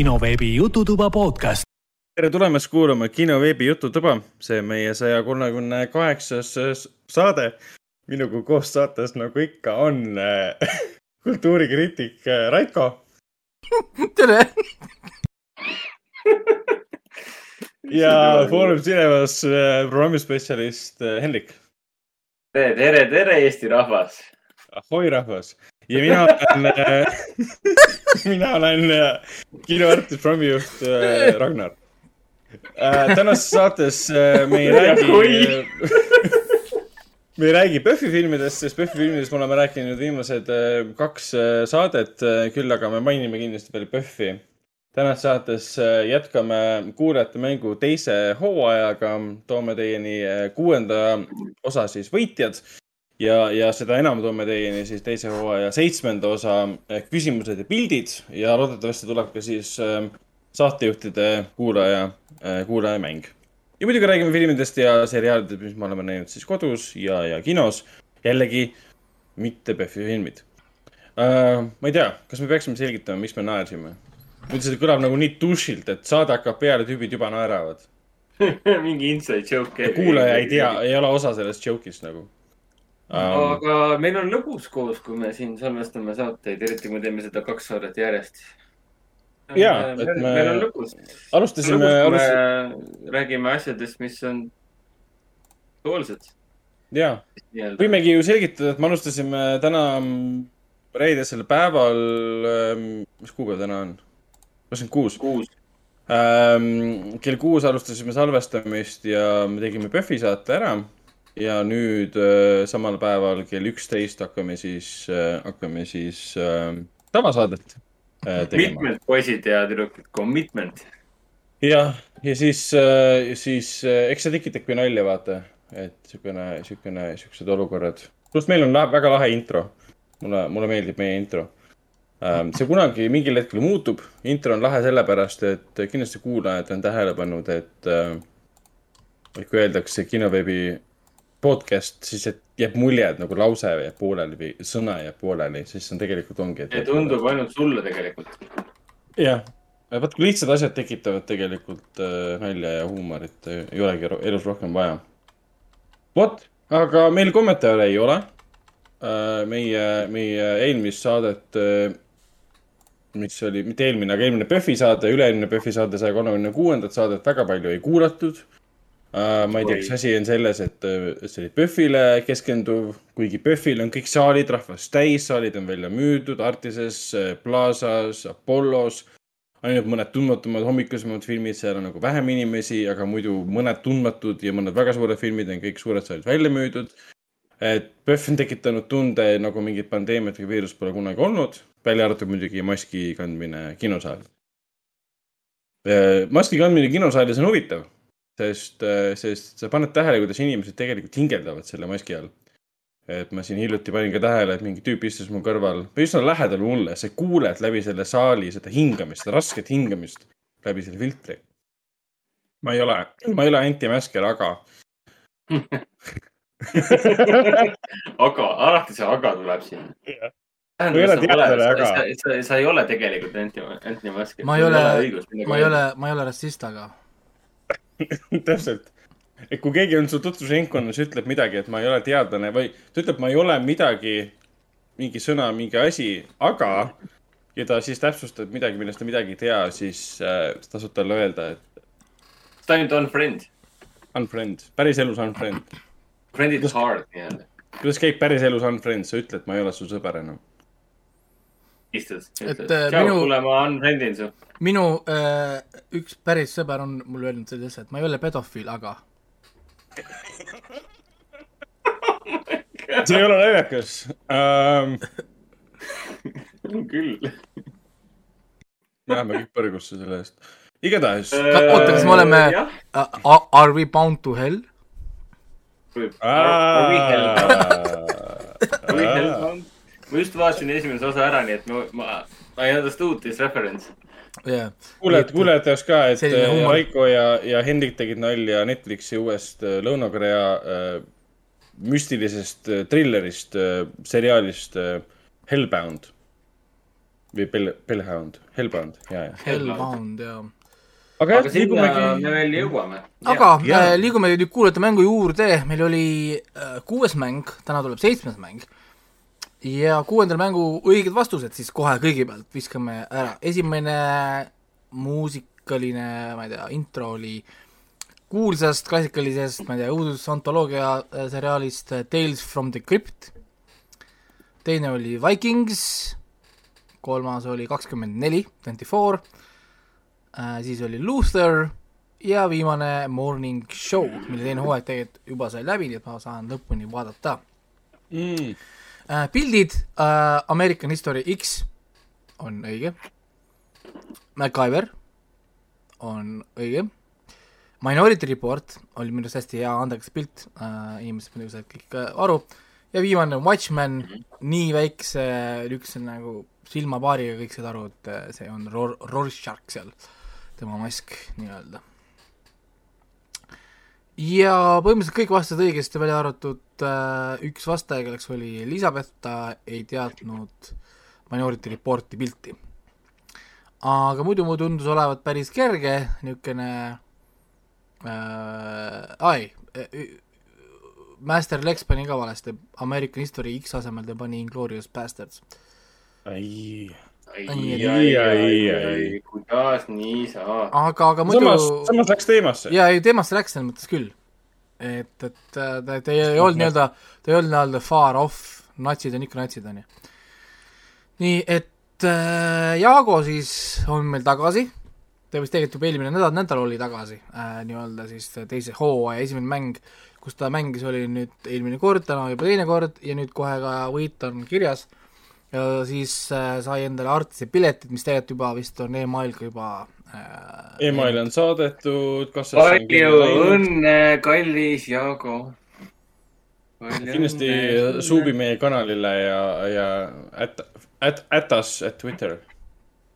kinoveebi Jututuba podcast. tere tulemast kuulama kinoveebi Jututuba, see on meie saja kolmekümne kaheksas saade. minuga koos saates, nagu ikka, on äh, kultuurikriitik äh, Raiko. tere ja Foorum Cinemas äh, programmispetsialist Hendrik. tere, tere, tere, Eesti rahvas. ahoi, rahvas ja mina olen mina olen kinoartist, programmijuht Ragnar. tänases saates me ei räägi me ei räägi PÖFFi filmidest, sest PÖFFi filmidest me oleme rääkinud viimased kaks saadet, küll aga me mainime kindlasti veel PÖFFi. tänases saates jätkame kuulajate mängu teise hooajaga, toome teieni kuuenda osa siis võitjad ja, ja seda enam toome teieni siis teise hooaja seitsmenda osa küsimused ja pildid ja loodetavasti tuleb ka siis saatejuhtide kuulaja, kuulajamäng. ja muidugi räägime filmidest ja seriaalidest, mis me oleme näinud siis kodus ja, ja kinos. jällegi mitte PÖFFi filmid uh,. ma ei tea, kas me peaksime selgitama, miks me naersime? muidu see kõlab nagu nii dušilt, et saade hakkab peale, tüübid juba naeravad mingi inside joke. kuulaja ei tea, ei ole osa sellest joke'ist nagu um,. aga meil on lõbus koos, kui me siin salvestame saateid, eriti kui me teeme seda kaks saadet järjest. ja, et me. meil on lõbus. alustasime. Alustasime... räägime asjadest, mis on aktuaalsed. ja, võimegi ju selgitada, et me alustasime täna reedesel päeval, mis kuupäev täna on? kakskümmend kuus. kuus ähm,. kell kuus alustasime salvestamist ja me tegime PÖFFi saate ära ja nüüd äh, samal päeval kell üksteist hakkame siis äh,, hakkame siis äh, tavasaadet äh, tegema. mitmed poisid ja tüdrukud, commitment. jah, ja siis äh,, siis äh, eks see tekitabki nalja, vaata, et siukene, siukene, siuksed olukorrad. pluss meil on väga lahe intro. mulle, mulle meeldib meie intro ähm,. see kunagi mingil hetkel muutub. intro on lahe sellepärast, et kindlasti kuulajad on tähele pannud, et äh, et kui öeldakse kinoveebi podcast, siis et jääb mulje, et nagu lause jääb pooleli või sõna jääb pooleli, siis on tegelikult ongi. see tundub ainult sulle tegelikult. jah, vaat kui lihtsad asjad tekitavad tegelikult äh, nalja ja huumorit, ei olegi elus rohkem vaja. vot, aga meil kommentaare ei ole äh,. meie, meie eelmist saadet äh, mis oli, mitte eelmine, aga eelmine PÖFFi saade, üle-eelmine PÖFFi saade, saja kolmekümne kuuendat saadet väga palju ei kuulatud ma ei tea, kas asi on selles, et see oli PÖFFile keskenduv, kuigi PÖFFil on kõik saalid rahvast täis, saalid on välja müüdud Artises, Plaza's, Apollos. ainult mõned tundmatumad hommikusemad filmid, seal on nagu vähem inimesi, aga muidu mõned tundmatud ja mõned väga suured filmid on kõik suured saalid välja müüdud. et PÖFF on tekitanud tunde nagu mingit pandeemiat või viirust pole kunagi olnud, välja arvatud muidugi maski kandmine kinosaalis. maski kandmine kinosaalis on huvitav sest, sest sa paned tähele, kuidas inimesed tegelikult hingeldavad selle maski all. et ma siin hiljuti panin ka tähele, et mingi tüüp istus mu kõrval üsna lähedal mulle, sa kuuled läbi selle saali seda hingamist, seda rasket hingamist läbi selle filtri. ma ei ole, ma ei ole anti-masker, aga aga, alati see aga tuleb siin. ma ei ole teadlane, aga. sa, sa ei ole tegelikult anti, anti-masker. ma ei ole, ma ei ole, ma ei ole rassist, aga täpselt. et kui keegi on su tutvusringkonnas, ütleb midagi, et ma ei ole teadlane või ta ütleb, ma ei ole midagi, mingi sõna, mingi asi, aga ja ta siis täpsustab midagi, millest ta midagi ei tea, siis äh, tasub talle öelda, et. ta ainult unfriend. Unfriend, päris elus unfriend. Friend is hard nii-öelda. kuidas käib päris elus unfriend, sa ütled, ma ei ole su sõber enam istud, et ütled, tšau minu- kuule, ma unfriendin su. minu äh, üks päris sõber on mulle öelnud sellise asja, et ma ei ole pedofiil, aga see ei ole naljakas um,. küll. Läheme kõik põrgusse selle eest. igatahes Ka- oota, kas me oleme- uh, are we bound to hell? võib. Aa. Ma just vaatasin esimese osa ära, nii et ma, ma, I understood this reference. jah, kuulajad, kuulajate jaoks ka, et äh. Raiko ja, ja Hendrik tegid nalja Netflixi uuest äh, Lõuna-Korea äh, müstilisest äh, thrillerist äh,, seriaalist äh, Hellbound. või Bell, Bellhound, Hellbound, ja, ja. Hellbound ja. aga aga sinna me liigumegi, veel jõuame. aga Ja. äh, liigume nüüd kuulajate mängu juurde, meil oli äh, kuues mäng, täna tuleb seitsmes mäng. Ja kuuendal mängu õiged vastused siis kohe kõigepealt viskame ära, esimene muusikaline, ma ei tea, intro oli kuulsast klassikalisest, ma ei tea, õudusantoloogia äh, seriaalist äh, Tales from the Crypt. teine oli Vikings, kolmas oli kakskümmend neli, twenty four, siis oli Luther. Ja viimane Morning Show, mille teine hooaeg tegelikult juba sai läbi, nii et ma saan lõpuni vaadata. Mm,. äh,. pildid äh,, American History X on õige. MacGyver on õige. Minority Report oli minu arust hästi hea andekas pilt äh,, inimesed muidugi said kõik aru. ja viimane Watchmen, nii väikse niisuguse nagu silmapaariga kõik said aru, et see on Ror-, Rorschach seal, tema mask nii-öelda ja põhimõtteliselt kõik vastasid õigesti, välja arvatud äh, üks vastaja, kelleks oli Elizabeth, ta ei teadnud Minority Reporti pilti. aga muidu mul tundus olevat päris kerge, niisugune äh,, ai, Master Lex pani ka valesti, American History X asemel ta pani Inglorious Bastards. ai, ai, ai, ai. ai, kuidas nii saab? aga, aga muidu samas, samas läks teemasse. jaa, ei teemast läks selles mõttes küll. et, et ta, ta ei olnud nii-öelda, ta ei olnud nii-öelda far off, natsid on ikka natsid, on ju. nii et äh, Jaago siis on meil tagasi, ta vist tegelikult juba eelmine nädal, nädal oli tagasi äh, nii-öelda siis teise hooaja esimene mäng, kus ta mängis, oli nüüd eelmine kord, täna juba teine kord ja nüüd kohe ka võit on kirjas ja siis äh, sai endale Artise piletid, mis tegelikult juba vist on email ka juba äh, email on saadetud, kas palju õnne, kallis Jaago. kindlasti suubi meie kanalile ja, ja at, at, ätas at Twitter.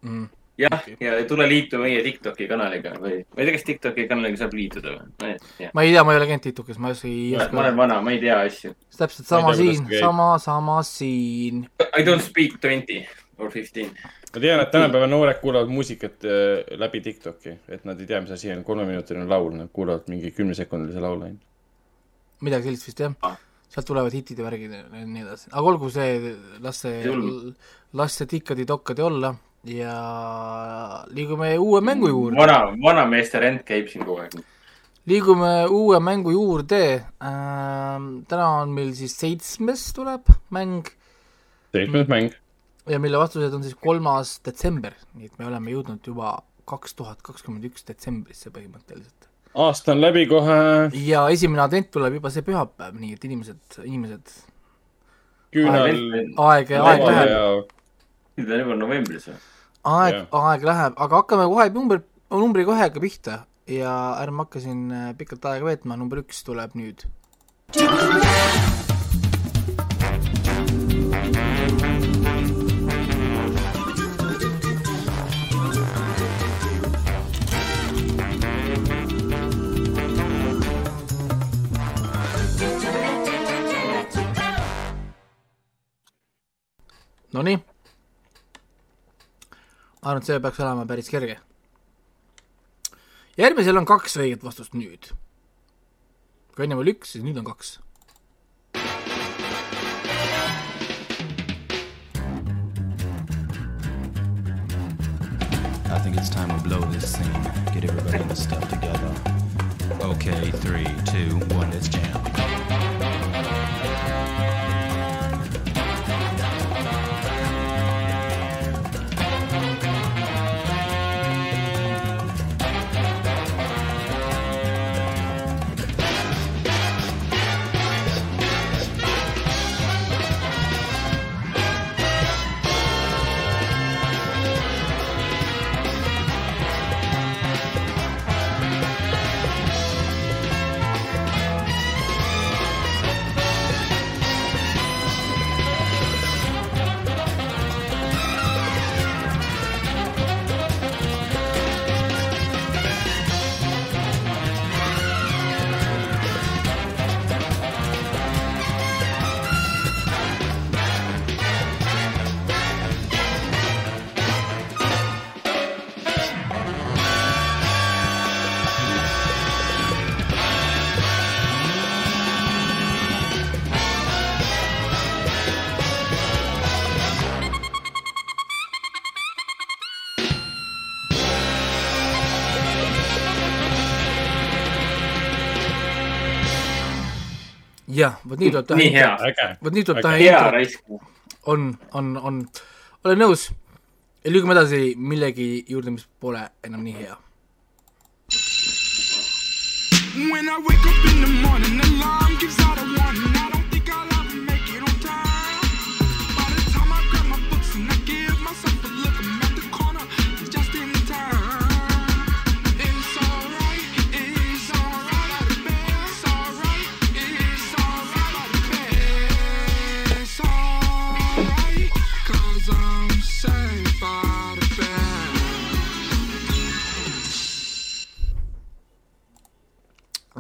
mm.. jah, ja tule liitu meie Tiktoki kanaliga või, ma ei tea, kas Tiktoki kanaliga saab liituda või? ma ei tea, ma ei ole käinud Tiktokis, ma ei oska, ma olen. vana, ma ei tea asju. täpselt sama tea, siin sama, sama siin. I don't speak twenty or fifteen. ma tean, et tänapäeva noored kuulavad muusikat äh, läbi Tiktoki, et nad ei tea, mis asi on kolmeminutiline laul, nad kuulavad mingi kümnesekundilise laulu ainult. midagi sellist vist jah Ah.. sealt tulevad hitid ja värgid ja nii edasi, aga olgu see, las see las see tikkadi-tokkadi olla ja liigume uue mängu juurde. vana, vanameeste rent käib siin kogu aeg. liigume uue mängu juurde ähm,. täna on meil siis seitsmes tuleb mäng seitsmes mäng. ja mille vastused on siis kolmas detsember, nii et me oleme jõudnud juba kaks tuhat kakskümmend üks detsembrisse põhimõtteliselt. aasta on läbi kohe, ja esimene advent tuleb juba see pühapäev, nii et inimesed, inimesed, küünal. aeg, aeg läheb, ja nüüd on juba novembris või? Aeg Jah., aeg läheb, aga hakkame kohe number, numbriga ühega pihta ja ärme hakka siin äh, pikalt aega veetma, number üks tuleb nüüd. Nonii. Ma arvan, et see peaks olema päris kerge. järgmisel on kaks õiget vastust nüüd. kui ennem oli üks, siis nüüd on kaks. I think it's time to blow this scene. Get everybody in the stuff together. Okay, three, two, one, let's jam. Vot nii tuleb teha nii hea, vot nii tuleb teha hea intro, raisk. on, on, on, olen nõus. liigume edasi millegi juurde, mis pole enam nii hea. When I wake up in the morning, alarm gives out a warning.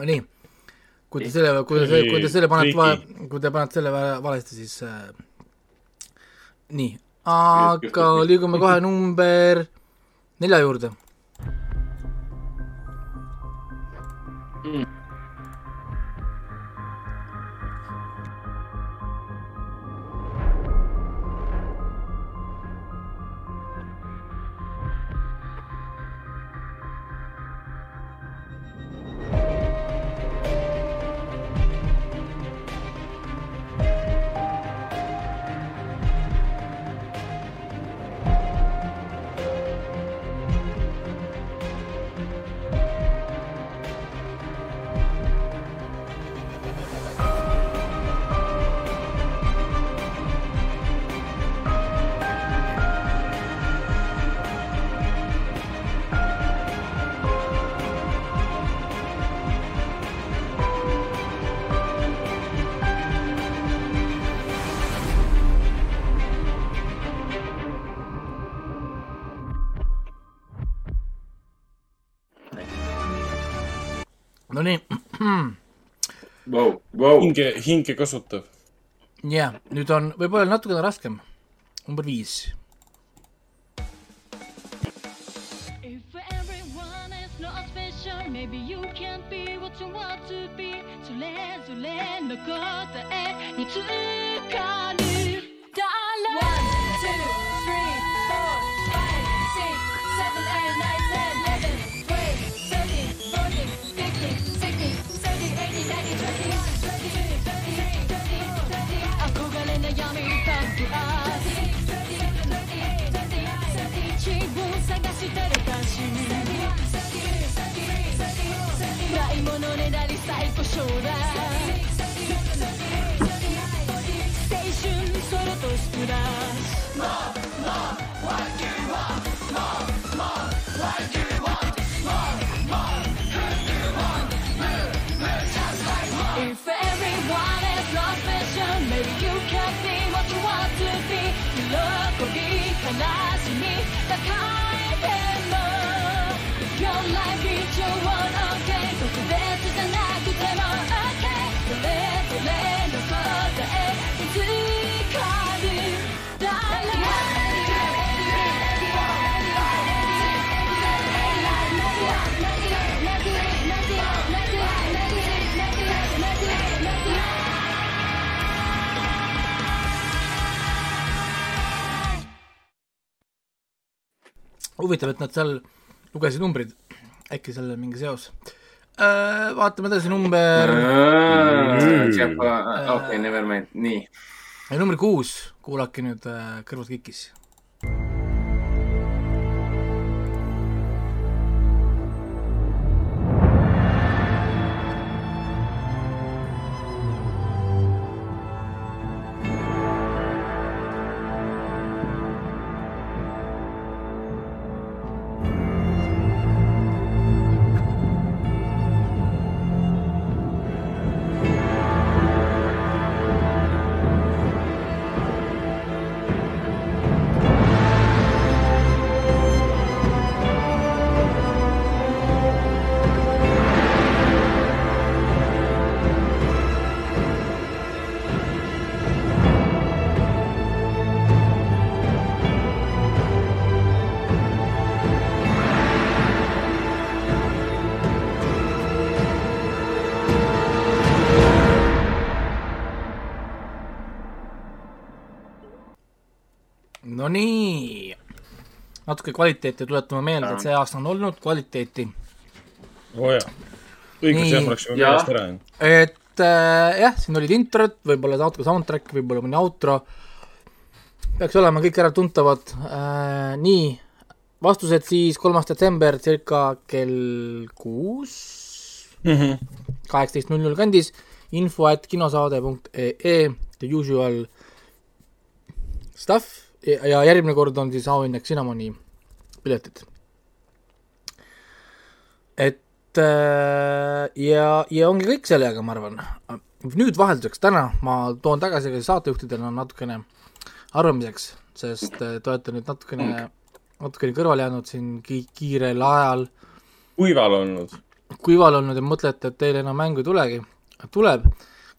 Nonii, kui te selle, kui te selle, kui te selle panete Tricky., kui te panete selle va- valesti, siis äh, nii, aga liigume kohe number nelja juurde. Nonii, Vau , vau . hinge , hinge kasutav . jah , nüüd on võib-olla natukene raskem . number viis . If everyone is not special, maybe you can't be what you want to be. それぞれの答えにつか してる関心ないものねだり最高賞だ青春ソロとスプラッシュ More, more, what you want More, more, what you want More, more, who you want Move, move just like more If everyone has no passion Maybe you can be what you want to be 喜び悲しみだから huvitav, et nad seal lugesid numbrid, äkki seal on mingi seos. vaatame edasi, number, okei, never mind, nii. number kuus, kuulake nüüd äh, kõrvad kikis. Nonii, natuke kvaliteeti tuletame meelde, et see aasta on olnud kvaliteeti. oo jaa. õigus Nii. jah, juba Jaa. meelest ära jäänud. et äh, jah, siin olid introd, võib-olla natuke soundtrack, võib-olla mõni outro, peaks olema kõik äratuntavad äh,, nii, vastused siis kolmas detsember circa kell kuus, kaheksateist null null kandis, info at kinosaade.ee, the usual stuff ja, järgmine kord on siis auhinnaks Cinnamoni piletid. et äh, ja, ja ongi kõik sellega, ma arvan. nüüd vahelduseks täna ma toon tagasi ka saatejuhtidele natukene arvamiseks, sest äh, te olete nüüd natukene, natukene kõrvale jäänud siin ki-, kiirel ajal kuival olnud. kuival olnud ja mõtlete, et teil enam mängu ei tulegi, tuleb,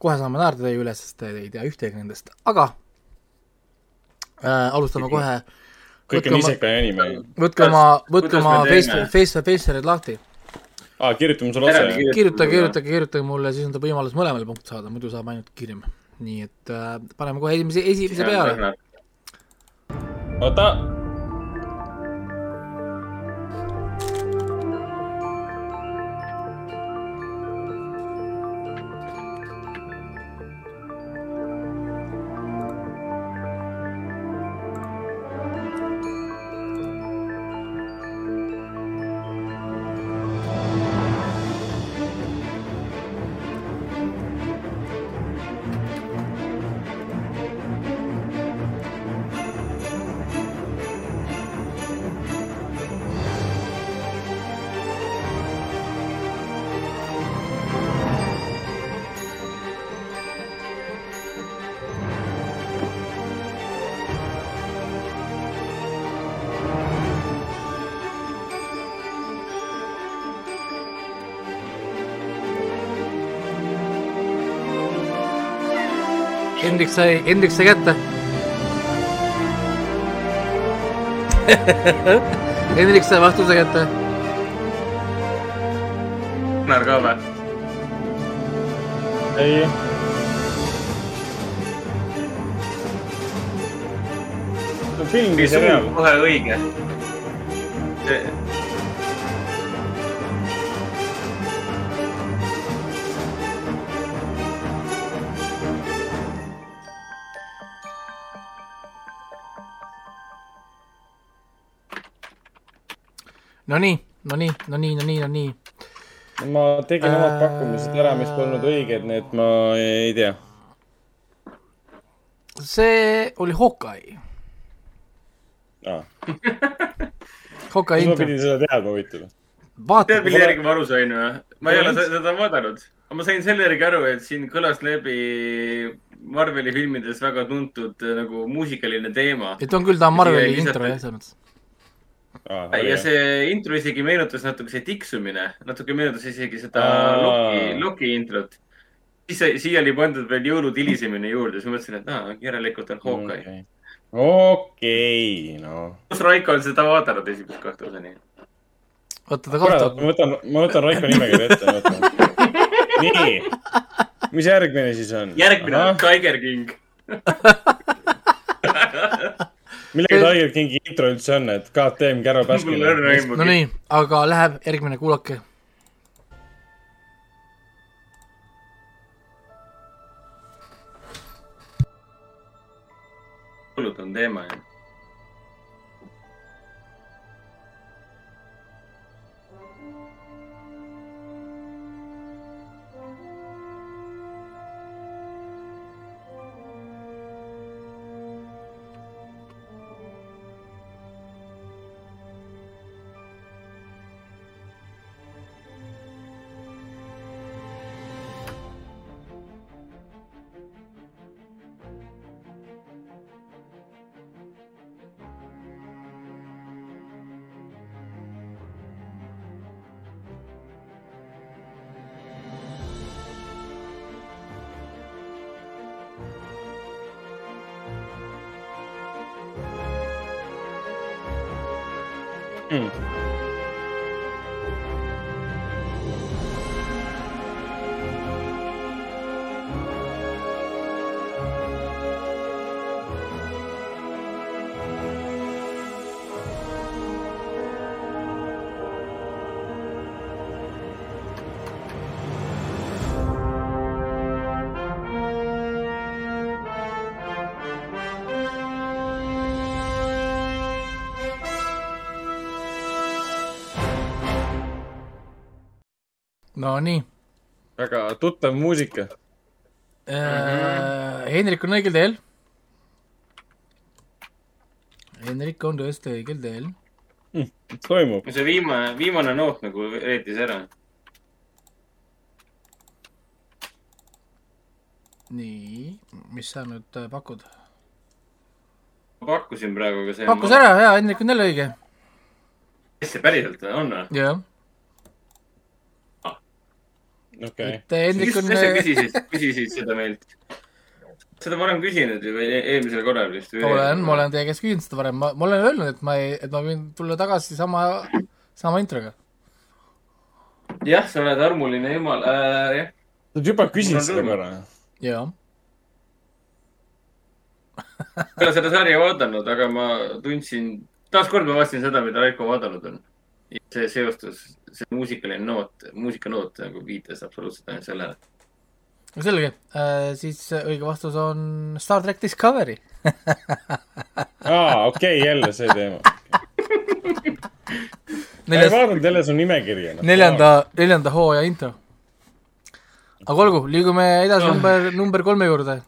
kohe saame naerda teie üle, sest te ei tea ühtegi nendest, aga äh, alustame kohe, kõik on iseka ja anime. võtke oma, võtke oma face face, face'id lahti, aa, kirjutame sulle otse. kirjuta. kirjutage, kirjutage, kirjutage mulle, siis on teil võimalus mõlemale punkt saada, muidu saab ainult kiirem. nii et äh, paneme kohe esimese, esimese peale. oota. Hendrik sai, Hendrik sai kätte. Hendrik sai vastuse kätte. Gunnar ka või? ei. film või seriaal? kohe õige. Nonii, nonii, nonii, nonii, nonii. ma tegin omad Äh, pakkumised ära, mis polnud õiged, nii et ma ei tea. see oli Hawkeye. Hawkeye kuidas ma intro. pidin seda teadma huvitav? tead, mille järgi ma aru sain või? ma ei ole seda vaadanud. aga ma sain selle järgi aru, et siin kõlas läbi Marveli filmides väga tuntud nagu muusikaline teema. et on küll, ta on Marveli intro jah, selles mõttes. Ja see intro isegi meenutas natuke see tiksumine, natuke meenutas isegi seda Aa. Loki, Loki introt. siis siia oli pandud veel jõulud hilisemini juurde, siis ma mõtlesin, et aa, järelikult on Hawkeye. okei, noh. kas Raiko on seda vaadanud esimest kahte osa nii? oota, ta kohtab ma. võtan, ma võtan Raiko nimekirja ette, ma võtan. nii, mis järgmine siis on? järgmine on Tiger King. millega Tiger Kingi intro üldse on, et on. õrna aimugi. Nonii, aga läheb järgmine, kuulake. jõulud on teema ju. Nonii väga tuttav muusika. äh,. Hendrik on õigel teel. Hendrik on tõesti õigel teel. toimub. see viimane, viimane noot nagu reetis ära. nii, mis sa nüüd äh, pakud? ma pakkusin praegu, aga see. pakkus. ära, jaa, Hendrik on jälle õige. kes see päriselt on või? jah, okei. et äh, Hendrik on sa küsisid, küsisid seda meilt? seda ma olen küsinud ju või eelmisel korral vist. ma olen, ma olen teie käest küsinud seda varem, ma, ma olen öelnud, et ma ei, et ma võin tulla tagasi sama, sama introga. jah, sa oled armuline jumal äh,, jah. sa oled juba küsinud seda korra. jaa. ei ole seda sarja vaadanud, aga ma tundsin, taaskord ma vaatasin seda, mida Raiko vaadanud on. See seostus, see muusikaline noot, muusikanoot nagu viitas absoluutselt ainult sellele. selge, siis õige vastus on Star track Discovery. aa, okei, jälle see teema. ma ei neljas, vaadanud jälle su nimekirja. neljanda, neljanda hooaja intro. aga olgu, liigume edasi number, number kolme juurde.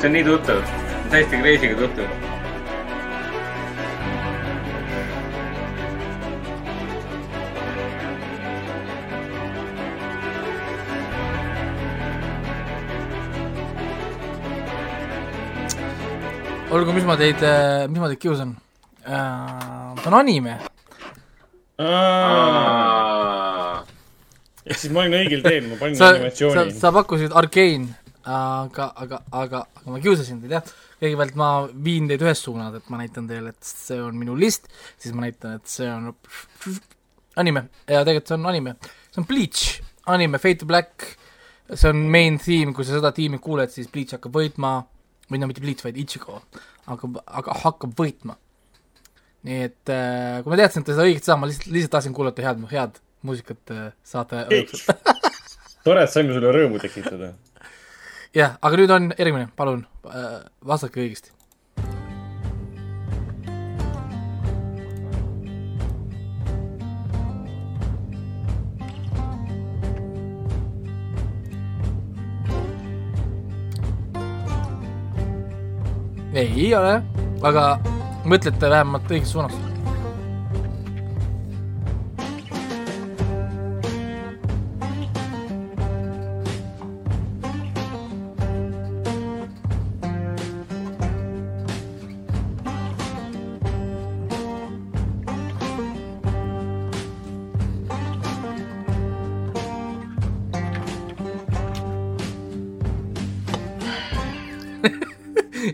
See on nii tuttav, täiesti crazy'ga tuttav. olgu, mis ma teid, mis ma teid kiusan. ta on anime. ehk siis ma olin õigel teel, ma panin sa, sa, animatsiooni. sa pakkusid Arkane, aga, aga, aga, aga ma kiusasin teid jah. kõigepealt ma viin teid ühes suunas, et ma näitan teile, et see on minu list, siis ma näitan, et see on anime. Ja tegelikult see on anime, see on Bleach, anime Fate to Black, see on main theme, kui sa seda tiimi kuuled, siis Bleach hakkab võitma, või no mitte Bleach, vaid Ichigo hakkab, aga hakkab võitma. nii et äh, kui ma teadsin, et te seda õigesti saama, ma lihtsalt, lihtsalt tahtsin kuulata head, head muusikat äh, saate tore, et saime sulle rõõmu tekitada. jah, aga nüüd on järgmine, palun äh, vastake õigesti. ei ole, aga mõtlete vähemalt õiges suunas.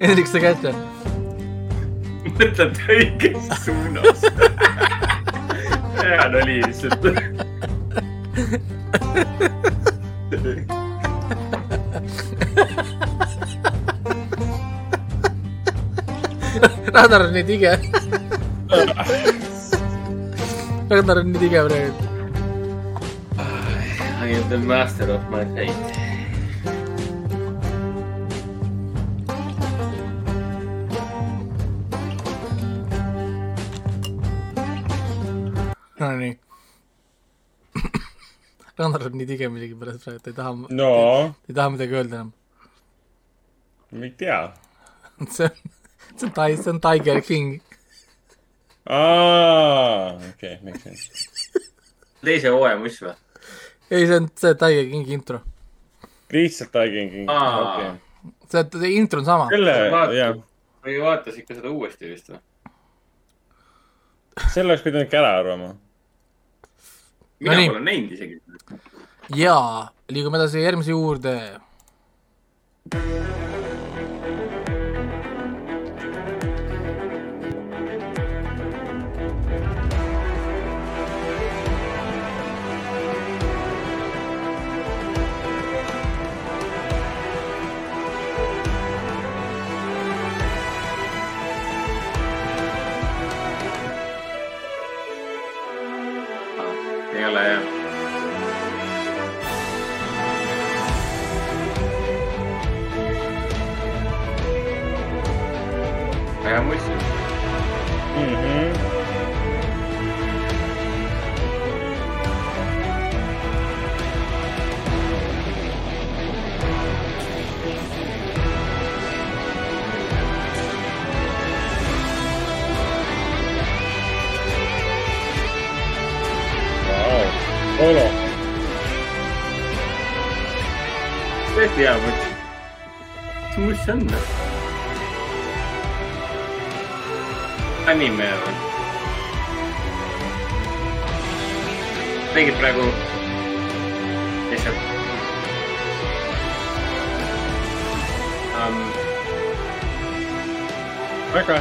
Hendrik, sa käid seal? mõtled õiges suunas. hea nali lihtsalt. Ragnar on nii tige. Ragnar on nii tige praegu. I am the master of my fate. Ragnar on nii tige millegipärast praegu, ta ei taha, no, ei taha midagi öelda enam. ma ei tea. see on, see on Tai-, see on Tiger King. aa, okei, makes sense. teise hooaja muss või? ei, see on see Tiger Kingi intro. lihtsalt Tiger Aa. okei. see, see intro on sama. selle, Vaata. jah, või vaatas ikka seda uuesti vist või? selle oleks pidanud ikka ära arvama. Mina No pole näinud isegi. jaa, liigume edasi järgmise juurde.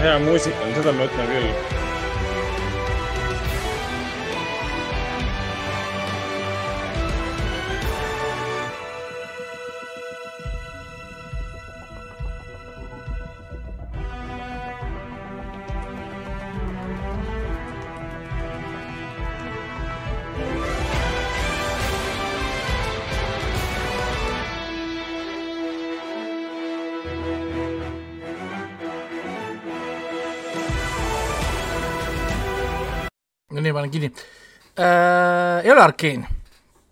Hea muusika on, seda ma ütlen küll. Kinni äh,. ei ole Arkeen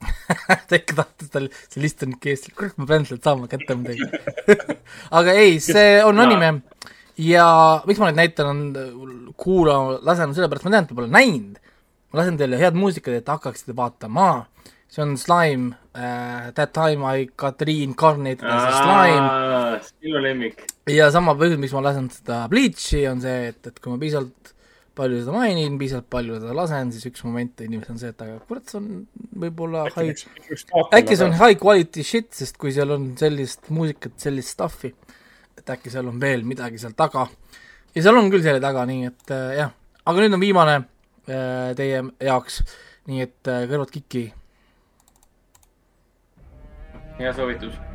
ta ikka tahtis tal, see list on ikka ees, kurat, ma pean sealt saama kätte midagi. aga ei, see on anime ja miks ma neid näitan, on kuulama lasen, sellepärast ma tean, et te pole näinud. ma lasen teile head muusikat, et hakkaksite vaatama. see on Slime uh,, That time I got reincarnated as a slime. sinu lemmik. ja sama põhjus, miks ma lasen seda Bleachi, on see, et, et kui ma piisavalt palju seda mainin, piisavalt palju seda lasen, siis üks moment inimesel on see, et aga kurat, see on võib-olla high, äkki see on high quality shit, sest kui seal on sellist muusikat, sellist stuff'i, et äkki seal on veel midagi seal taga. ja seal on küll selle taga, nii et äh, jah, aga nüüd on viimane äh, teie jaoks, nii et äh, kõrvad kikki. hea soovitus.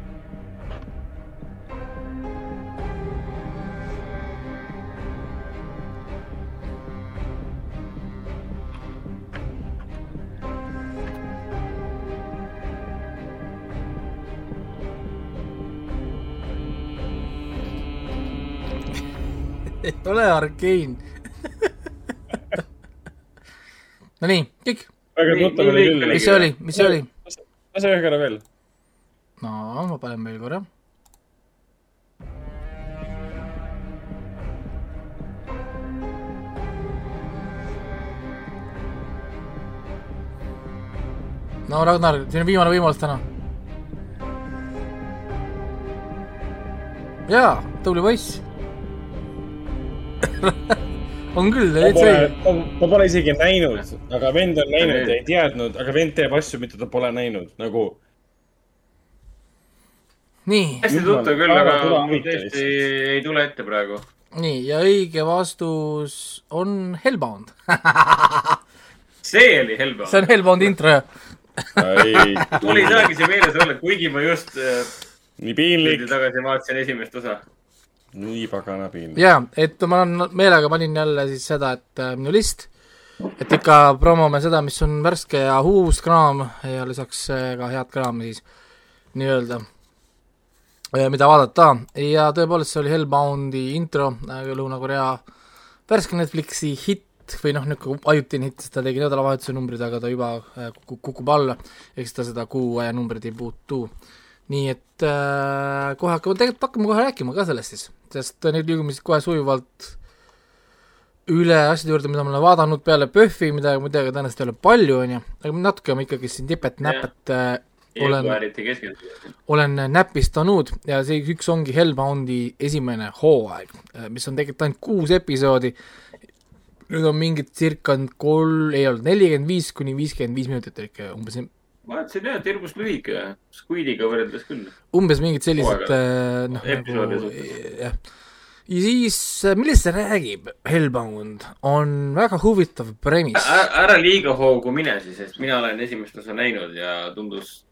Ei ole Arkein. Nonii, kõik, väga Nii- tuttav oli küll. mis see oli, mis see oli? lase ühe korra veel. no ma panen veel korra. no Ragnar, siin on viimane võimalus täna. jaa, tubli poiss. on küll, ma täitsa ma pole isegi näinud, aga vend on näinud ja ei teadnud, aga vend teeb asju, mida ta pole näinud, nagu nii, hästi tuttav küll, aga tõesti ei tule ette praegu. nii ja õige vastus on Hellbound. see oli Hellbound see. on Hellboundi intro jah. ei, mul ei saagi see meeles olla, kuigi ma just äh, nii piinlik, tagasi vaatasin esimest osa. Nii pagana piinlik. jaa, et ma olen meelega panin jälle siis seda, et äh, minu list, et ikka promome seda, mis on värske ja uus kraam ja lisaks äh, ka head kraami siis nii-öelda, mida vaadata. Ja tõepoolest see oli Hellboundi intro, Lõuna-Korea värske Netflixi hitt või noh, niisugune ajutine hitt, sest ta tegi nädalavahetuse numbrid, aga ta juba äh, kukub, alla, siis ta seda kuuaja numbrit ei puutu nii et äh, kohe hakkame, tegelikult hakkame kohe rääkima ka sellest siis, sest nüüd liigume siis kohe sujuvalt üle asjade juurde, mida ma olen vaadanud peale PÖFFi, mida muidugi tõenäoliselt ei ole palju, on ju, aga natuke ma ikkagi siin tipet-näpet äh, olen, olen näpistanud. Ja see üks ongi Hellboundi esimene hooaeg, mis on tegelikult ainult kuus episoodi, nüüd on mingid circa kolm, ei olnud nelikümmend viis kuni viiskümmend viis minutit ikka umbes ma vaatasin jah, et hirmus lühike, Squidiga võrreldes küll. umbes mingid sellised äh, noh, nagu jah. ja siis, millest see räägib, Hellbound, on väga huvitav premiss. ära liiga hoogu mine siis, sest mina olen esimest osa näinud ja tundus,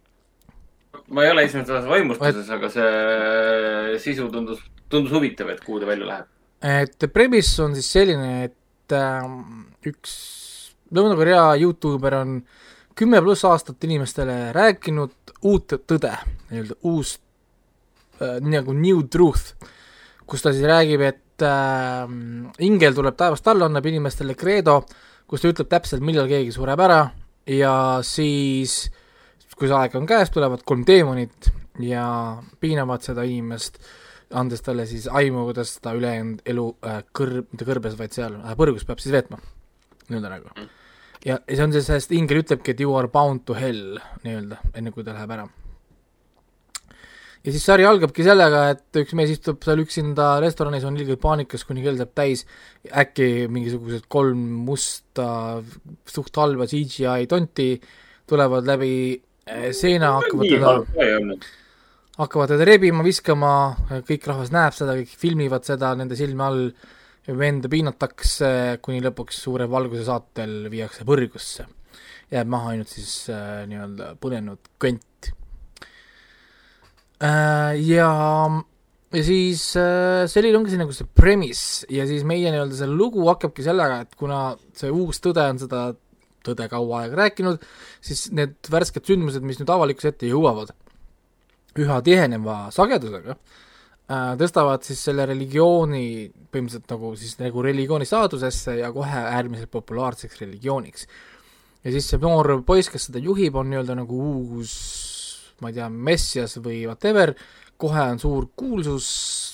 ma ei ole esimest osa vaimustuses, aga see sisu tundus, tundus huvitav, et kuhu ta välja läheb. et premiss on siis selline, et äh, üks Lõuna-Korea Youtuber on kümme pluss aastat inimestele rääkinud uut tõde, nii-öelda uus äh, nagu new truth, kus ta siis räägib, et äh, ingel tuleb taevast alla, annab inimestele kreedo, kus ta ütleb täpselt, millal keegi sureb ära ja siis kui see aeg on käes, tulevad kolm teemonit ja piinavad seda inimest, andes talle siis aimu, kuidas ta ülejäänud elu äh, kõrb, mitte kõrbes, vaid seal äh, põrgus peab siis veetma, nii-öelda nagu. ja, ja see on siis, sest ingel ütlebki, et you are bound to hell nii-öelda, enne kui ta läheb ära. ja siis sari algabki sellega, et üks mees istub seal üksinda restoranis, on ilgelt paanikas, kuni kell saab täis, äkki mingisugused kolm musta suht halba CGI tonti tulevad läbi eh, seina, hakkavad teda hakkavad teda rebima, viskama, kõik rahvas näeb seda, kõik filmivad seda nende silme all, venda piinatakse, kuni lõpuks suure valguse saatel viiakse põrgusse. jääb maha ainult siis äh, nii-öelda põlenud kõnt äh,. ja, ja siis äh, selline ongi see nagu see premise ja siis meie nii-öelda see lugu hakkabki sellega, et kuna see uus tõde on seda tõde kaua aega rääkinud, siis need värsked sündmused, mis nüüd avalikkuse ette jõuavad, üha tiheneva sagedusega äh, tõstavad siis selle religiooni põhimõtteliselt nagu siis nagu religiooni staadusesse ja kohe äärmiselt populaarseks religiooniks. ja siis see noor poiss, kes seda juhib, on nii-öelda nagu uus ma ei tea, messias või whatever, kohe on suur kuulsus,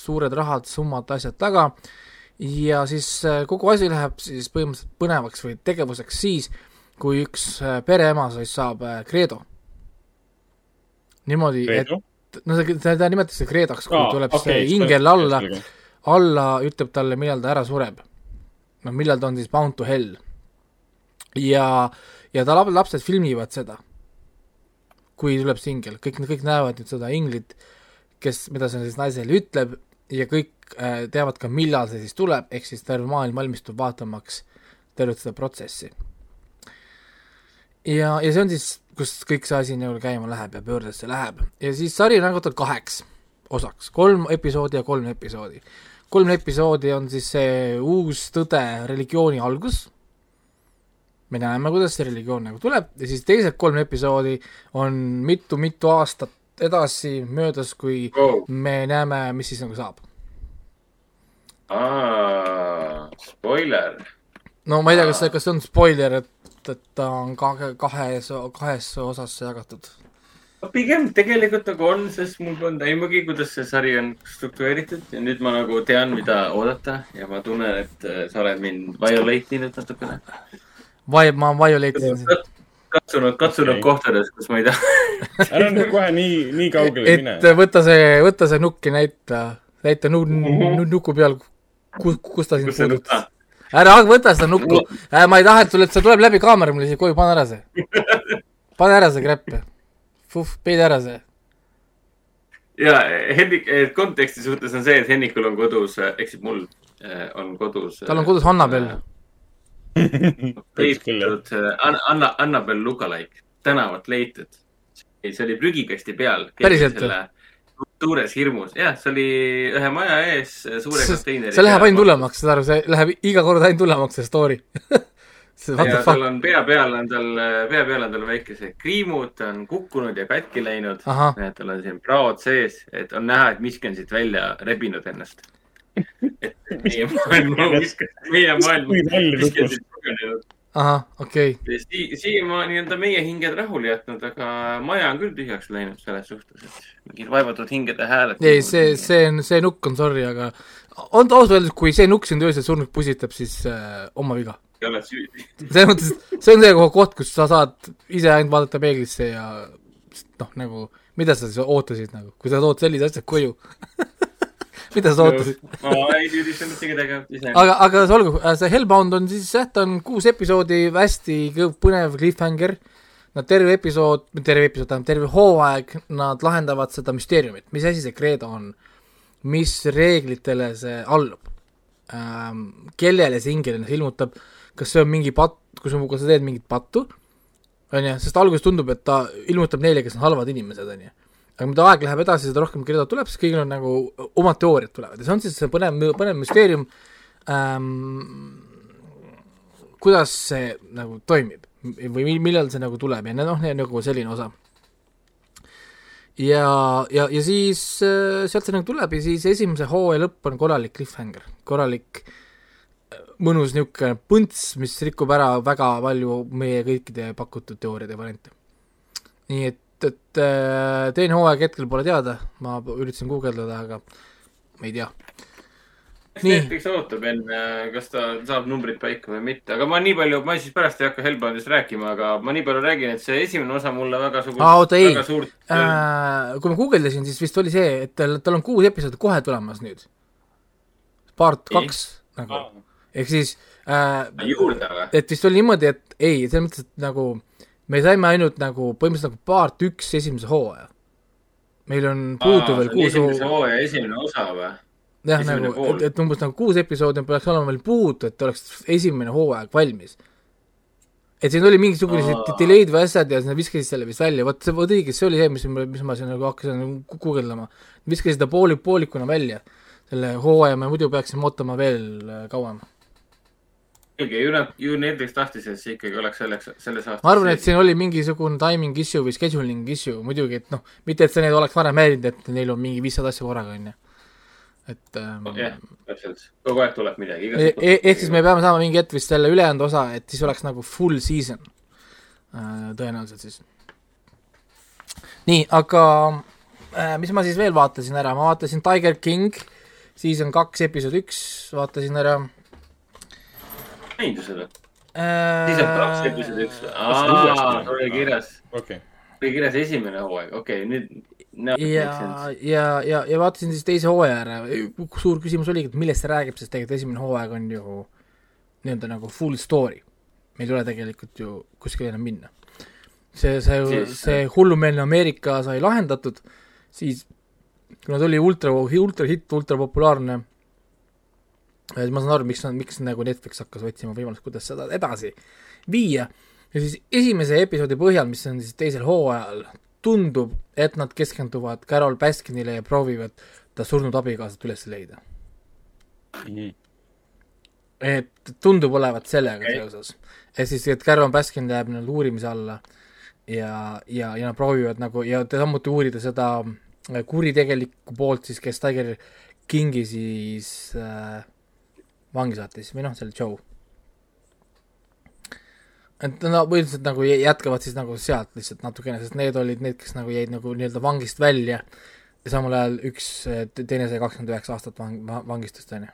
suured rahad, summad, asjad taga ja siis äh, kogu asi läheb siis põhimõtteliselt põnevaks või tegevuseks siis, kui üks äh, pereema siis saab äh, kreedo. niimoodi, et? No see, seda nimetatakse kreedoks, kui Aa, tuleb okei, see ingel alla, alla ütleb talle, millal ta ära sureb. noh, millal ta on siis bound to hell. ja, ja ta lap-, lapsed filmivad seda, kui tuleb see ingel, kõik, kõik näevad nüüd seda inglit, kes, mida see siis naisele ütleb ja kõik äh, teavad ka, millal see siis tuleb, ehk siis terve maailm valmistub vaatamaks tervet seda protsessi. ja, ja see on siis, kus kõik see asi nagu käima läheb ja pöördesse läheb ja siis sari on jagatud kaheks osaks, kolm episoodi ja kolm episoodi. kolm episoodi on siis see uus tõde, religiooni algus, me näeme, kuidas see religioon nagu tuleb ja siis teised kolm episoodi on mitu-mitu aastat edasi möödas, kui Oh. me näeme, mis siis nagu saab. aa, spoiler. no ma ei tea, kas see, kas see on spoiler, et, et ta on kahe, kahes, kahes osas jagatud. pigem tegelikult nagu on, sest mul polnud aimugi, kuidas see sari on struktureeritud ja nüüd ma nagu tean, mida oodata ja ma tunnen, et äh, sa oled mind violate inud natukene. Vai-, ma violate'isin sind. katsunud, katsunud Okei. kohtades, kus ma ei taha. ära nüüd kohe nii, nii kaugele mine et. võta see, võta see nukk ja näita, näita nu-, nu-, nuku peal, kus, kus ta sind puudutas. Ära võta seda nukku, ma ei taha, et sul, et see tuleb läbi kaamera mulle siia koju, pane ära see. pane ära see krepp. Puh, peida ära see. ja Henrik, konteksti suhtes on see, et Hennikul on kodus, eksib mul, on kodus. tal on kodus Annabel. leitud Anna, Anna, Annabel Lookalike, tänavat leitud. see oli prügikasti peal. Päriselt või? Suures hirmus, jah, see oli ühe maja ees suure konteineri. see läheb ainult. hullemaks, saad aru, see läheb iga kord ainult hullemaks, see story. see what ja the tal on pea peal on tal, pea peal on tal väikesed kriimud, ta on kukkunud ja katki läinud. tal on siin praod sees, et on näha, et miski on siit välja rebinud ennast. et meie maailm, meie maailm miski on siit pugenenud. ahah, okei okay.. Si siiamaani on ta meie hinged rahule jätnud, aga maja on küll tühjaks läinud selles suhtes, et mingid vaevatud hingede hääled. ei, see, see on, see nukk on sorry, aga on ausalt öeldes, kui see nukk sind öösel surnuks pusitab, siis äh, oma viga. ei ole süüdi. selles mõttes, see on see koht- kus sa saad ise ainult vaadata peeglisse ja noh, nagu mida sa siis ootasid nagu, kui sa tood sellised asjad koju mida sa ootasid? ma ei süüdista mitte kedagi, ise. aga, aga see olgu, see Hellbound on siis jah, ta on kuus episoodi, hästi kõv- põnev cliffhanger. Nad terve episood, mitte terve episood, tähendab terve hooaeg, nad lahendavad seda müsteeriumit, mis asi see Credo on, mis reeglitele see allub ähm,, kellele see hingeline ilmutab, kas see on mingi patt, kui sa, kui sa teed mingit pattu, on ju, sest alguses tundub, et ta ilmutab neile, kes on halvad inimesed, on ju aga mida aeg läheb edasi, seda rohkem Credo tuleb, siis kõigil on nagu omad teooriad tulevad ja see on siis see põnev, põnev müsteerium ähm,, kuidas see nagu toimib või mi- millal see nagu tuleb ja noh, nagu selline osa. ja, ja, ja siis äh, sealt see nagu tuleb ja siis esimese hooaja lõpp on korralik cliffhanger, korralik äh, mõnus niisugune põnts, mis rikub ära väga palju meie kõikide pakutud teooriaid ja variante. nii et, et äh, teine hooaeg hetkel pole teada, ma üritasin guugeldada, aga ma ei tea. Netflix ootab enne, kas ta saab numbrid paika või mitte, aga ma nii palju, ma siis pärast ei hakka Hellboundist rääkima, aga ma nii palju räägin, et see esimene osa mulle väga sugust Aa, oota, ei. äh, kui ma guugeldasin, siis vist oli see, et tal, tal on kuus episoodi kohe tulemas nüüd. part kaks nagu, ehk siis äh, juurde või? et vist oli niimoodi, et ei, selles mõttes, et nagu me saime ainult nagu põhimõtteliselt nagu part üks esimese hooaja. meil on puudu veel kuus esimese hoo-, hooaja esimene osa või? jah, nagu, et, et umbes nagu kuus episoodi peaks olema veel puudu, et oleks esimene hooaeg valmis. et siin oli mingisugune Aa. delay'd või asjad ja nad viskasid selle vist välja, vot see, vot õige, see oli see, mis, mis ma siin nagu hakkasin nagu guugeldama. viskasid ta pooli, poolikuna välja, selle hooaja me muidu peaksime ootama veel äh, kauem. õige, ju nad, ju Netflix tahtis, et see ikkagi oleks selleks, selles aastas. ma arvan, et siin oli mingisugune timing issue või scheduling issue muidugi, et noh, mitte et see neid oleks varem häirinud, et neil on mingi viissada asja korraga, on ju. et ähm, jah, täpselt, kogu aeg tuleb midagi. E- e- ehk siis me peame saama mingi hetk vist selle ülejäänud osa, et siis oleks nagu full season äh, tõenäoliselt siis. nii, aga äh, mis ma siis veel vaatasin ära, ma vaatasin Tiger King, season kaks, episood üks, vaatasin ära näinud ju seda? äh, siis on kaks episoodi üks oli kirjas, okei, oli kirjas esimene hooaeg, okei okay,, nüüd. ja, ja, ja, ja vaatasin siis teise hooaja ära, suur küsimus oligi, et millest see räägib, sest tegelikult esimene hooaeg on ju nii-öelda nagu full story. meil ei ole tegelikult ju kuskile enam minna. see, see see hullumeelne Ameerika sai lahendatud, siis kuna ta oli ultra, ultra hitt, ultra populaarne, ma saan aru, miks, miks nagu Netflix hakkas otsima võimalust, kuidas seda edasi viia ja siis esimese episoodi põhjal, mis on siis teisel hooajal, tundub, et nad keskenduvad Carol Baskinile ja proovivad ta surnud abikaasat üles leida. et tundub olevat sellega okay. seoses. et siis, et Carol Baskin läheb nii-öelda uurimise alla ja, ja, ja nad proovivad nagu ja samuti uurida seda kuritegelikku poolt siis, kes Tiger Kingi siis äh, vangi saatis või noh, selle Joe et no põhiliselt nagu jä- jätkavad siis nagu sealt lihtsalt natukene, sest need olid need, kes nagu jäid nagu nii-öelda vangist välja ja samal ajal üks, teine sai kakskümmend üheksa aastat vang-, vangistust, on ju.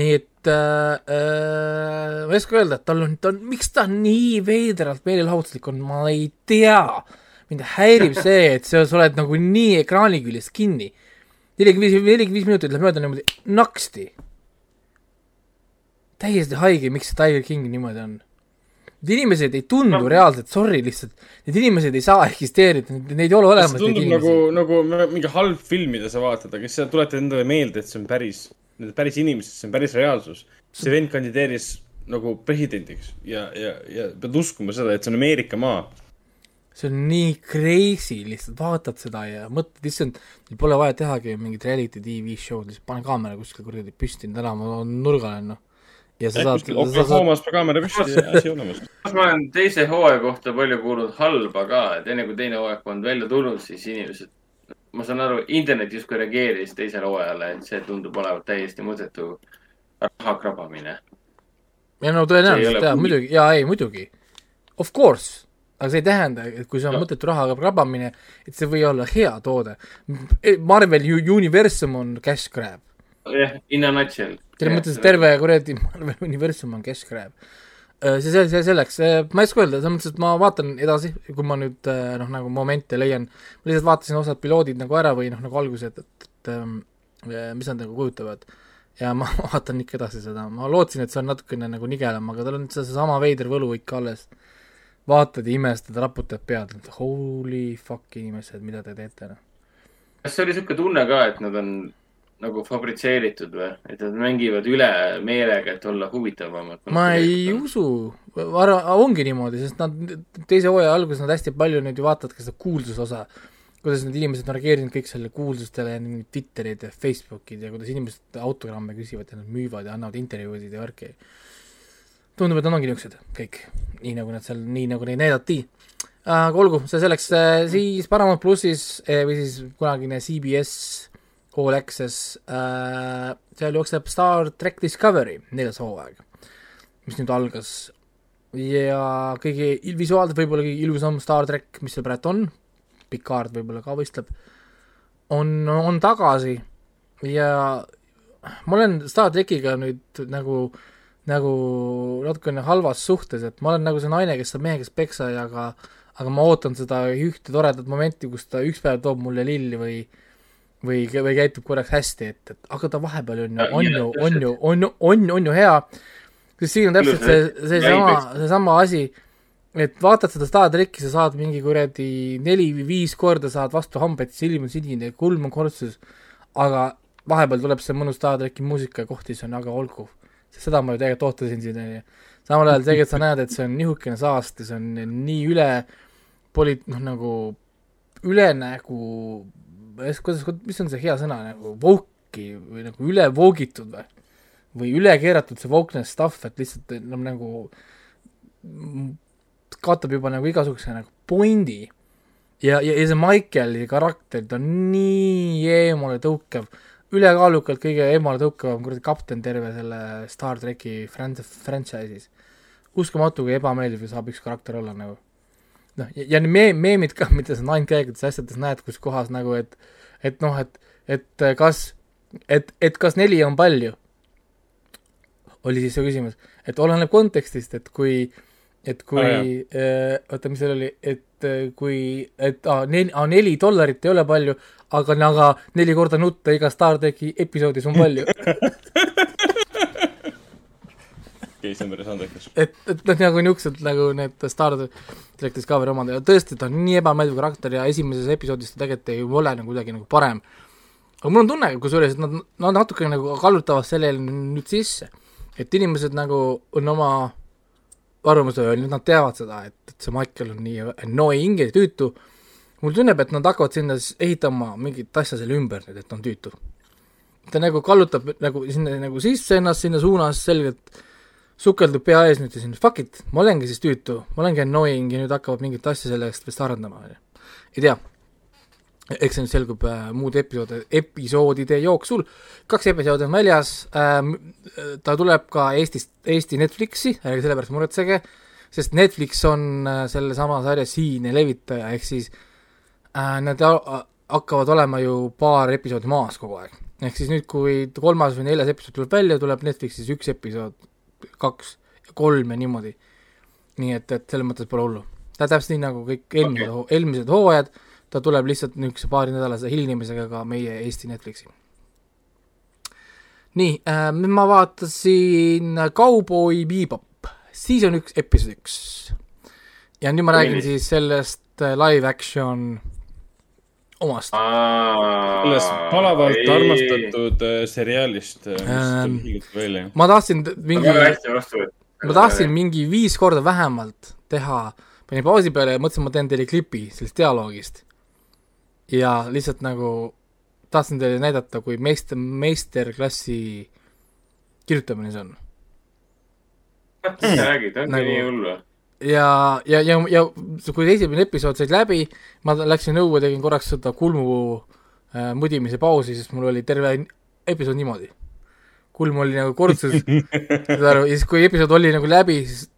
nii et äh, äh, ma ei oska öelda, et tal on, ta on, miks ta nii veidralt meelelahutuslik on, ma ei tea. mind häirib see, et sa, oled nagu nii ekraani küljest kinni. nelikümmend viis, nelikümmend viis minutit läheb mööda niimoodi naksti täiesti haige, miks see Tiger King niimoodi on. Need inimesed ei tundu no. reaalselt, sorry lihtsalt, need inimesed ei saa eksisteerida, neid ei ole olemas, see tundub nagu nagu mingi halb film, mida sa vaatad, aga siis sa tuletad endale meelde, et see on päris, need on päris inimesed, see on päris reaalsus. see vend kandideeris nagu presidendiks ja, ja, ja pead uskuma seda, et see on Ameerika maa. see on nii crazy, lihtsalt vaatad seda ja mõtled, issand, pole vaja tehagi mingit reality tv show'd, lihtsalt pane kaamera kuskil kuradi püsti, täna ma nurgal olen, noh. Ja sa saad, saad, Oklahomas pa kaamera püsti ja asi olemas. ma olen teise hooaja kohta palju kuulnud halba ka, et enne kui teine hooaeg polnud välja tulnud, siis inimesed, ma saan aru, internet justkui reageeris teisele hooajale, et see tundub olevat täiesti mõttetu raha krabamine. ja no tõenäoliselt ole jaa, muidugi, jaa, ei muidugi. Of course, aga see ei tähenda, et kui see on mõttetu rahaga krabamine, et see või olla hea toode. Marvel Universum on cash grab. jah, in a nutshell. selles mõttes, terve kuradi Marvel Universum on cash grab. see, see, see selleks, ma ei oska öelda, selles mõttes, et ma vaatan edasi, kui ma nüüd eh, noh, nagu momente leian, ma lihtsalt vaatasin osad piloodid nagu ära või noh, nagu algused, et, et ähm, mis nad nagu kujutavad. ja ma vaatan ikka edasi seda, ma lootsin, et see on natukene nagu nigelam, aga tal on see- seesama veider võlu ikka alles. vaatad ja imestad, raputad pead, et holy fuck inimesed, mida te teete, noh. kas see oli sihuke tunne ka, et nad on nagu fabritseeritud või, et nad mängivad üle meelega, et olla huvitavamad? ma ei usu, arva, ongi niimoodi, sest nad teise hooaja alguses nad hästi palju nüüd ju vaatavad ka seda kuulsusosa, kuidas need inimesed on reageerinud kõik selle kuulsustele ja mingid Twitterid ja Facebookid ja kuidas inimesed autogramme küsivad ja nad müüvad ja annavad intervjuusid ja värki. tundub, et nad ongi niisugused kõik, nii nagu nad seal, nii nagu neid näidati. aga olgu, see selleks, siis Paramount plussis eh, või siis kunagine CBS All Access äh,, seal jookseb Star track Discovery neljas hooaeg, mis nüüd algas. Ja kõige visuaalselt võib-olla kõige ilusam Star track, mis seal praegu on, Picard võib-olla ka võistleb, on, on tagasi. Ja ma olen Star trackiga nüüd nagu, nagu natukene halvas suhtes, et ma olen nagu see naine, kes saab mehe käest peksa ja aga aga ma ootan seda ühte toredat momenti, kus ta üks päev toob mulle lilli või või, või käitub korraks hästi, et, et aga ta vahepeal on ju, Ja, on ja, ju, on ju, on on, on ju hea, sest siin on täpselt see, seesama, seesama asi, et vaatad seda Star tracki, sa saad mingi kuradi neli või viis korda saad vastu hambaid, silm on sinine, kulm on kortsus, aga vahepeal tuleb see mõnus Star tracki muusika ja koht, siis on aga olgu. seda ma ju tegelikult ootasin siin, onju. samal ajal tegelikult sa näed, et see on nihukene saast ja see on nii üle poli-, noh nagu üle nagu, kuidas, mis on see hea sõna nagu, vouki või nagu üle voogitud või? või üle keeratud see wokeness stuff, et lihtsalt no, nagu kaotab juba nagu igasuguse nagu pointi. ja, ja, ja see Michaeli karakter, ta on nii eemale tõukev, ülekaalukalt kõige eemale tõukavam kuradi kapten terve selle Star tracki fran-, franchise'is. uskumatu, kui ebameeldiv saab üks karakter olla nagu. noh, ja, need me-, meemid ka, mida sa nine-käigudes asjades näed, kus kohas nagu, et et noh, et, et kas, et, et kas neli on palju? Oli siis see küsimus, et oleneb kontekstist, et kui, et kui Ah, äh, oota, mis seal oli, et äh, kui, et aa, neli, neli dollarit ei ole palju, aga, aga neli korda nutta iga Star tracki episoodis on palju. on päris andekas. et, et noh, nagu niisugused nagu need Star track Discovery omad ja tõesti, ta on nii ebameeldiv karakter ja esimeses episoodis ta tegelikult ei ole nagu kuidagi nagu parem. aga mul on tunne, kusjuures, et nad, nad natuke nagu kallutavad sellele nüüd sisse, et inimesed nagu on oma arvamuse öelnud, nad teavad seda, et, et see Michael on nii annoying ja tüütu, mulle tunneb, et nad hakkavad sinna siis ehitama mingit asja selle ümber nüüd, et ta on tüütu. ta nagu kallutab nagu sinna nagu sisse ennast sinna suunas selgelt sukeldub pea ees nüüd ja siin fuck it, ma olengi siis tüütu, ma olengi annoying ja nüüd hakkavad mingit asja selle eest vist arendama, on ju. ei tea. eks see nüüd selgub äh, muude episoode, episoodide jooksul. kaks episoodi on väljas ähm,, ta tuleb ka Eestist, Eesti Netflixi, ärge selle pärast muretsege, sest Netflix on äh, sellesama sarja siinne levitaja, ehk siis äh, nad ha- hakkavad olema ju paar episoodi maas kogu aeg. ehk siis nüüd, kui kolmas või neljas episood tuleb välja, tuleb Netflixis üks episood, kaks, kolm ja niimoodi. nii et, et selles mõttes pole hullu. ta täpselt nii nagu kõik eelmised okay., eelmised hooajad, ta tuleb lihtsalt niisuguse paarinädalase hilinemisega ka meie Eesti Netflixi. nii äh,, ma vaatasin Cowboy Bebop season üks, episood üks. ja nüüd ma räägin siis sellest äh, live action omast. sellest palavalt armastatud äh, seriaalist, mis Ähm, tuli hiljuti välja. ma tahtsin mingi ma tahtsin mingi viis korda vähemalt teha, panin pausi peale ja mõtlesin, ma teen teile klipi sellest dialoogist. ja lihtsalt nagu tahtsin teile näidata, kui meister, meisterklassi kirjutamine see on. mis sa räägid, ongi Nagu- nii hull või? ja, ja, ja, ja kui esimene episood said läbi, ma läksin õue, tegin korraks seda kulmu äh, mudimise pausi, sest mul oli terve episood niimoodi. kulm oli nagu kordsus, saad aru, ja siis kui episood oli nagu läbi, siis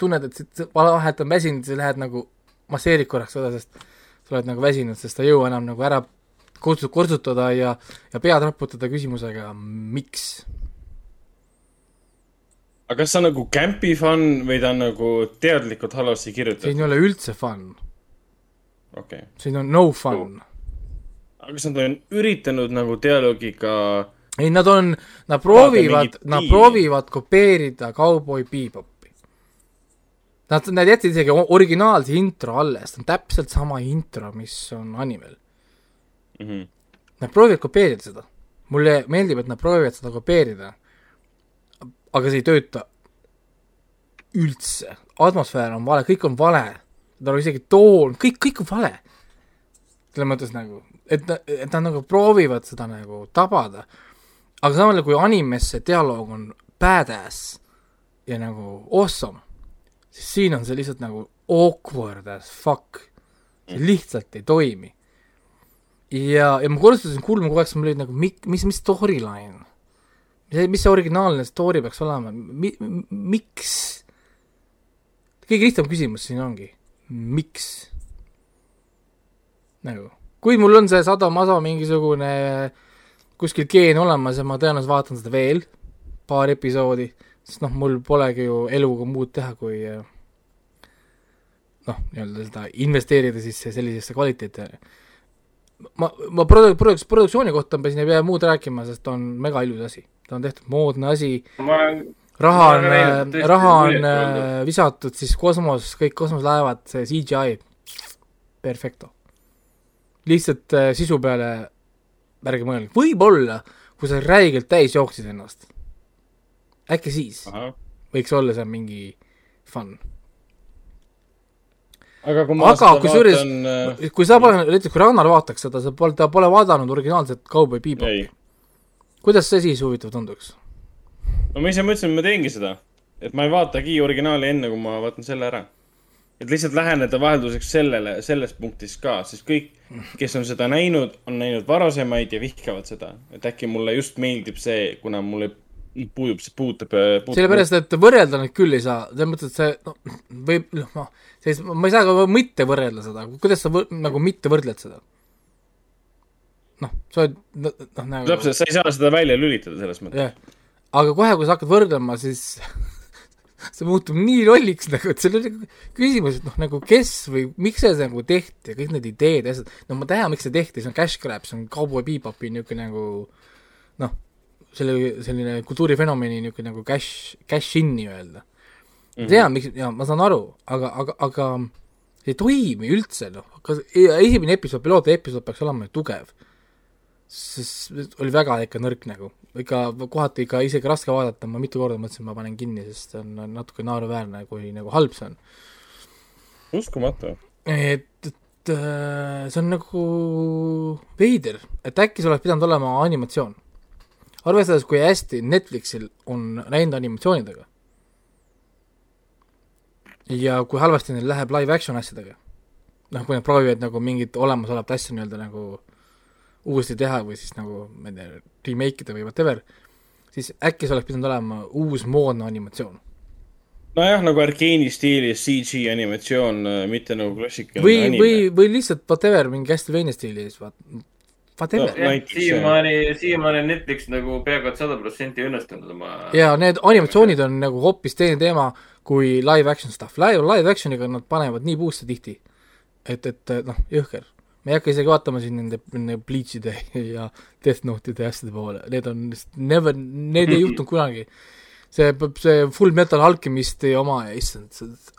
tunned, et sa vahelt on väsinud, siis lähed nagu masseerid korraks seda, sest sa oled nagu väsinud, sest sa ei jõua enam nagu ära kortsu-, kortsutada ja, ja pead raputada küsimusega, miks aga kas see on nagu campi fun või ta on nagu teadlikult halvasti siin kirjutatud? ei ole üldse fun, okay.. siin on no fun no.. aga kas nad on üritanud nagu dialoogiga ei, nad on, nad proovivad nad proovivad kopeerida Cowboy Bebopi. Nad, nad jätsid isegi originaalse intro alles, see on täpselt sama intro, mis on animel. mm? -hmm. Nad proovivad kopeerida seda. mulle meeldib, et nad proovivad seda kopeerida. Aga see ei tööta üldse, atmosfäär on vale, kõik on vale. tal on isegi toon, kõik, kõik on vale. selles mõttes nagu, et, et nad nagu proovivad seda nagu tabada. aga samal ajal, kui animes see dialoog on badass ja nagu awesome, siis siin on see lihtsalt nagu awkward as fuck. see lihtsalt ei toimi ja, ja ma korrutasin kulmu kogu aeg, siis mul oli nagu mi-, mis, mis storyline, mis, mis see originaalne story peaks olema, mi-, miks? kõige lihtsam küsimus siin ongi, miks? nagu, kui mul on see Sado-Maso mingisugune kuskil geen olemas ja ma tõenäoliselt vaatan seda veel, paar episoodi, sest noh, mul polegi ju eluga muud teha, kui noh, nii-öelda seda investeerida siis sellisesse kvaliteeti, ma, ma produ-, produks-, produktsiooni kohta ma siin ei pea muud rääkima, sest on mega ilus asi. Ta on tehtud moodne asi, raha on raha on äh, visatud siis kosmos, kõik kosmoselaevad, see CGI, perfecto. lihtsalt äh, sisu peale ärge mõelge, võib-olla, kui sa räigelt täis jooksid ennast, äkki siis ahah. võiks olla see mingi fun. aga kui ma aga kusjuures vaatan, äh, kui sa pole, näiteks kui Ragnar vaataks seda, sa pole, ta pole vaadanud originaalset Cowboy Bebop, ei, kuidas see siis huvitav tunduks? no ma ise mõtlesin, et ma teengi seda, et ma ei vaatagi originaali enne, kui ma vaatan selle ära. et lihtsalt läheneda vahelduseks sellele, selles punktis ka, sest kõik, kes on seda näinud, on näinud varasemaid ja vihkavad seda, et äkki mulle just meeldib see, kuna mulle puudub, see puutub, puutub. sellepärast, et võrrelda neid küll ei saa, selles mõttes, et see noh, võib, noh, ma, siis ma ei saa ka mitte võrrelda seda, kuidas sa võ, nagu mitte võrdled seda? noh, sa oled, noh nagu täpselt, sa ei saa seda välja lülitada selles mõttes. jah, aga kohe, kui sa hakkad võrdlema, siis see muutub nii lolliks nagu, et seal on nagu küsimus, et noh, nagu kes või miks see nagu tehti ja kõik need ideed ja asjad, no ma tean, miks see tehti, see on cash grab, see on Cowboy Bebopi niisugune nagu noh, selle, selline kultuurifenomeni niisugune nagu cash, cash in nii-öelda. ma tean, miks, jaa, ma saan aru, aga, aga, aga see ei toimi üldse, noh, kas esimene episood, pilootepisood peaks olema tugev sest oli väga ikka nõrk nagu, ikka kohati ikka isegi raske vaadata, ma mitu korda mõtlesin, ma panen kinni, sest on natuke naeruväärne, kui nagu halb see on. uskumatu. et, et äh, see on nagu veider, et äkki see oleks pidanud olema animatsioon. arvestades, kui hästi Netflixil on läinud animatsioonidega ja kui halvasti neil läheb live action asjadega, noh, kui nad proovivad nagu mingit olemasolevat asja nii-öelda nagu uuesti teha või siis nagu, ma ei tea, remake ida või whatever, siis äkki see oleks pidanud olema uus moodne animatsioon. nojah, nagu Arkeeni stiilis CG animatsioon, mitte nagu klassikaline või, või, või lihtsalt whatever, mingi Castlevania stiilis, vaat-, whatever No, näiteks, siiamaani, siiamaani on Netflix nagu peaaegu et sada protsenti õnnestunud oma. ja need animatsioonid on nagu hoopis teine teema kui live action stuff, live, live action'iga nad panevad nii puusse tihti, et, et noh, jõhker. Me ei hakka isegi vaatama siin nende, nende Bleach'ide ja Death Note'ide ja asjade poole, need on never, need ei juhtunud kunagi. see, see Full Metal Alchemisti oma ja issand,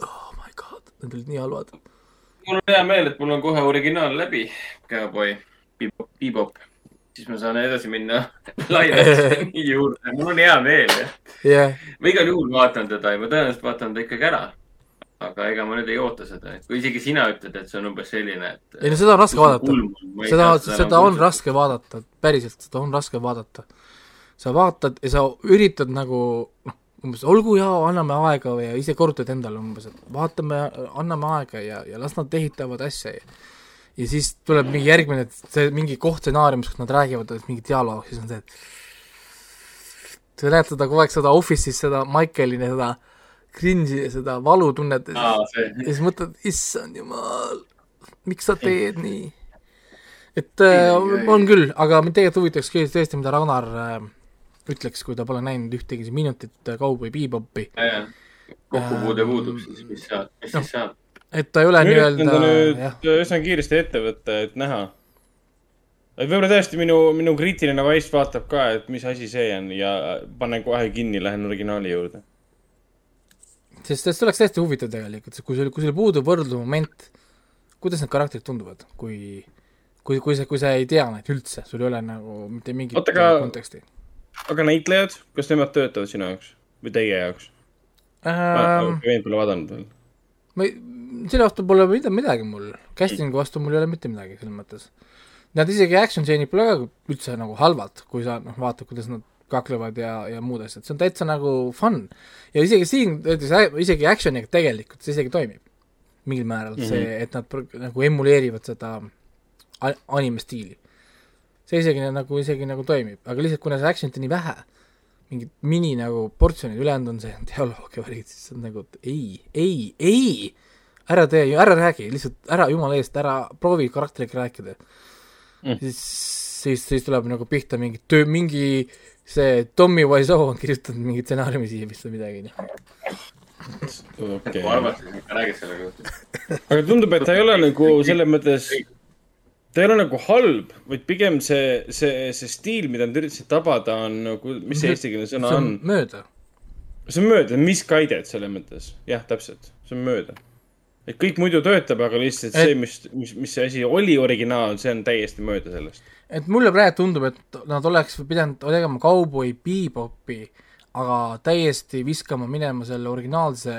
oh my god, need olid nii halvad. mul on hea meel, et mul on kohe originaal läbi, Cowboy Bebop, Bebop. siis ma saan edasi minna laiali juurde, mul on hea meel, jah, ma igal juhul vaatan teda ja ma tõenäoliselt vaatan ta ikkagi ära. Aga ega ma nüüd ei oota seda, et kui isegi sina ütled, et see on umbes selline, et. ei no seda on raske vaadata. seda, seda on. raske vaadata, päriselt, seda on raske vaadata. sa vaatad ja sa üritad nagu noh, umbes olgu ja anname aega või ja ise korrutad endale umbes, et vaatame, anname aega ja, ja las nad ehitavad asja ja ja siis tuleb mingi järgmine, see mingi koht stsenaariumis, kus nad räägivad, et mingi dialoog, siis on see, et sa näed seda kogu aeg, seda Office'is seda Michaeli seda cringe'i ja seda valutunnet ja siis ja siis mõtled, issand jumal, miks sa teed nii? et äh, on küll, aga mind tegelikult huvitaks tõesti, mida Ragnar äh, ütleks, kui ta pole näinud ühtegi minutit äh, Cowboy Bebopi, kokkupuude puudub, siis mis saab, mis noh. siis saab? et ta ei ole nii-öelda üsna kiiresti ette võtta, et näha. võib-olla tõesti minu, minu kriitiline vaist vaatab ka, et mis asi see on ja panen kohe kinni, lähen originaali juurde. Sest see oleks täiesti huvitav tegelikult, kui sul, kui sul puudub võrdlusmoment, kuidas need karakterid tunduvad, kui kui, kui sa, kui sa ei tea neid üldse, sul ei ole nagu mitte mingit Oota, aga- konteksti aga näitlejad, kas nemad töötavad sinu jaoks või teie jaoks? ähm,. vend pole vaadanud veel. ma ei, selle vastu pole mida, midagi mul, casting'u vastu mul ei ole mitte midagi selles mõttes. Nad isegi action stseenid pole ka üldse nagu halvad, kui sa noh, vaatad, kuidas nad kaklevad ja, ja muud asjad, see on täitsa nagu fun. ja isegi siin, isegi action'iga tegelikult see isegi toimib. mingil määral mm -hmm. see, et nad nagu emuleerivad seda anime stiili. see isegi nagu, isegi nagu toimib, aga lihtsalt kuna see action'it on nii vähe, mingid mini nagu portsjonid, ülejäänud on see dialoog ja värgid, siis on nagu, ei, ei, ei, ära tee, ära räägi, lihtsalt ära jumala eest, ära proovi karakteriga rääkida mm.. siis, siis, siis tuleb nagu pihta mingi töö, mingi see Tommy Wiseau on kirjutanud mingi stsenaariumi siia vist või midagi, okei ma. arvasin, et sa räägid selle kohta. aga tundub, et ta ei ole nagu selles mõttes, ta ei ole nagu halb, vaid pigem see, see, see stiil, mida nad üritasid tabada, on nagu, mis see eestikeelne see sõna on mööda. see on mööda, misguided selles mõttes, jah, täpselt, see on mööda. et kõik muidu töötab, aga lihtsalt Et- see, mis, mis, mis see asi oli originaal, see on täiesti mööda sellest. Et mulle praegu tundub, et nad oleks pidanud tegema Cowboy Bebopi, aga täiesti viskama minema selle originaalse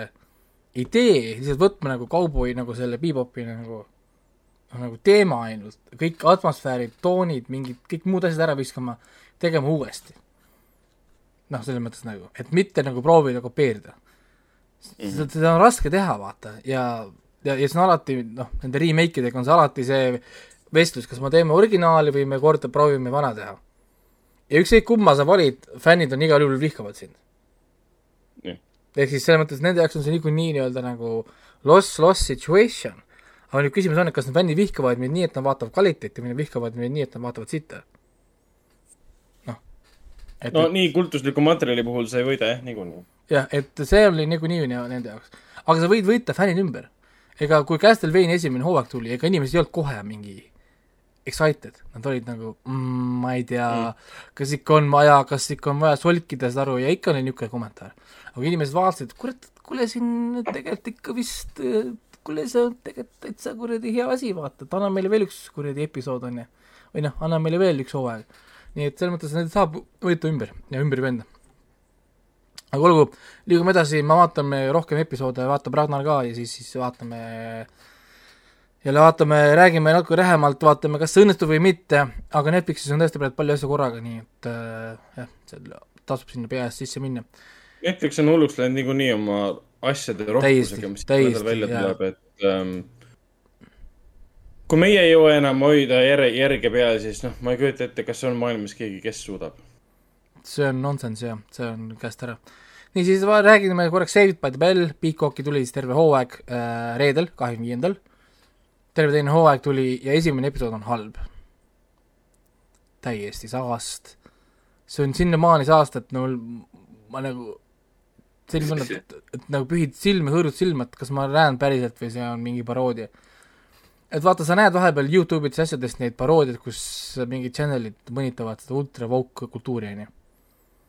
idee, lihtsalt võtma nagu Cowboy nagu selle Bebopi nagu nagu teema ainult, kõik atmosfäärid, toonid, mingid kõik muud asjad ära viskama, tegema uuesti. noh, selles mõttes nagu, et mitte nagu proovida kopeerida. seda, seda on raske teha, vaata, ja, ja, ja see on alati, noh, nende remake idega on see alati see vestlus, kas me teeme originaali või me korda proovime vana teha. ja ükskõik kumma sa valid, fännid on igal juhul vihkavad sind Jah.. ehk siis selles mõttes nende jaoks on see niikuinii nii-öelda nagu loss-loss situation. aga nüüd küsimus on, et kas need fännid vihkavad meid nii, et nad vaatavad kvaliteeti või nad vihkavad meid nii, et nad vaatavad sitta. noh. et no nii kultusliku materjali puhul sa ei võida jah, niikuinii. jah, et see oli niikuinii nii nende jaoks. aga sa võid võita fännid ümber. ega kui Castlevania esimene hooaeg tuli, ega inimesed ei olnud kohe mingi excited, nad olid nagu mm,, ma ei tea mm., kas ikka on vaja, kas ikka on vaja solkida seda aru ja ikka oli niisugune kommentaar. aga inimesed vaatasid, kurat, kuule siin tegelikult ikka vist, kuule see on tegelikult täitsa kuradi hea asi, vaata, et anna meile veel üks kuradi episood, on ju. või noh, anna meile veel üks hooaeg. nii et selles mõttes need saab võita ümber ja ümber venda aga olgu, liigume edasi, me vaatame rohkem episoode, vaatab Ragnar ka ja siis, siis vaatame jälle vaatame, räägime natuke lähemalt, vaatame, kas see õnnestub või mitte, aga Netflixis on tõesti praegu palju asju korraga, nii et äh, jah, seal tasub sinna peas sisse minna. Netflix on hulluks läinud niikuinii oma asjade rohkusega, mis täiesti, välja tuleb, et ähm, kui meie ei jõua enam hoida järge, järge peal, siis noh, ma ei kujuta ette, kas on maailmas keegi, kes suudab. see on nonsense jah, see on käest ära. niisiis räägime korraks Saved by the Bell, Peacocki tuli siis terve hooaeg äh, reedel, kahekümne viiendal. Terve teine hooaeg tuli ja esimene episood on halb. täiesti sagast. see on sinnamaani saast, et no ma nagu, selline tunne, et, et nagu pühid silme, hõõrud silma, et kas ma näen päriselt või see on mingi paroodia. et vaata, sa näed vahepeal Youtube'ides asjadest neid paroodiaid, kus mingid channel'id mõnitavad seda ultra woke kultuuri, on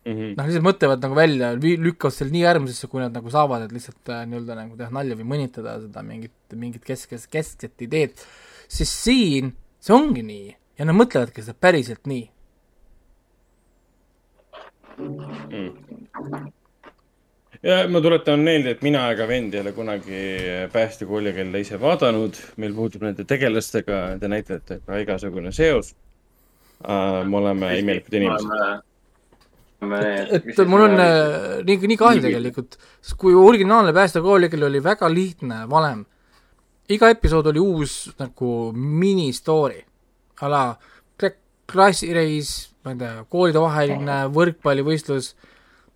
ju. Mhm. noh, lihtsalt mõtlevad nagu välja, lükkavad selle nii äärmusesse, kui nad nagu saavad, et lihtsalt äh, nii-öelda nagu teha nalja või mõnitada seda mingit, mingit kesk, kesk, keskset ideed, siis siin see ongi nii ja nad mõtlevadki seda päriselt nii. ja ma tuletan meelde, et mina ega vend ei ole kunagi päästekooli kella ise vaadanud, meil puudub nende tegelastega, nende näitlejatega igasugune seos. me oleme imelikud inimesed. Et mul on äh, nii, nii kahju tegelikult, sest kui originaalne päästekoolikil oli väga lihtne valem, iga episood oli uus nagu mini-story, a la kla- klassireis, ma ei tea, koolidevaheline võrkpallivõistlus,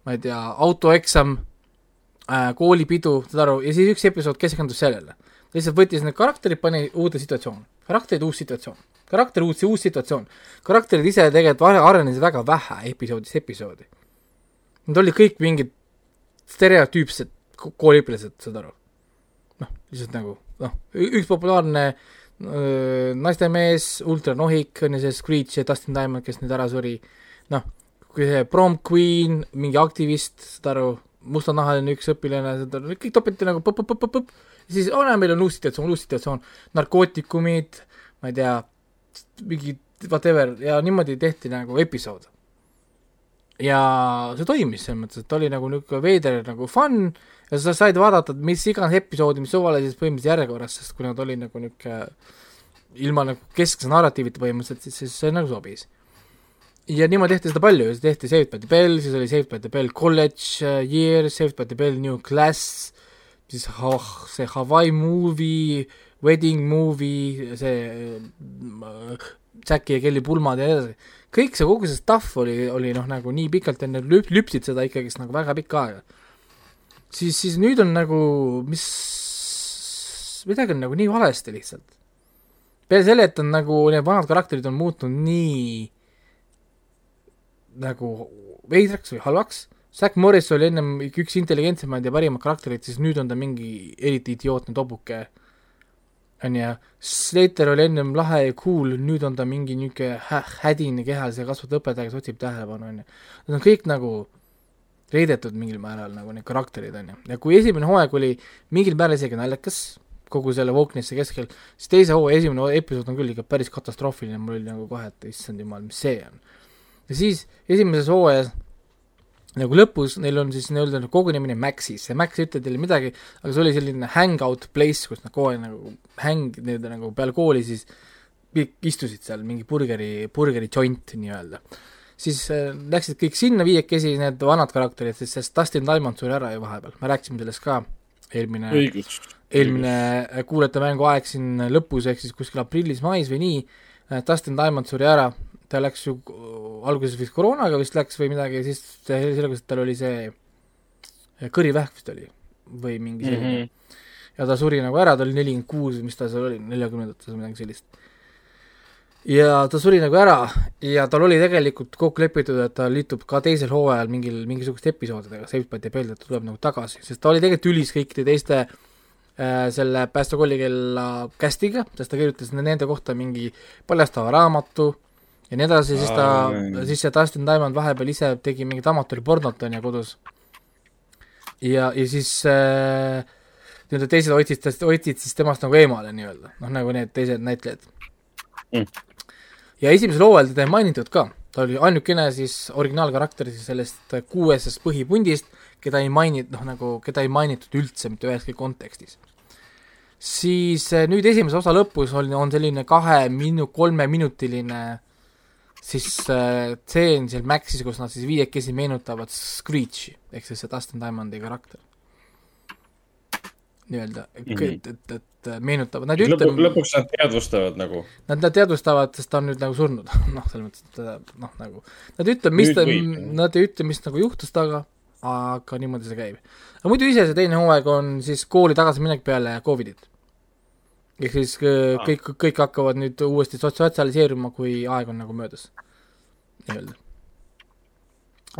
ma ei tea, autoeksam äh,, koolipidu, saad aru, ja siis üks episood keskendus sellele. lihtsalt võttis need karakterid, pani uude situatsiooni, karakterid uus situatsioon, karakter uus, uus situatsioon. karakterid ise tegelikult are- arenesid väga vähe episoodist episoodi. Nad olid kõik mingid stereotüüpsed ko- kooliõpilased, saad aru? noh, lihtsalt nagu noh, üks populaarne öö, naistemees, ultranohik on ju see Screech ja Dustin Diamond, kes nüüd ära suri, noh, kui see prom queen, mingi aktivist, saad aru, mustanahaline üks õpilane, saad aru, kõik topiti nagu põpp-põpp-põpp-põpp, siis oo näe, meil on uus situatsioon, uus situatsioon, narkootikumid, ma ei tea, mingi whatever ja niimoodi tehti nagu episood. ja see toimis selles mõttes, et oli nagu niisugune veider nagu fun ja sa said vaadata, mis iganes episoodi, mis suvalises põhimõtteliselt järjekorras, sest kui nad olid nagu niisugune ilma nagu keskse narratiivita põhimõtteliselt, siis, siis see nagu sobis. ja niimoodi tehti seda palju, tehti Saved by the Bell, siis oli Saved by the Bell College uh, Year, Saved by the Bell New Class, siis ha- see Hawaii movie, Wedding movie, see äh, Jackie ja Kelly pulmad ja nii edasi, kõik see, kogu see stuff oli, oli noh, nagu nii pikalt enne lüp-, lüpsid seda ikkagist nagu väga pikka aega. siis, siis nüüd on nagu, mis, midagi on nagu nii valesti lihtsalt. peale selle, et on nagu need vanad karakterid on muutunud nii nagu veidraks või halvaks, Zack Morris oli ennem üks intelligentsemaid ja parimaid karaktereid, siis nüüd on ta mingi eriti idiootne tobuke, on ju, Slater oli ennem lahe ja cool, nüüd on ta mingi niisugune hä-, hädine kehas ja kasvab õpetaja, kes otsib tähelepanu, on ju. Need on kõik nagu reidetud mingil määral nagu need karakterid, on ju. ja kui esimene hooaeg oli mingil määral isegi naljakas, kogu selle wokenesse keskel, siis teise hooaja esimene episood on küll ikka päris katastroofiline, mul oli nagu kohe, et issand jumal, mis see on. ja siis esimeses hooajas nagu lõpus neil on siis nii-öelda nagu kogunemine Maxis. Ja Max ei ütle teile midagi, aga see oli selline hangout place, kus nad kogu aeg nagu häng, nii-öelda nagu peale kooli siis kõik istusid seal, mingi burgeri, burgeri joint nii-öelda. siis äh, läksid kõik sinna viiekesi, need vanad karakterid, sest Dustin Diamond suri ära ju vahepeal, me rääkisime sellest ka eelmine eelmine äh, kuulajate mängu aeg siin lõpus, ehk siis kuskil aprillis-mais või nii, Dustin Diamond suri ära, ta läks ju alguses vist koroonaga vist läks või midagi, siis selgus, et tal oli see kõrivähk vist oli või mingi selline mm. -hmm. ja ta suri nagu ära, ta oli nelikümmend kuus või mis ta seal oli, neljakümnendates või midagi sellist. ja ta suri nagu ära ja tal oli tegelikult kokku lepitud, et ta liitub ka teisel hooajal mingil, mingisuguste episoodidega Saved by the Bell, et ta tuleb nagu tagasi, sest ta oli tegelikult ülis kõikide teiste äh, selle Päästekolli kella cast'iga, sest ta kirjutas nende kohta mingi paljastava raamatu ja nii edasi, siis ta siis see Dustin Diamond vahepeal ise tegi mingit amatööripornot, on ju, kodus. ja, ja siis äh, nii-öelda teised hoidsid hoidsid siis temast nagu eemale nii-öelda, noh nagu need teised näitlejad Mm. ja esimesel hooajal teda ei mainitud ka, ta oli ainukene siis originaalkarakter siis sellest kuuesest põhipundist, keda ei mainitud, noh nagu, keda ei mainitud üldse mitte üheski kontekstis. siis äh, nüüd esimese osa lõpus on, on selline kahe minu-, kolmeminutiline siis äh, tseen seal Maxis, kus nad siis viiekesi meenutavad Screechi, ehk siis see Dustin Diamondi karakter. nii-öelda mm, -hmm. et, et, et meenutavad, nad ei ütle lõpu, lõpuks nad teadvustavad nagu. Nad, nad teadvustavad, sest ta on nüüd nagu surnud noh, selles mõttes, et noh, nagu nad ei ütle, mis ta nad ei ütle, mis nagu juhtus temaga, aga niimoodi see käib. aga muidu ise see teine hooaeg on siis kooli tagasiminek peale Covidit. Ehk siis äh, Aa. kõik, kõik hakkavad nüüd uuesti sots- sotsialiseeruma, kui aeg on nagu möödas, nii-öelda.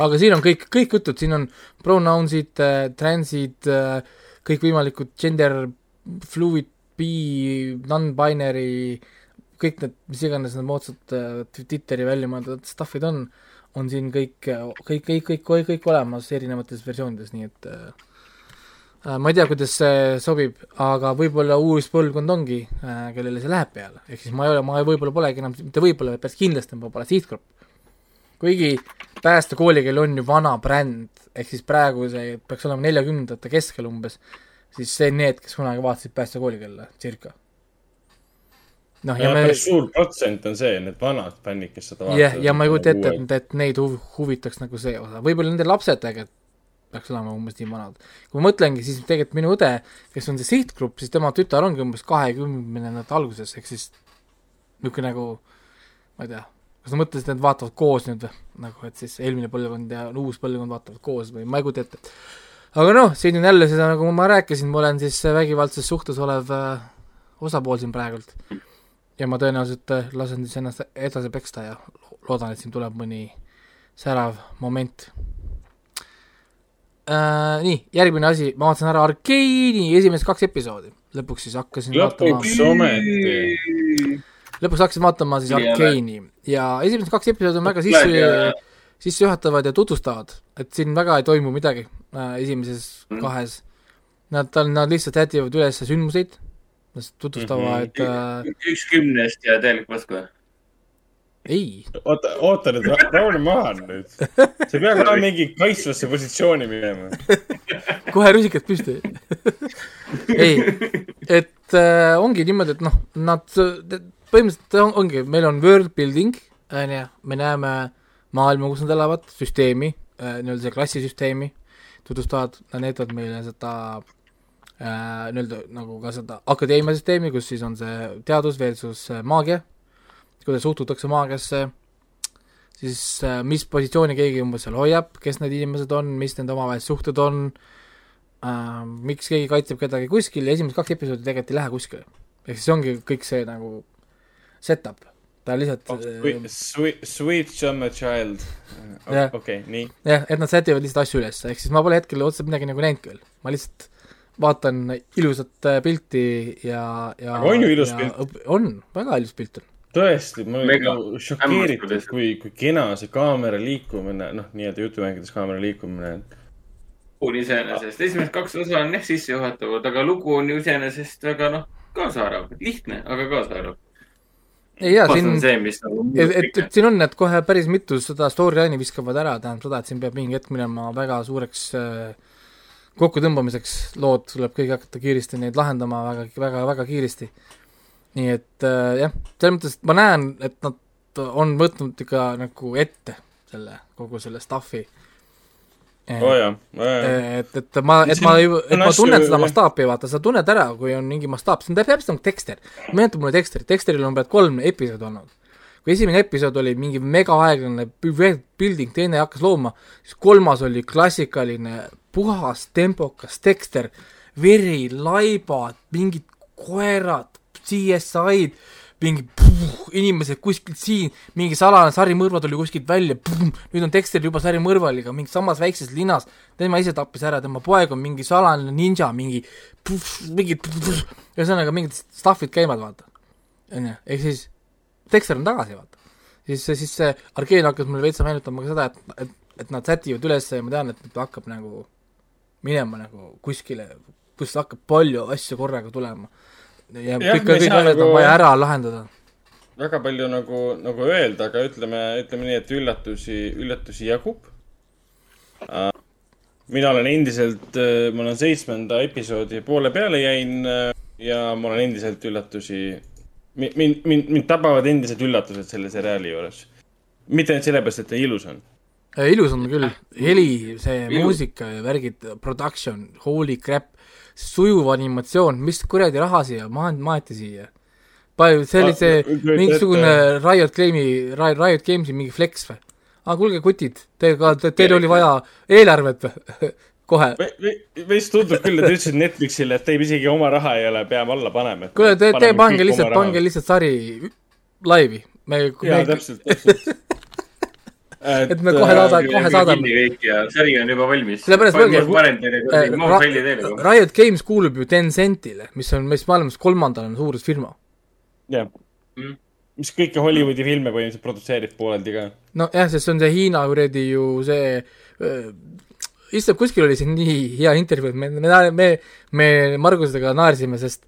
aga siin on kõik, kõik jutud, siin on pronouns'id äh,, transid äh,, kõikvõimalikud gender fluid, bi, non-binary, kõik need, mis iganes need moodsad Twitteri välja mõeldud stuff'id on, on siin kõik, kõik, kõik, kõik, kõik, olemas erinevates versioonides, nii et äh, ma ei tea, kuidas see sobib, aga võib-olla uus põlvkond ongi äh,, kellele see läheb peale, ehk siis ma ei ole, ma võib-olla polegi enam, mitte võib-olla, vaid päris kindlasti ma pole sihtgrupp. kuigi päästekooli, on ju vana bränd, ehk siis praegu see peaks olema neljakümnendate keskel umbes, siis see on need, kes kunagi vaatasid päästekooli kella, circa. noh, ja me päris suur protsent on see, need vanad fännid, kes seda jah, ja ma ei kujuta ette, et, et neid huv-, huvitaks nagu see osa, võib-olla nende lapsed tegelikult peaks olema umbes nii vanad. kui ma mõtlengi, siis tegelikult minu õde, kes on see sihtgrupp, siis tema tütar ongi umbes kahekümnendate alguses, ehk siis niisugune nagu ma ei tea, kas nad mõtlesid, et nad vaatavad koos nüüd või, nagu et siis eelmine põlvkond ja uus põlvkond vaatavad koos või ma ei kujuta ette. aga noh, siin on jälle seda, nagu ma rääkisin, ma olen siis vägivaldses suhtes olev äh, osapool siin praegult ja ma tõenäoliselt äh, lasen siis ennast edasi peksta ja lo- loodan, et siin tuleb mõni särav moment äh,. nii, järgmine asi, ma vaatasin ära Arkeeni esimesed kaks episoodi, lõpuks siis hakkasin lõpuks vaatama, ometi. lõpuks hakkasin vaatama siis Arkeeni ja esimesed kaks episoodi on väga sisse, sissejuhatavad ja tutvustavad, et siin väga ei toimu midagi äh, esimeses Mm. kahes. Nad, nad lihtsalt jätivad üles sündmuseid, tutvustavad mm, -hmm. äh, üks kümnest ja täielik pask või? ei, oota, oota nüüd, rahune maha nüüd. sa ei pea ka mingi kaitsvasse positsiooni minema. kohe rusikad püsti. ei, et äh, ongi niimoodi, et noh, nad põhimõtteliselt on, ongi, meil on world building, on ju, me näeme maailma, kus nad elavad, süsteemi äh,, nii-öelda see klassisüsteemi tutvustavad, nad näitavad meile seda äh, nii-öelda nagu ka seda akadeemia süsteemi, kus siis on see teadus versus äh, maagia, kuidas suhtutakse maagiasse, siis äh, mis positsiooni keegi umbes seal hoiab, kes need inimesed on, mis nende omavahelised suhted on äh,, miks keegi kaitseb kedagi kuskil ja esimesed kaks episoodi tegelikult ei lähe kuskile. ehk siis ongi kõik see nagu set-up, ta lihtsalt Oh, äh, Sweet, sweet summer child. Jah. okei, nii. jah, et nad sätivad lihtsalt asju üles, ehk siis ma pole hetkel otseselt midagi nagu näinud küll, ma lihtsalt vaatan ilusat äh, pilti ja, ja Aga on ju ilus ja pilt? on, väga ilus pilt on. tõesti, ma olin nagu šokeeritud, kui, kui kena see kaamera liikumine, noh, nii-öelda jutumängides kaamera liikumine. lugu iseenesest, esimesed kaks osa on jah sissejuhatavad, aga lugu on ju iseenesest väga noh, kaasaarv, lihtne, aga kaasaarv. ei jaa, siin on see, mis nagu. et, et, et siin on, et kohe päris mitu seda storyline'i viskavad ära, tähendab seda, et siin peab mingi hetk minema väga suureks äh, kokkutõmbamiseks, lood tuleb kõik hakata kiiresti neid lahendama väga, väga, väga kiiresti. Nii et äh, jah, selles mõttes, ma näen, et nad on võtnud ikka nagu ette selle, kogu selle stuff'i. oo jaa, et, et ma, et ma, et ma tunnen seda mastaapi, vaata, sa tunned ära, kui on mingi mastaap, see on täpselt nagu Dexter. meenutab mulle Dexterit, Dexteril on peaaegu kolm episoodi olnud. kui esimene episood oli mingi mega aeglane bu- building, teine hakkas looma, siis kolmas oli klassikaline puhas tempokas Dexter, veri, laibad, mingid koerad, CSI-d, mingi puh, inimesed kuskilt siin, mingi salajane sarimõrva tuli kuskilt välja, nüüd on Dexter juba sarimõrvaliga, mingi samas väikses linnas, tema ise tappis ära, tema poeg on mingi salajane ninja, mingi mingid ühesõnaga mingid stuff'id käivad, vaata. onju, ehk siis Dexter on tagasi, vaata. siis, siis see Arkeen hakkas mulle veitsa meenutama ka seda, et, et, et nad sätivad üles ja ma tean, et ta hakkab nagu minema nagu kuskile, kus hakkab palju asju korraga tulema. Ja kõik, kõik asjad on nagu- vaja ära lahendada. väga palju nagu, nagu öelda, aga ütleme, ütleme nii, et üllatusi, üllatusi jagub. mina olen endiselt, ma olen seitsmenda episoodi poole peale jäin äh, ja ma olen endiselt üllatusi, mind, mind, mind tabavad endiselt üllatused selle seriaali juures. mitte ainult sellepärast, et ta ilus on. ilus on küll, heli, see Ilus. muusika ja värgid, production, holy crap, sujuv animatsioon, mis kuradi raha siia ma-, maeti siia. palju, see oli Ma- see mingisugune Riot Games'i, Riot Games'i mingi flex või? aa, kuulge, kutid, teil ka, teil oli vaja eelarvet või? kohe. veits tundub küll, et te ütlesite Netflixile, et teil isegi oma raha ei ole, peame alla panema. kuule, te, te pange lihtsalt, pange lihtsalt sari laivi. jaa, täpselt, täpselt. et me kohe saada- kohe saadame. sari on juba valmis. Sellepärast mõelge, äh. Riot Games kuulub ju Tencentile, mis on meist maailmas kolmandana suurus firma. jah, mis kõiki Hollywoodi filme põhimõtteliselt produtseerib pooleldi ka. nojah, sest see on see Hiina kuradi ju see issand, kuskil oli siin nii hea intervjuu, et me, me, me, me Margusega naersime, sest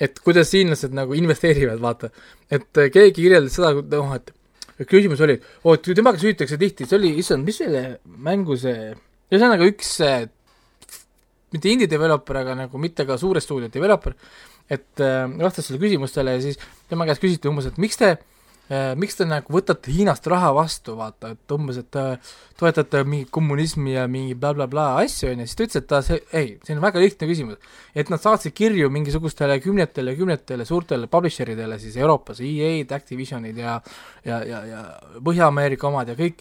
et kuidas hiinlased nagu investeerivad, vaata. et äh, keegi kirjeldas seda, noh, et et küsimus oli, oot, temaga süütakse tihti, see oli, issand, mis selle mängu see, ühesõnaga üks mitte indie developer, aga nagu mitte ka suure stuudio developer, et äh, vastas selle küsimustele ja siis tema käest küsiti umbes, et miks te äh, miks te nagu võtate Hiinast raha vastu, vaata, et umbes, et äh, toetate mingit kommunismi ja mingi blablabla bla, bla asju, on ju, siis ta ütles, et ta see, ei, see on väga lihtne küsimus. et nad saatsid kirju mingisugustele kümnetele, kümnetele suurtele publisher idele siis Euroopas, EA-d, Activisionid ja ja, ja, ja Põhja-Ameerika omad ja kõik,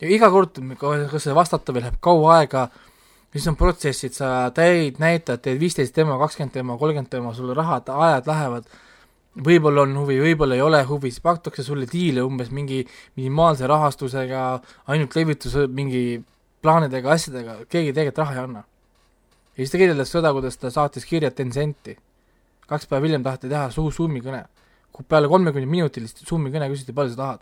ja iga kord, kas see vastata veel läheb kaua aega, siis on protsessid, sa täid, näitad, teed viisteist demo, kakskümmend demo, kolmkümmend demo, sul rahad, ajad lähevad, võib-olla on huvi, võib-olla ei ole huvi, siis pakutakse sulle diile umbes mingi minimaalse rahastusega, ainult levituse mingi plaanidega, asjadega, keegi tegelikult raha ei anna. ja siis ta kirjeldas seda, kuidas ta saatis kirja Tencenti. kaks päeva hiljem taheti teha suu Zoomi kõne. peale kolmekümne minutilist Zoomi kõne küsiti, palju sa tahad.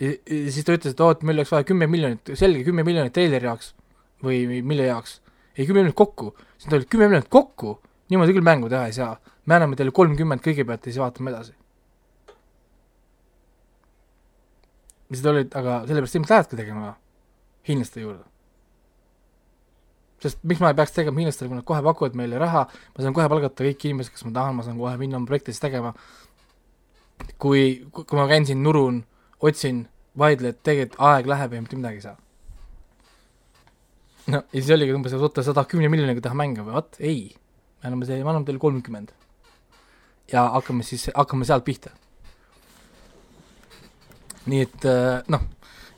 ja siis ta ütles, et oot, meil oleks vaja kümme miljonit, selge, kümme miljonit treileri jaoks või mille jaoks. ei, kümme miljonit kokku. siis ta oli kümme miljonit kokku, niimoodi küll mängu teha ei saa me anname teile kolmkümmend kõigepealt ja siis vaatame edasi. mis need olid, aga sellepärast ilmselt lähedki tegema hiinlaste juurde. sest miks ma ei peaks tegema hiinlastele, kui nad kohe pakuvad meile raha, ma saan kohe palgata kõik inimesed, kes ma tahan, ma saan kohe minna oma projektidest tegema. kui, kui ma käin siin, nurun, otsin, vaidlen, tegelikult aeg läheb ja mitte midagi ei saa. no ja siis oligi umbes, et oota, sa tahad kümne miljoniga teha mänge või, vot ei me anname teile, me anname teile kolmkümmend. Ja hakkame siis, hakkame sealt pihta. nii et äh, noh,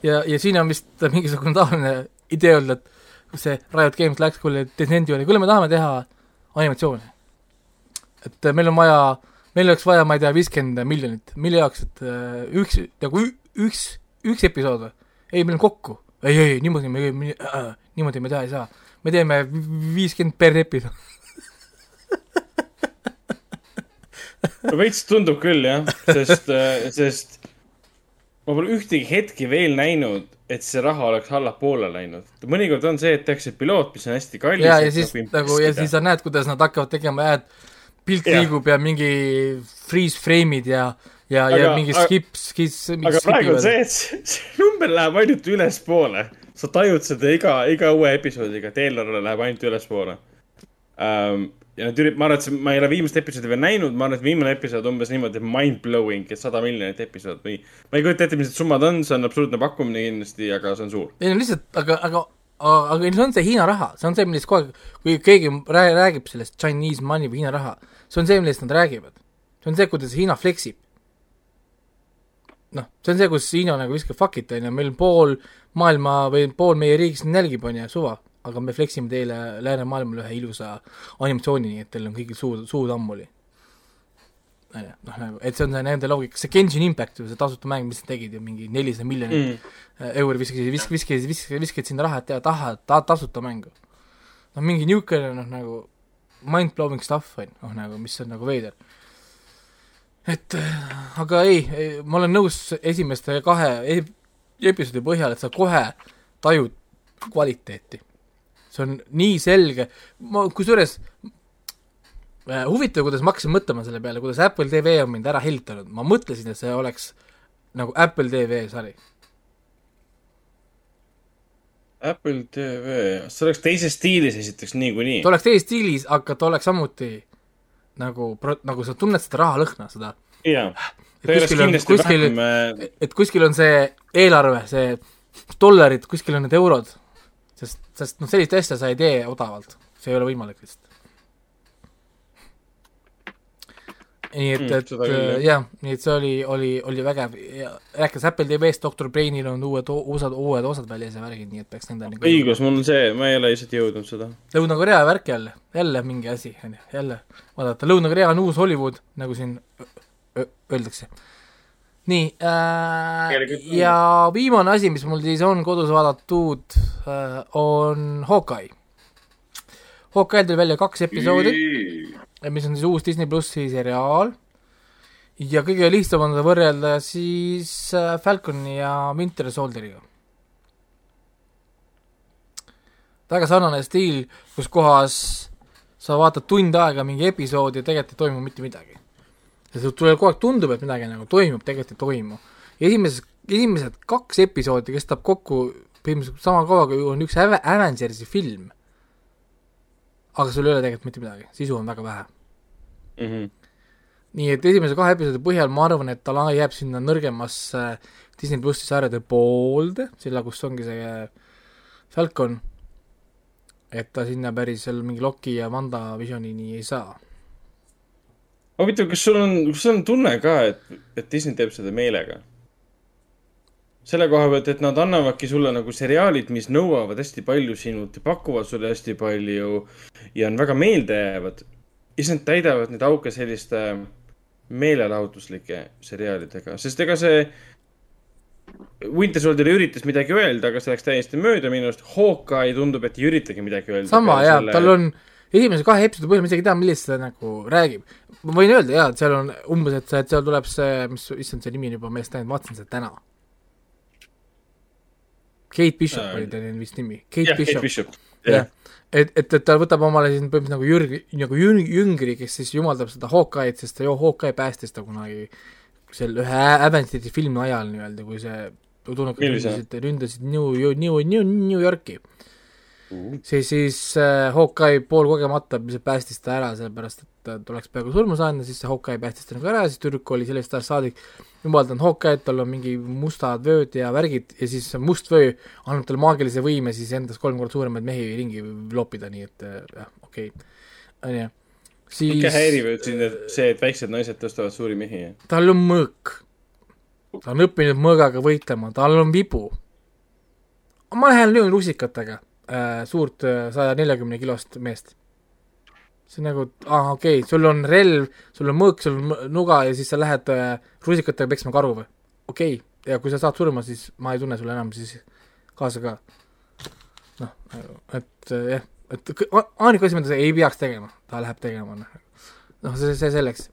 ja, ja siin on vist mingisugune taoline idee olnud, et see Riot Games läks kuule Descendi juurde, kuule me tahame teha animatsiooni. et äh, meil on vaja, meil oleks vaja, ma ei tea, viiskümmend miljonit, mille jaoks, et äh, üks, nagu üks, üks episood või? ei, meil on kokku. ei, ei, niimoodi me niimoodi me teha ei saa. me teeme viiskümmend per episood. veits tundub küll jah, sest, sest ma pole ühtegi hetki veel näinud, et see raha oleks allapoole läinud. mõnikord on see, et tehakse piloot, mis on hästi kallis. ja, ja siis nagu ja siis sa näed, kuidas nad hakkavad tegema et pilt liigub ja mingi freeze frame'id ja, ja, ja mingi skip, skip, aga praegu on see, et see number läheb ainult ülespoole. sa tajud seda iga, iga uue episoodiga, et eelarve läheb ainult ülespoole um,. Ja nad ürit-, ma arvan, et see, ma ei ole viimast episoodi veel näinud, ma arvan, et viimane episood umbes niimoodi mind-blowing, et sada miljonit episood või. ma ei kujuta ette, mis need summad on, see on absurdne pakkumine kindlasti, aga see on suur. ei no lihtsalt, aga, aga, aga see on see Hiina raha, see on see, millest kogu aeg, kui keegi rää- räägib sellest Chinese money või Hiina raha, see on see, millest nad räägivad. see on see, kuidas Hiina fleksib. noh, see on see, kus Hiina nagu viskab fuck it, on ju, meil pool maailma või pool meie riigist nälgib, on ju, suva, aga me fleksime teile läänemaailmale ühe ilusa animatsiooni, nii et teil on kõigil suud, suud ammuli. on ju, noh nagu, et see on see nende loogika, see Genshin Impact ju, see tasuta mäng, mis nad tegid ju mingi nelisada miljonit Mm. euri viskasid, visk-, viskasid, viskasid, viskasid sinna raha, et teha taha, ta-, tasuta mängu. noh, mingi niisugune noh, nagu mind-blowing stuff on, noh nagu, mis on nagu veider. et äh, aga ei, ei, ma olen nõus esimeste kahe e episoodi põhjal, et sa kohe tajud kvaliteeti. See on nii selge, ma kusjuures äh, huvitav, kuidas ma hakkasin mõtlema selle peale, kuidas Apple TV on mind ära hellitanud, ma mõtlesin, et see oleks nagu Apple TV sari Apple TV, see oleks teises stiilis esiteks niikuinii. Ta. oleks teises stiilis, aga ta oleks samuti nagu, nagu sa tunned seda rahalõhna, seda, oleks kuskil on, kuskil, vähem, et kuskil on see eelarve, see dollarid, kuskil on need eurod, sest, sest noh, sellist asja sa ei tee odavalt, see ei ole võimalik lihtsalt. nii et Mm, et jah. nii et see oli, oli, oli vägev ja rääkis Apple TV-st, Doktor Brainil on uued, osad, uued osad väljas ja värgid, nii et peaks nendeni õigus, mul on see, ma ei ole lihtsalt jõudnud seda. Lõuna-Korea värk jälle, jälle mingi asi, on ju, jälle vaadata, Lõuna-Korea on uus Hollywood, nagu siin öeldakse. Nii äh, ja viimane asi, mis mul siis on kodus vaadatud äh,, on Hawkeye. Hawkeye tuli välja kaks episoodi, mis on siis uus Disney plussi seriaal ja kõige lihtsam on seda võrrelda siis äh, Falconi ja Winter Soldieriga. väga sarnane stiil, kus kohas sa vaatad tund aega mingi episoodi ja tegelikult ei toimu mitte midagi. Ja sul tuleb kogu aeg tundub, et midagi nagu toimub, tegelikult ei toimu. ja esimesed, kaks episoodi kestab kokku põhimõtteliselt sama kaua, kui on üks Ave- Avengersi film. aga sul ei ole tegelikult mitte midagi, sisu on väga vähe. Mhm. nii et esimese kahe episoodi põhjal ma arvan, et ta jääb sinna nõrgemasse Disney plussi sarjade poolde, selle, kus ongi see Falcon, et ta sinna päris seal mingi Loki ja Wanda Visionini ei saa. huvitav, kas sul on, kas sul on tunne ka, et, et Disney teeb seda meelega? selle koha pealt, et nad annavadki sulle nagu seriaalid, mis nõuavad hästi palju sinult ja pakuvad sulle hästi palju ja on väga meeldejäävad. ja siis nad täidavad neid auke selliste meelelahutuslike seriaalidega, sest ega see Winter Soldier üritas midagi öelda, aga see läks täiesti mööda minust. Hawkeye tundub, et ei üritagi midagi öelda. sama jaa, tal on esimese kahe episoodi põhjal, ma isegi ei tea, millest ta nagu räägib. Ma võin öelda jaa, et seal on umbes, et see, et seal tuleb see, mis, issand, see nimi on juba meelest läinud, vaatasin seda täna. Kate Bishop Äh, oli ta vist nimi, Kate Kate Bishop. Jah, et, et, et ta võtab omale siis põhimõtteliselt nagu jürg-, nagu jüng-, jüngri, kes siis jumaldab seda Hawkeye'd, sest ta ju Hawkeye päästis ta kunagi seal ühe Avengersi filmi ajal nii-öelda, kui see Millise? ründasid, ründasid New, New, New, New Yorki. siis, siis äh, Hawkeye poolkogemata päästis ta ära, sellepärast et ta oleks peaaegu surma saanud ja siis see Hawkeye päästis ta nagu ära ja siis tüdruk oli sellest ajast saadik jumaldanud Hawkeye'd, tal on mingi mustad vööd ja värgid ja siis must vöö annab talle maagilise võime siis endas kolm korda suuremaid mehi ringi loopida, nii et äh, jah, okei okay., onju. siis ikka häirib et see, et väiksed naised tõstavad suuri mehi. tal on mõõk. ta on õppinud mõõgaga võitlema, tal on vibu. ma lähen löön rusikatega äh, suurt saja neljakümne kilost meest. See on nagu, aa okei okay,, sul on relv, sul on mõõk, sul on nuga ja siis sa lähed äh, rusikatega peksma karu või? okei okay., ja kui sa saad surma, siis ma ei tunne sulle enam siis kaasa ka. noh, et äh, jah, et kõ- a- ainuke asi, mida ta ei peaks tegema, ta läheb tegema, noh. noh, see, see selleks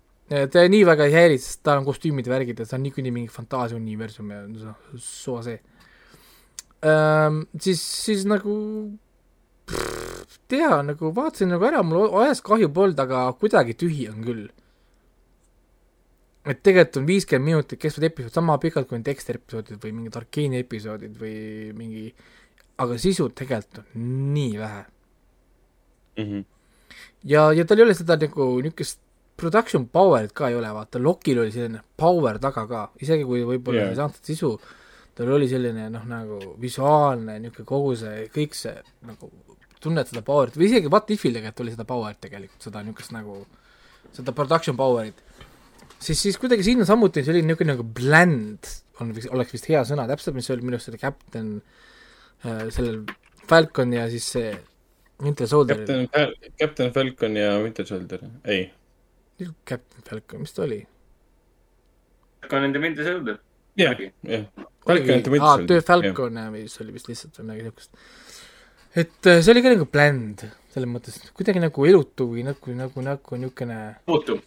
ta nii väga ei häiri, sest tal on kostüümid ja värgid ja see on niikuinii mingi fantaasiauniversum ja noh, suva see siis, siis nagu pff, tea, nagu vaatasin nagu ära, mul ajast kahju polnud, aga kuidagi tühi on küll. et tegelikult on viiskümmend minutit kestvad episood sama pikalt kui on Dexter episoodid või mingid Arkeeni episoodid või mingi, aga sisu tegelikult on nii vähe Mhm. ja, ja tal ei ole seda nagu niisugust production power'it ka ei ole, vaata, Lokil oli selline power taga ka, isegi kui võib-olla Jaa. ei saanud sisu, tal oli selline noh, nagu visuaalne niisugune kogu see, kõik see nagu tunned seda power'it või isegi What Ifil tegelikult oli seda power'it tegelikult, seda niisugust nagu, seda production power'it. siis, siis kuidagi siin on samuti selline niisugune nagu bland on, oleks vist hea sõna, täpselt mis oli minu arust selle Captain äh,, sellel Falcon ja siis see Winter Soldier. Captain Captain Falcon ja Winter Soldier, ei. Captain Falcon, mis ta oli? ka nende mind ei sõudnud. jah, jah. Falcon ja Winter aa, Soldier. Falcon ja mis oli vist lihtsalt või midagi niisugust. Et äh, see oli ka nagu bland, selles mõttes, kuidagi nagu elutu või nagu, nagu, nagu niisugune hambutu.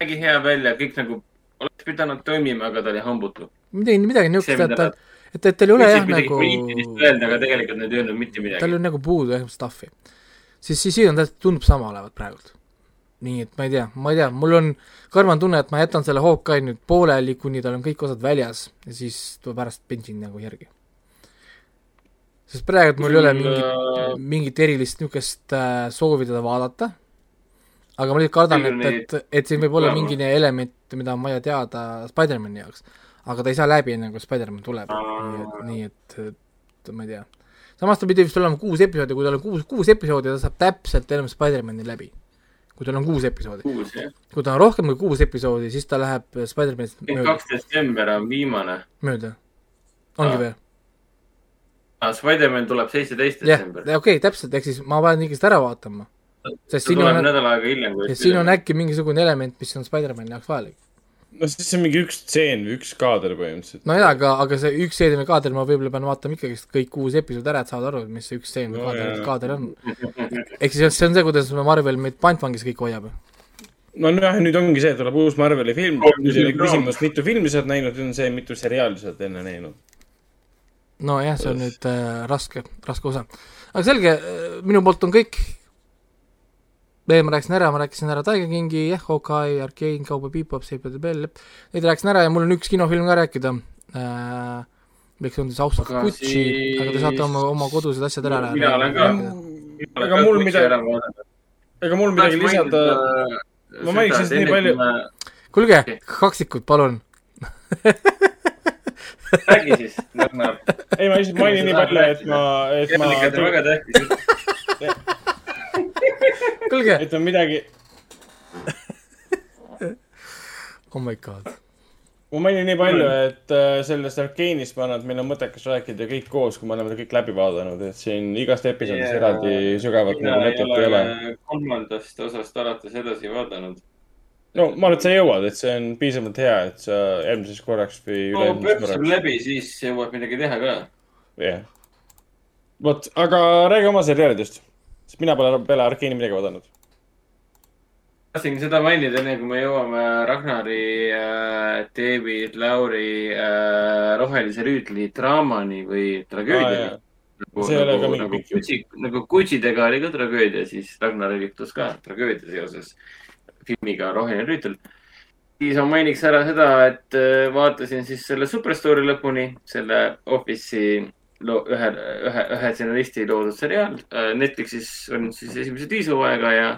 nägi hea välja, kõik nagu oleks pidanud toimima, aga ta oli hambutu. midagi, midagi niisugust, et ta-, et, et tal ei ole jah nagu öelda, aga tegelikult nad ei öelnud mitte midagi tal. on nagu puudu jah stuff'i. siis, siis siin on tundub sama olevat praegult. nii et ma ei tea, ma ei tea, mul on karm tunne, et ma jätan selle Hawkeye nüüd pooleli, kuni tal on kõik osad väljas ja siis pärast bingin nagu järgi. Sest praegu mul ei ole mingit, Äh, mingit erilist niisugust äh, soovi teda vaadata, aga ma lihtsalt kardan, et, et, et siin võib olla mingine element, mida on vaja teada Spider-mani jaoks. aga ta ei saa läbi enne, kui Spider-man tuleb, nii et, nii et, ma ei tea. samas ta pidi vist olema kuus episoodi, kui tal on kuus, kuus episoodi, ta saab täpselt enam Spider-mani läbi. kui tal on kuus episoodi. kui ta on rohkem kui kuus episoodi, siis ta läheb Spider-manist mööda, kaks detsember on viimane. mööda. ongi Aa. või? Spider-man tuleb seitseteist detsember. okei okay,, täpselt, ehk siis ma pean ikkagist ära vaatama. sest see siin tuleb on, nädal aega hiljem kui ja siin on äkki mingisugune element, mis on Spider-mani jaoks vajalik. no siis see on mingi üks stseen või üks kaader põhimõtteliselt. no jaa, aga, aga see üks seedime kaader, ma võib-olla pean vaatama ikkagist kõik kuus episoodi ära, et saada aru, mis see üks seedime No kaader kaader on. ehk siis see on see, kuidas Marvel meid pantvangis kõik hoiab. nojah, nüüd ongi see, tuleb uus Marveli film. Oh, küsimus, mitu filmi sa oled näinud, on see, mitu seriaali sa oled enne näinud. nojah, see on nüüd äh, raske, raske osa. aga selge, minu poolt on kõik. veel ma rääkisin ära, ma rääkisin ära Tiger Kingi, jah, Hawkeye, Arcane, Cowboy Bebop, Save the Bell, neid rääkisin ära ja mul on üks kinofilm ka rääkida äh,. milleks on siis Aga Gucci siis- aga te saate oma, oma kodused asjad ära mina olen ka, ega mul midagi, ega mul midagi lisada, Ma mainiks lihtsalt nii palju- kuulge kaksikud, palun. räägi siis, Ragnar. ei ma lihtsalt mainin nii palju, et ma, et ma, tegelikult on väga tähtis. kuulge, et on midagi, oh my god. ma mainin nii palju, et äh, sellest Arkane'ist ma arvan, et meil on mõttekas rääkida kõik koos, kui me oleme ta kõik läbi vaadanud, et siin igast episoodist Jaa. eraldi sügavat nagu ei mõtet ei ole. ole kolmandast osast alates edasi vaadanud. No ma arvan, et sa jõuad, et see on piisavalt hea, et sa järgmiseks korraks või no üle-eelmiseks korraks, läbi, siis jõuab midagi teha ka. jah. vot, aga räägi oma seriaalidest, sest mina pole peale Arkane'i midagi vaadanud. tahtsin seda mainida, enne kui me jõuame Ragnari äh,, David, Lauri äh, Rohelise rüütli draamani või tragöödiani. nagu, See ei ole ka nagu, mingi nagu. Kutsi, nagu Kutsidega oli ka tragöödia, siis Ragnaril juhtus ka tragöödia seoses filmiga Roheline rüütel. siis ma mainiks ära seda, et äh, vaatasin siis selle Superstory lõpuni, selle Office'i loo-, ühe, ühe, ühe stsenaristi loodud seriaal. Netflixis on siis esimesed viis hooaega ja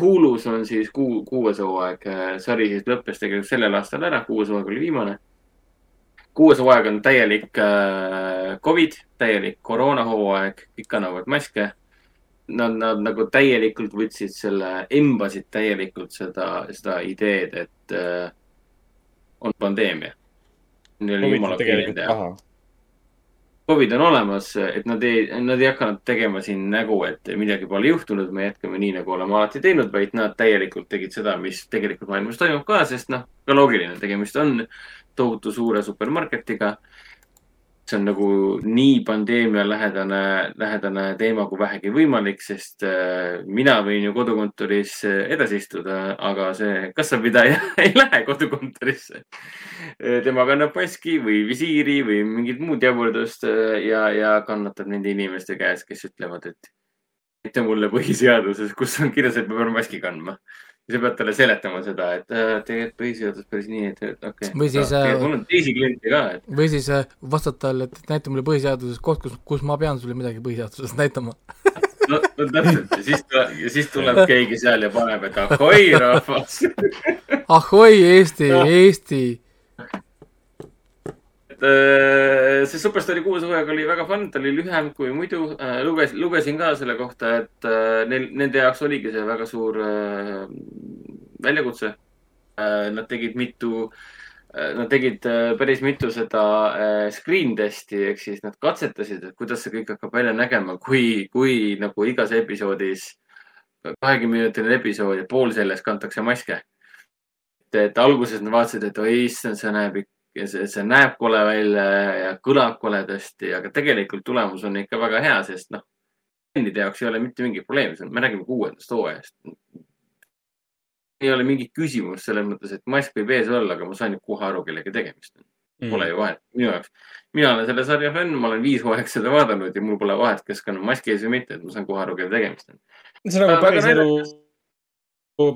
Hulus on siis kuu, kuues hooaeg. sari siis lõppes tegelikult sellel aastal ära, kuues hooaeg oli viimane. kuues hooaeg on täielik äh, Covid, täielik koroonahooaeg, kõik kannavad maske. Nad, nad nagu täielikult võtsid selle, embasid täielikult seda, seda ideed, et äh, on pandeemia. Covid on olemas, et nad ei, nad ei hakanud tegema siin nägu, et midagi pole juhtunud, me jätkame nii, nagu oleme alati teinud, vaid nad täielikult tegid seda, mis tegelikult maailmas toimub ka, sest noh, ka loogiline, tegemist on tohutu suure supermarketiga. See on nagu nii pandeemia lähedane, lähedane teema kui vähegi võimalik, sest äh, mina võin ju kodukontoris äh, edasi istuda, aga see kassapidaja ei lähe kodukontorisse. tema kannab maski või visiiri või mingit muud jaburdust äh, ja, ja kannatab nende inimeste käes, kes ütlevad, et näita mulle põhiseaduses, kus on kirjas, et ma pean maski kandma. Ja sa pead talle seletama seda, et tegelikult põhiseadus päris nii, et okei okay. Või siis, äh, mul on teisi kliente ka, et või siis äh, vastata talle, et näita mulle põhiseaduses koht, kus, kus ma pean sulle midagi põhiseadusest näitama. no, no täpselt ja siis, ja siis tuleb keegi seal ja paneb, et ahoi rahvas. ahoi, Eesti, Eesti. Äh, see Superstaari kuues hooaeg oli väga fun, ta oli lühem kui muidu. lugesin, lugesin ka selle kohta, et äh, neil, nende jaoks oligi see väga suur äh, väljakutse. Nad tegid mitu, nad tegid äh, päris mitu seda äh, screen test'i ehk siis nad katsetasid, et kuidas see kõik hakkab välja nägema, kui, kui nagu igas episoodis, kahekümneminutiline episood ja pool sellest kantakse maske. et alguses nad vaatasid, et oi issand, see näeb ikka ja see, see näeb kole välja ja kõlab koledasti, aga tegelikult tulemus on ikka väga hea, sest noh, kliendide jaoks ei ole mitte mingit probleemi, me räägime kuuendast hooajast. ei ole mingit küsimust selles mõttes, et mask võib ees olla, aga ma sain kohe aru, kellega tegemist on. Mm. Pole ju vahet minu jaoks. mina olen selle sarja fänn, ma olen viis hooaega seda vaadanud ja mul pole vahet, kes kannab maski ees või mitte, et ma saan kohe aru, kellega tegemist on. see on nagu päris elu,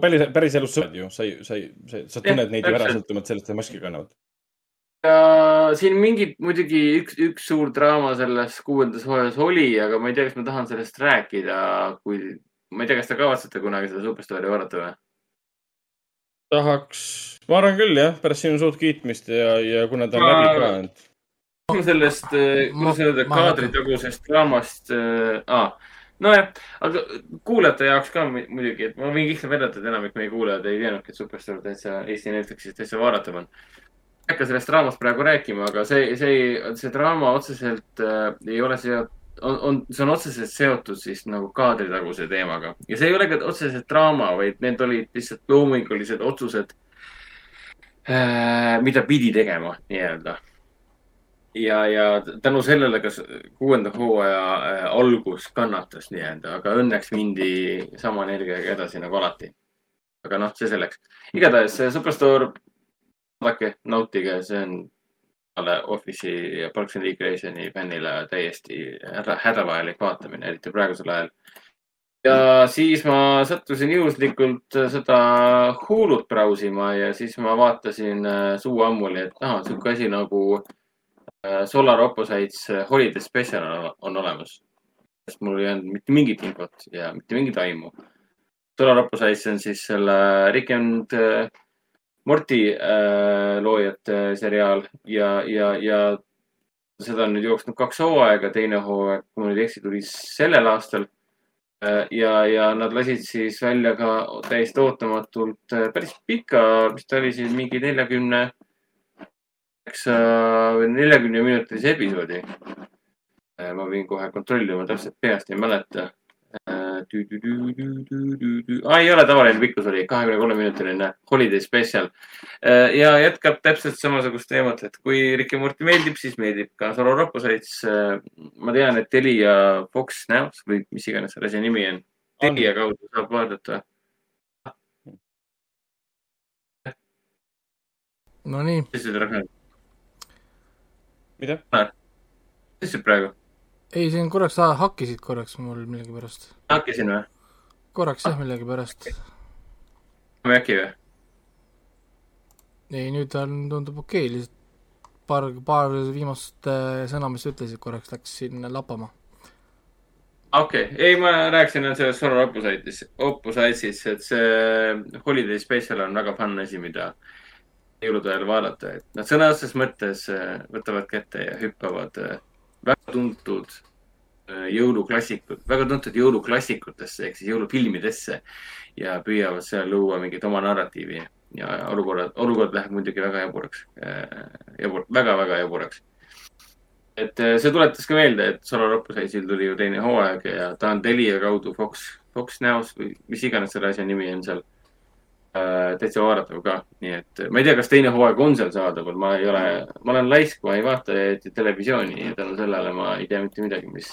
päris, päris elus sa oled ju, sa sa ei, sa tunned neid ju ära sõltumata sellest, et maski kannavad. Ja siin mingid muidugi üks, üks suur draama selles kuuendas hooajas oli, aga ma ei tea, kas ma tahan sellest rääkida, kui, ma ei tea, kas te kavatsete kunagi seda Superstaari vaadata või? tahaks, ma arvan küll jah, pärast sinu suurt kiitmist ja, ja kuna ta on Ma- läbi ka, et sellest, Ma- kuidas öelda, kaadritagusest draamast äh,. Ah, nojah, aga kuulajate jaoks ka mu- muidugi, et ma võin lihtsalt väidata, et enamik meie kuulajad ei teadnudki, et Superstar täitsa Eesti Netflixis täitsa vaadatav on. Ei hakka sellest draamast praegu rääkima, aga see, see, see draama otseselt äh, ei ole seotud, on, on, see on otseselt seotud siis nagu kaadritaguse teemaga ja see ei ole ka otseselt draama, vaid need olid lihtsalt loomingulised otsused äh,, mida pidi tegema nii-öelda ja, ja tänu sellele ka s- kuuenda hooaja äh, algus kannatas nii-öelda, aga õnneks mindi sama energiaga edasi nagu alati. aga noh, see selleks. igatahes see Superstore, vaadake, nautige, see on peale Office'i ja Parks and Recreationi fännile täiesti häda- hädavajalik vaatamine, eriti praegusel ajal. ja siis ma sattusin juhuslikult seda Hulut brausima ja siis ma vaatasin äh, suu ammuli, et ahah, sihuke asi nagu äh, Solar Opposites Holiday Special on, on olemas. sest mul ei olnud mitte mingit infot ja mitte mingit aimu. Solar Opposites on siis selle Rick and äh, Morty äh, loojate seriaal ja, ja, ja seda on nüüd jooksnud kaks hooaega, teine hooaeg, kui ma nüüd ei eksi, tuli sellel aastal. ja, ja nad lasid siis välja ka täiesti ootamatult äh, päris pika, mis ta oli siis mingi neljakümne, või neljakümne minutilise episoodi. ma võin kohe kontrollima, täpselt peast ei mäleta. Ah, ei ole tavaline pikkus oli, kahekümne kolme minutiline holiday special. ja jätkab täpselt samasugust teemat, et kui Rick ja Morty meeldib, siis meeldib ka Solar Opposites. ma tean, et Telia Fox Now või mis iganes selle asja nimi on, Telia kaudu saab vaadata. Nonii, mis sa mida? Ragnar? mis sa ütled praegu? Ei siin korraks ha- hakkisid korraks mul millegipärast. hakkasin või? korraks jah, millegipärast. äkki või? ei, nüüd on, tundub okei okay,, lihtsalt paar, paar viimast sõna, mis sa ütlesid, korraks läks sinna lapama. okei okay., ei, ma rääkisin sellest Solar Opposites, Opposites'is, et see Holiday Special on väga fun asi, mida jõulude ajal vaadata, et nad sõna otseses mõttes äh, võtavad kätte ja hüppavad äh, väga tuntud äh, jõuluklassikud, väga tuntud jõuluklassikutesse ehk siis jõulufilmidesse ja püüavad seal luua mingit oma narratiivi ja olukorrad, olukord läheb muidugi väga jaburaks, jabur, väga-väga jaburaks et äh, see tuletas ka meelde, et Solar Oppositesil tuli ju teine hooaeg ja ta on Telia kaudu Fox, Fox Now's või mis iganes selle asja nimi on seal äh,. Täitsa vaadatav ka, nii et ma ei tea, kas teine hooaeg on seal saadaval, ma ei ole, ma olen laisk, ma ei vaata televisiooni ja tänu sellele ma ei tea mitte midagi, mis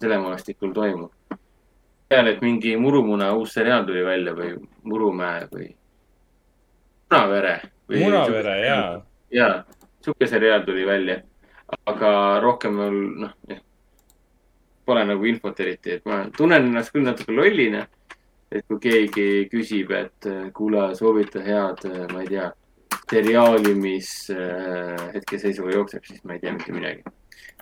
telemaastikul toimub. tean, et mingi Murumuna uus seriaal tuli välja või Murumäe või Munavere. Munavere, jaa. ja sihuke seriaal tuli välja, aga rohkem mul noh, pole nagu infot eriti, et ma tunnen ennast küll natuke lollina. Et kui keegi küsib, et äh, kuule, soovita head, ma ei tea, seriaali, mis äh, hetkeseisuga jookseb, siis ma ei tea mitte midagi.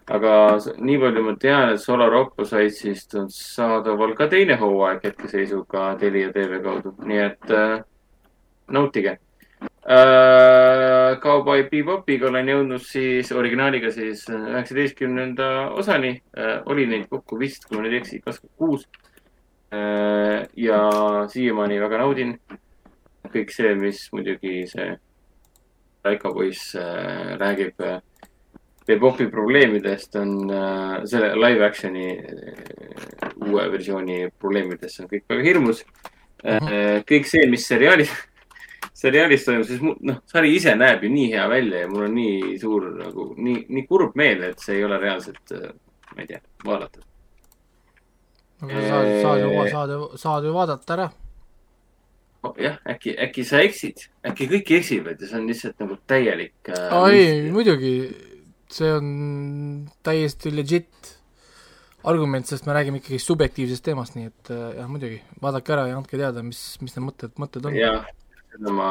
aga nii palju ma tean, et Solar Oppositesist on saadaval ka teine hooaeg hetkeseisuga Telia tv kaudu, nii et äh, nautige Äh, Cowboy Bebopiga olen jõudnud siis originaaliga siis üheksateistkümnenda osani. oli neid kokku vist, kui ma nüüd ei eksi, kakskümmend kuus. Ja siiamaani väga naudin kõik see, mis muidugi see Raiko poiss äh, räägib äh, Bebopi probleemidest, on äh, selle live action'i äh, uue versiooni probleemidest on kõik väga hirmus. kõik see, mis seriaalis seriaalis toimub, siis noh, sari ise näeb ju nii hea välja ja mul on nii suur nagu nii, nii kurb meel, et see ei ole reaalselt, ma ei tea, vaadata. Aga sa saad, saad ju, saad ju, saad ju vaadata ära. jah, äkki, äkki sa eksid, äkki kõik eksivad ja see on lihtsalt nagu täielik äh,. ei, muidugi, see on täiesti legit argument, sest me räägime ikkagi subjektiivsest teemast, nii et äh, jah, muidugi, vaadake ära ja andke teada, mis, mis need mõtted, mõtted on. jah, seda ma,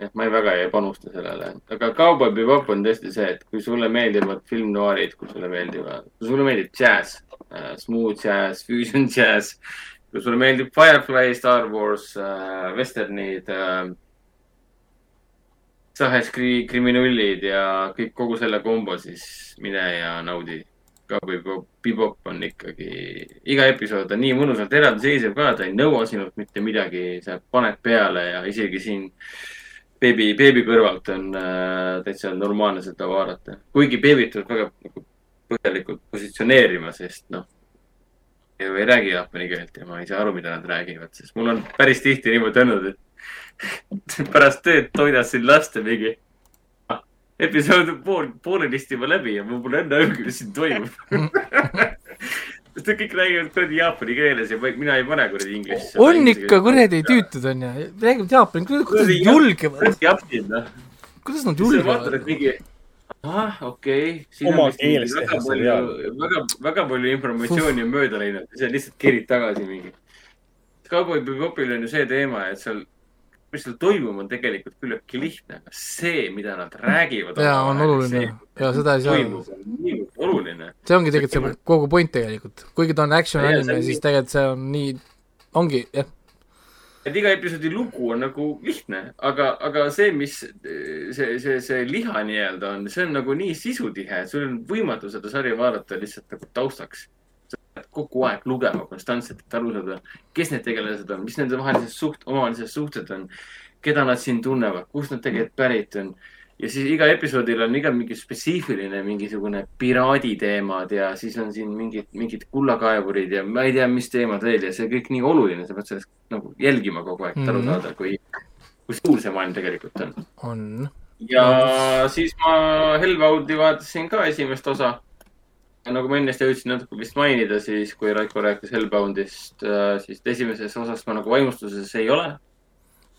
jah, ma ei väga ei panusta sellele, aga Cowboy Bebop on tõesti see, et kui sulle meeldivad filmnoirid, kui sulle meeldivad, kui sulle meeldib džäss smooth jazz, fusion jazz, kui sulle meeldib Firefly, Star Wars äh,, vesternid äh,, Sahes kri-, kriminullid ja kõik, kogu selle kombo, siis mine ja naudi. Cowboy Bebop- on ikkagi, iga episood on nii mõnusalt eraldiseisev ka, ta ei nõua sinult mitte midagi, sa paned peale ja isegi siin beebi, beebi kõrvalt on äh, täitsa normaalne seda vaadata. kuigi beebid tuleb väga nagu põhjalikult positsioneerima, sest noh, ju ei räägi jaapani keelt ja ma ei saa aru, mida nad räägivad, sest mul on päris tihti niimoodi olnud, et pärast tööd toidasin last ja mingi ah, episood on pool, poolenisti juba läbi ja mul pole enne aimugi, mis siin toimub. sest nad kõik räägivad kuradi jaapani keeles ja mina ei pane kuradi inglise. on ikka kuradi tüütud onju, räägivad jaapani, kuidas nad julgevad, noh. kuidas nad julgevad ahah, okei okay,. Oma keeles väga teha palju seriaal., väga, väga palju informatsiooni on mööda läinud, sa lihtsalt kerid tagasi mingi. Cowboy Bebopil on ju see teema, et seal, mis seal toimub, on tegelikult küllaltki lihtne, aga see, mida nad räägivad. jaa, on oluline ja seda ei saa, toimub, on niivõrd oluline. see ongi tegelikult see kogu point tegelikult, kuigi ta on action anime siis tegelikult see on nii, ongi jah, et iga episoodi lugu on nagu lihtne, aga, aga see, mis see, see, see liha nii-öelda on, see on nagu nii sisutihe, et sul on võimatu seda sarja vaadata lihtsalt nagu taustaks. sa pead kogu aeg lugema konstantselt, et aru saada, kes need tegelased on, mis nende vahelised suht-, omavahelised suhted on, keda nad siin tunnevad, kust nad tegelikult pärit on. Ja siis iga episoodil on iga mingi spetsiifiline mingisugune piraadi teemad ja siis on siin mingid, mingid kullakaevurid ja ma ei tea, mis teemad veel ja see kõik nii oluline, sa pead sellest nagu jälgima kogu aeg, et aru Mhm. saada, kui, kui suur see maailm tegelikult on. on. ja siis ma Hellbound'i vaatasin ka esimest osa. nagu ma ennist jõudsin natuke vist mainida, siis kui Raiko rääkis Hellbound'ist, siis esimeses osas ma nagu vaimustuses ei ole.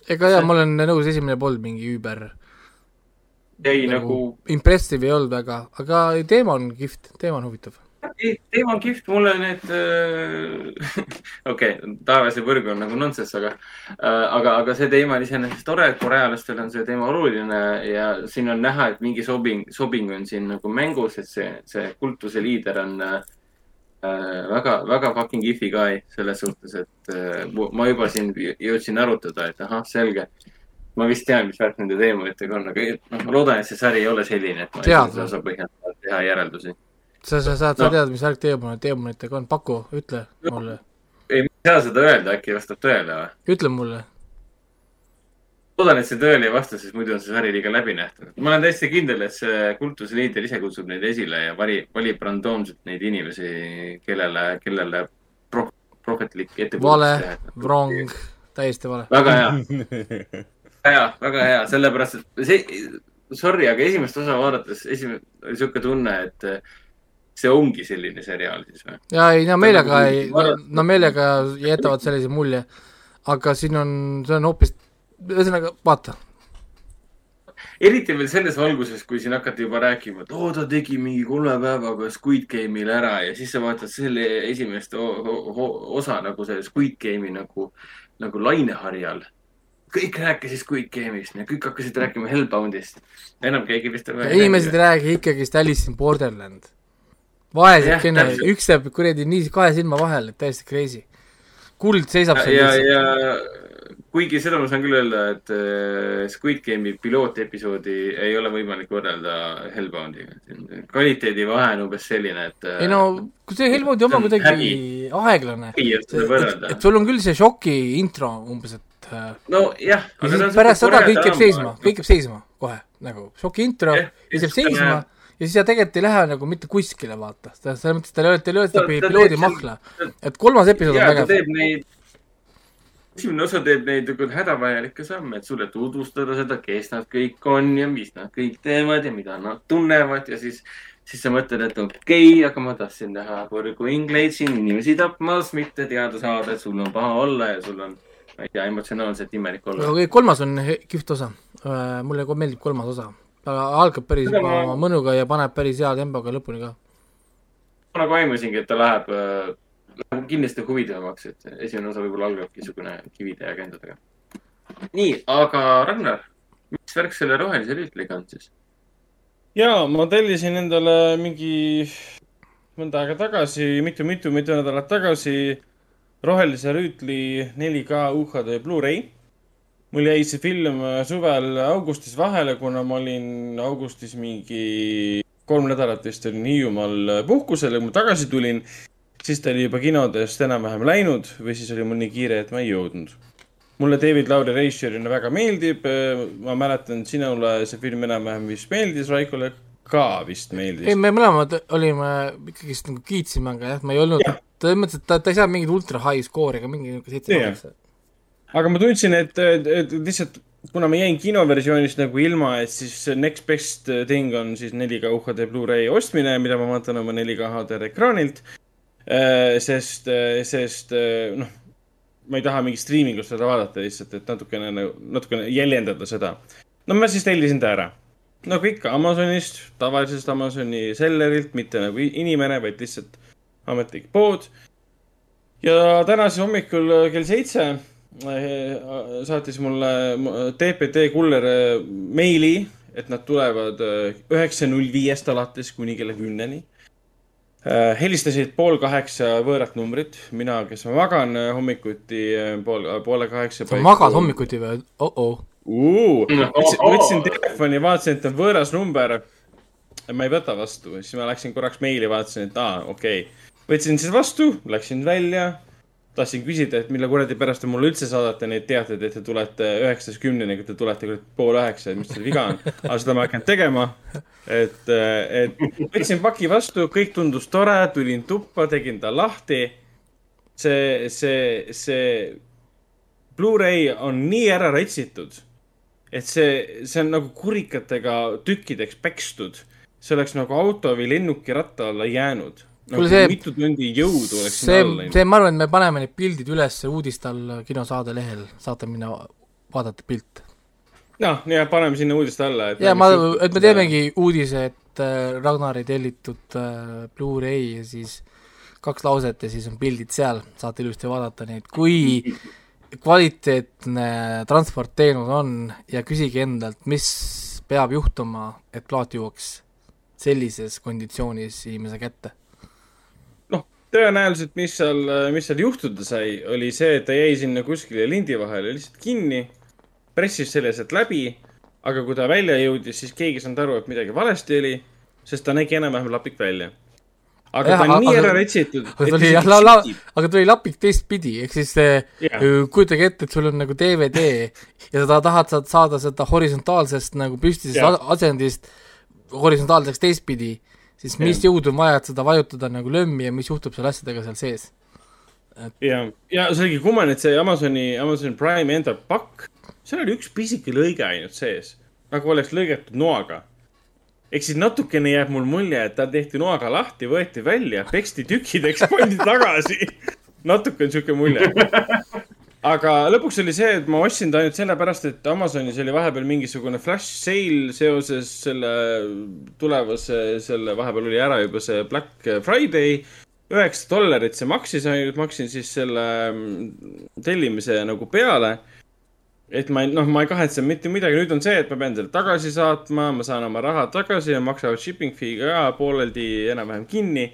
ega jaa, ma olen nõus, esimene polnud mingi üüber jäi nagu impressive ei olnud väga, aga teema on kihvt, teema on huvitav. teema on kihvt, mulle need äh, okei okay,, taevas ja põrg on nagu nonsense, aga äh,, aga, aga see teema on iseenesest tore, et korealastel on see teema oluline ja siin on näha, et mingi sobing, sobing on siin nagu mängus, et see, see kultuse liider on äh, väga, väga fucking kihvti guy selles suhtes, et äh, ma juba siin jõudsin arutada, et ahah, selge. Ma vist tean, mis värk nende teemadega on, aga noh, ma loodan, et see sari ei ole selline, et ma Tead. osa põhjal saan teha järeldusi sa, sa saad, sa No. tead, mis värk teemonid, teemonitega on, paku, ütle mulle, ei, ma ei saa seda öelda, äkki vastab tõele või? ütle mulle. loodan, et see tõele ei vasta, sest muidu on see sari liiga läbinähtav. ma olen täiesti kindel, et see kultuse liider ise kutsub neid esile ja vali, valib randoomselt neid inimesi, kellele, kellele pro, prohvetlik ettekujutus vale, wrong, täiesti vale. väga hea, hea, väga hea, sellepärast et see, sorry, aga esimest osa vaadates esimene, oli sihuke tunne, et see ongi selline seriaal siis või? ja ei, no meelega ei Vaadata-, no meelega jätavad sellise mulje, aga siin on, see on hoopis, ühesõnaga vaata, eriti veel selles valguses, kui siin hakati juba rääkima, et oo, ta tegi mingi kolme päevaga Squid Game'il ära ja siis sa vaatad selle esimest osa nagu see Squid Game'i nagu, nagu laineharjal. Kõik rääkisid Squid Game'ist ja kõik hakkasid rääkima Hellboundist. enam keegi vist. inimesed ei räägi ikkagist Alice in Borderland. vaesekene üks jääb kuradi nii kahe silma vahele, et täiesti crazy. kuld seisab seal ja, lihtsalt. ja kuigi seda ma saan küll öelda, et äh, Squid Game'i pilootepisoodi ei ole võimalik võrrelda Hellboundiga. kvaliteedivahe on umbes selline, et. ei no, kui see Helmut oma kuidagi aeglane, et. sul on küll see šoki intro umbes, et äh, nojah. ja siis pärast seda kõik jääb seisma, kõik jääb seisma kohe nagu šoki intro ja siis jääb seisma ja siis ta tegelikult ei lähe nagu mitte kuskile, vaata, selles mõttes ta ei löö, ta ei löö seda piloodi mahla, et kolmas episood on vägev. esimene osa teeb neid nagu hädavajalikke samme, et sulle tutvustada seda, kes nad kõik on ja mis nad kõik teevad ja mida nad tunnevad ja siis, siis sa mõtled, et okei okay,, aga ma tahtsin näha Võrgu ingleid siin inimesi tapmas, mitte teada saada, et sul on paha olla ja sul on, ma ei tea, emotsionaalselt imelik olla. aga kolmas on kihvt osa, mulle ka meeldib kolmas osa, algab päris juba ma- mõnuga ja paneb päris hea tempoga lõpuni ka. ma nagu aimasingi, et ta läheb äh, läheb kindlasti huvitavamaks, et esimene osa võib-olla algabki niisugune kivide ja kändadega. nii, aga Ragnar, mis värk selle rohelise rüütliga on siis? ja ma tellisin endale mingi mõnda aega tagasi mitu,, mitu-mitu-mitu nädalat tagasi Rohelise rüütli 4K UHD Blu-ray. mul jäi see film suvel augustis vahele, kuna ma olin augustis mingi kolm nädalat vist olin Hiiumaal puhkusel ja kui ma tagasi tulin, siis ta oli juba kinodest enam-vähem läinud või siis oli mul nii kiire, et ma ei jõudnud mulle David Lauri režissöörina väga meeldib. ma mäletan, sinule see film enam-vähem vist meeldis, Raikole ka vist ei, meeldis. me mõlemad olime ikkagist nagu kiitsime, aga jah, ma ei olnud, selles mõttes, et ta, ta ei saa mingit ultra high skoori ega mingi niisugune seitse kaheksa. aga ma tundsin, et, et, et lihtsalt kuna ma jäin kinoversioonist nagu ilma, et siis next best thing on siis 4K UHD Blu-ray ostmine, mida ma vaatan oma 4K HDR ekraanilt. sest, sest äh, noh, ma ei taha mingit striimingust seda vaadata lihtsalt, et natukene, natukene jäljendada seda. no ma siis tellisin ta ära. nagu ikka Amazonist, tavalisest Amazoni sellerilt, mitte nagu inimene, vaid lihtsalt ametlik pood. ja täna siis hommikul äh, kell seitse äh, saatis mulle mu- TPT kuller äh, meili, et nad tulevad üheksa null viiest alates kuni kella kümneni. helistasid pool kaheksa võõrat numbrit, mina, kes ma magan hommikuti pool, poole kaheksa. sa magad? hommikuti või? oh-oh. võtsin, võtsin telefoni, vaatasin, et on võõras number. ma ei võta vastu, siis ma läksin korraks meili, vaatasin, et aa, okei okay.. Võtsin siis vastu, läksin välja. tahtsin küsida, et mille kuradi pärast te mulle üldse saadate neid teateid, et te tulete üheksast kümneni, kui te tulete pool üheksa, et mis teil viga on. aga seda ma ei hakanud tegema. et, et võtsin paki vastu, kõik tundus tore, tulin tuppa, tegin ta lahti. see, see, see Blu-ray on nii ära retsitud, et see, see on nagu kurikatega tükkideks pekstud. see oleks nagu auto või lennuki ratta alla jäänud. Nagu Kuule, see- mitu tundi jõudu oleks see see, ma arvan, et me paneme need pildid üles uudiste all kinosaade lehel, saate minna vaadata pilte. noh, ja paneme sinna uudiste alla, et. ja ma, et me. teemegi uudise, et äh, Ragnari tellitud äh, Blu-ray ja siis kaks lauset ja siis on pildid seal, saate ilusti vaadata neid, kui kvaliteetne transportteenus on ja küsige endalt, mis peab juhtuma, et plaat jõuaks sellises konditsioonis inimese kätte. tõenäoliselt, mis seal, mis seal juhtuda sai, oli see, et ta jäi sinna kuskile lindi vahele lihtsalt kinni, pressis selle sealt läbi, aga kui ta välja jõudis, siis keegi ei saanud aru, et midagi valesti oli, sest ta nägi enam-vähem lapik välja. aga Jah, ta on nii aga- ära retsitud. aga tuli jah, la-, la-, aga tuli lapik teistpidi, ehk siis see Jah. öö, kujutage ette, et sul on nagu DVD ja sa tahad saad saada seda horisontaalsest nagu püstisest a- asendist horisontaalseks teistpidi, siis mis jõudu on vaja, et seda vajutada nagu lömmi ja mis juhtub seal asjadega seal sees. ja, ja see oligi kummaline, et see Amazoni, Amazon Prime enda pakk, seal oli üks pisike lõige ainult sees, nagu oleks lõigatud noaga. ehk siis natukene jääb mul mulje, et ta tehti noaga lahti, võeti välja, peksti tükkideks, pandi tagasi. natuke on sihuke mulje. aga lõpuks oli see, et ma ostsin ta ainult sellepärast, et Amazonis oli vahepeal mingisugune flash sale seoses selle tulevase, selle vahepeal oli ära juba see Black Friday üheksa dollarit see maksis ainult, maksin siis selle mm, tellimise nagu peale. et ma ei, noh, ma ei kahetse mitte midagi, nüüd on see, et ma pean selle tagasi saatma, ma saan oma raha tagasi ja maksavad shipping fee ka pooleldi enam-vähem kinni.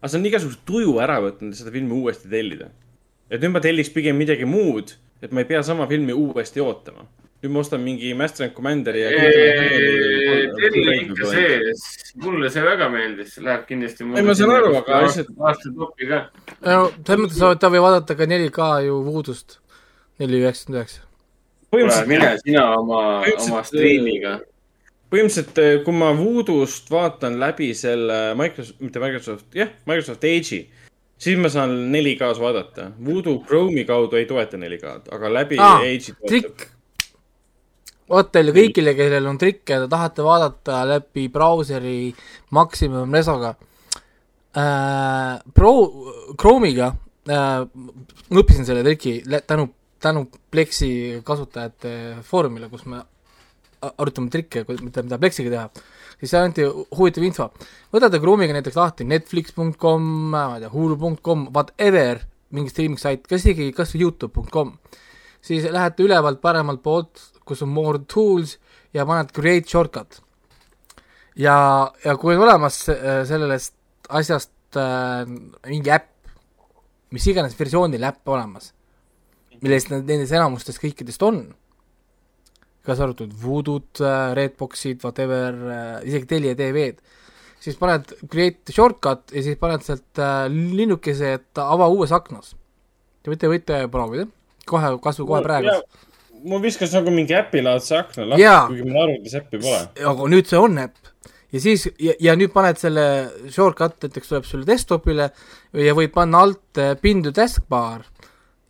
aga see on igasuguse tuju ära võtnud, seda filmi uuesti tellida. Et nüüd ma telliks pigem midagi muud, et ma ei pea sama filmi uuesti ootama. nüüd ma ostan mingi Master and Commanderi ja. telli ikka sees, mulle see väga meeldis, läheb kindlasti. Ei, ma saan aru, aga lihtsalt- aasta topi ka. no selles mõttes ta või vaadata ka 4K ju Voodoost, neli üheksakümmend üheksa. kuule, mine sina oma, oma striimiga. põhimõtteliselt, eh, kui ma Voodoost vaatan läbi selle Microsoft, mitte Microsoft, jah, Microsoft Edge'i, siis ma saan 4K-s vaadata. Voodoo Chrome'i kaudu ei toeta 4K-d, aga läbi Aa, Edge'i toetab. trikk. vot teile kõigile, kellel on trikke ja te tahate vaadata läbi brauseri Maximum Resoga äh,. Pro, Chrome'iga äh,, ma õppisin selle triki tänu, tänu Plexi kasutajate foorumile, kus me arutame trikke, mida, mida Plexiga teha, siis seal anti huvitav info. võtate Chrome'iga näiteks lahti netflix.com, ma ei tea, hulu.com, whatever, mingi streaming sait, kas isegi kas või Youtube.com, siis lähete ülevalt paremalt poolt, kus on more tools ja paned create shortcut. ja, ja kui on olemas äh, sellest asjast äh, mingi äpp, mis iganes versioonil äpp olemas, millest nendes enamustes kõikidest on, kaasa arvatud Voodoo'd, Redboxid, whatever, isegi Telia TV-d, siis paned create shortcut ja siis paned sealt äh, linnukese, et ava uues aknas. Te võite, võite proovida, kohe, kas või kohe praegu. mul viskas nagu mingi äpilaadse akna lahti kuigi mul arvutis äppi pole. aga nüüd see on äpp ja siis ja, ja nüüd paned selle shortcut, näiteks tuleb sulle desktopile ja võid panna alt äh, pin to taskbar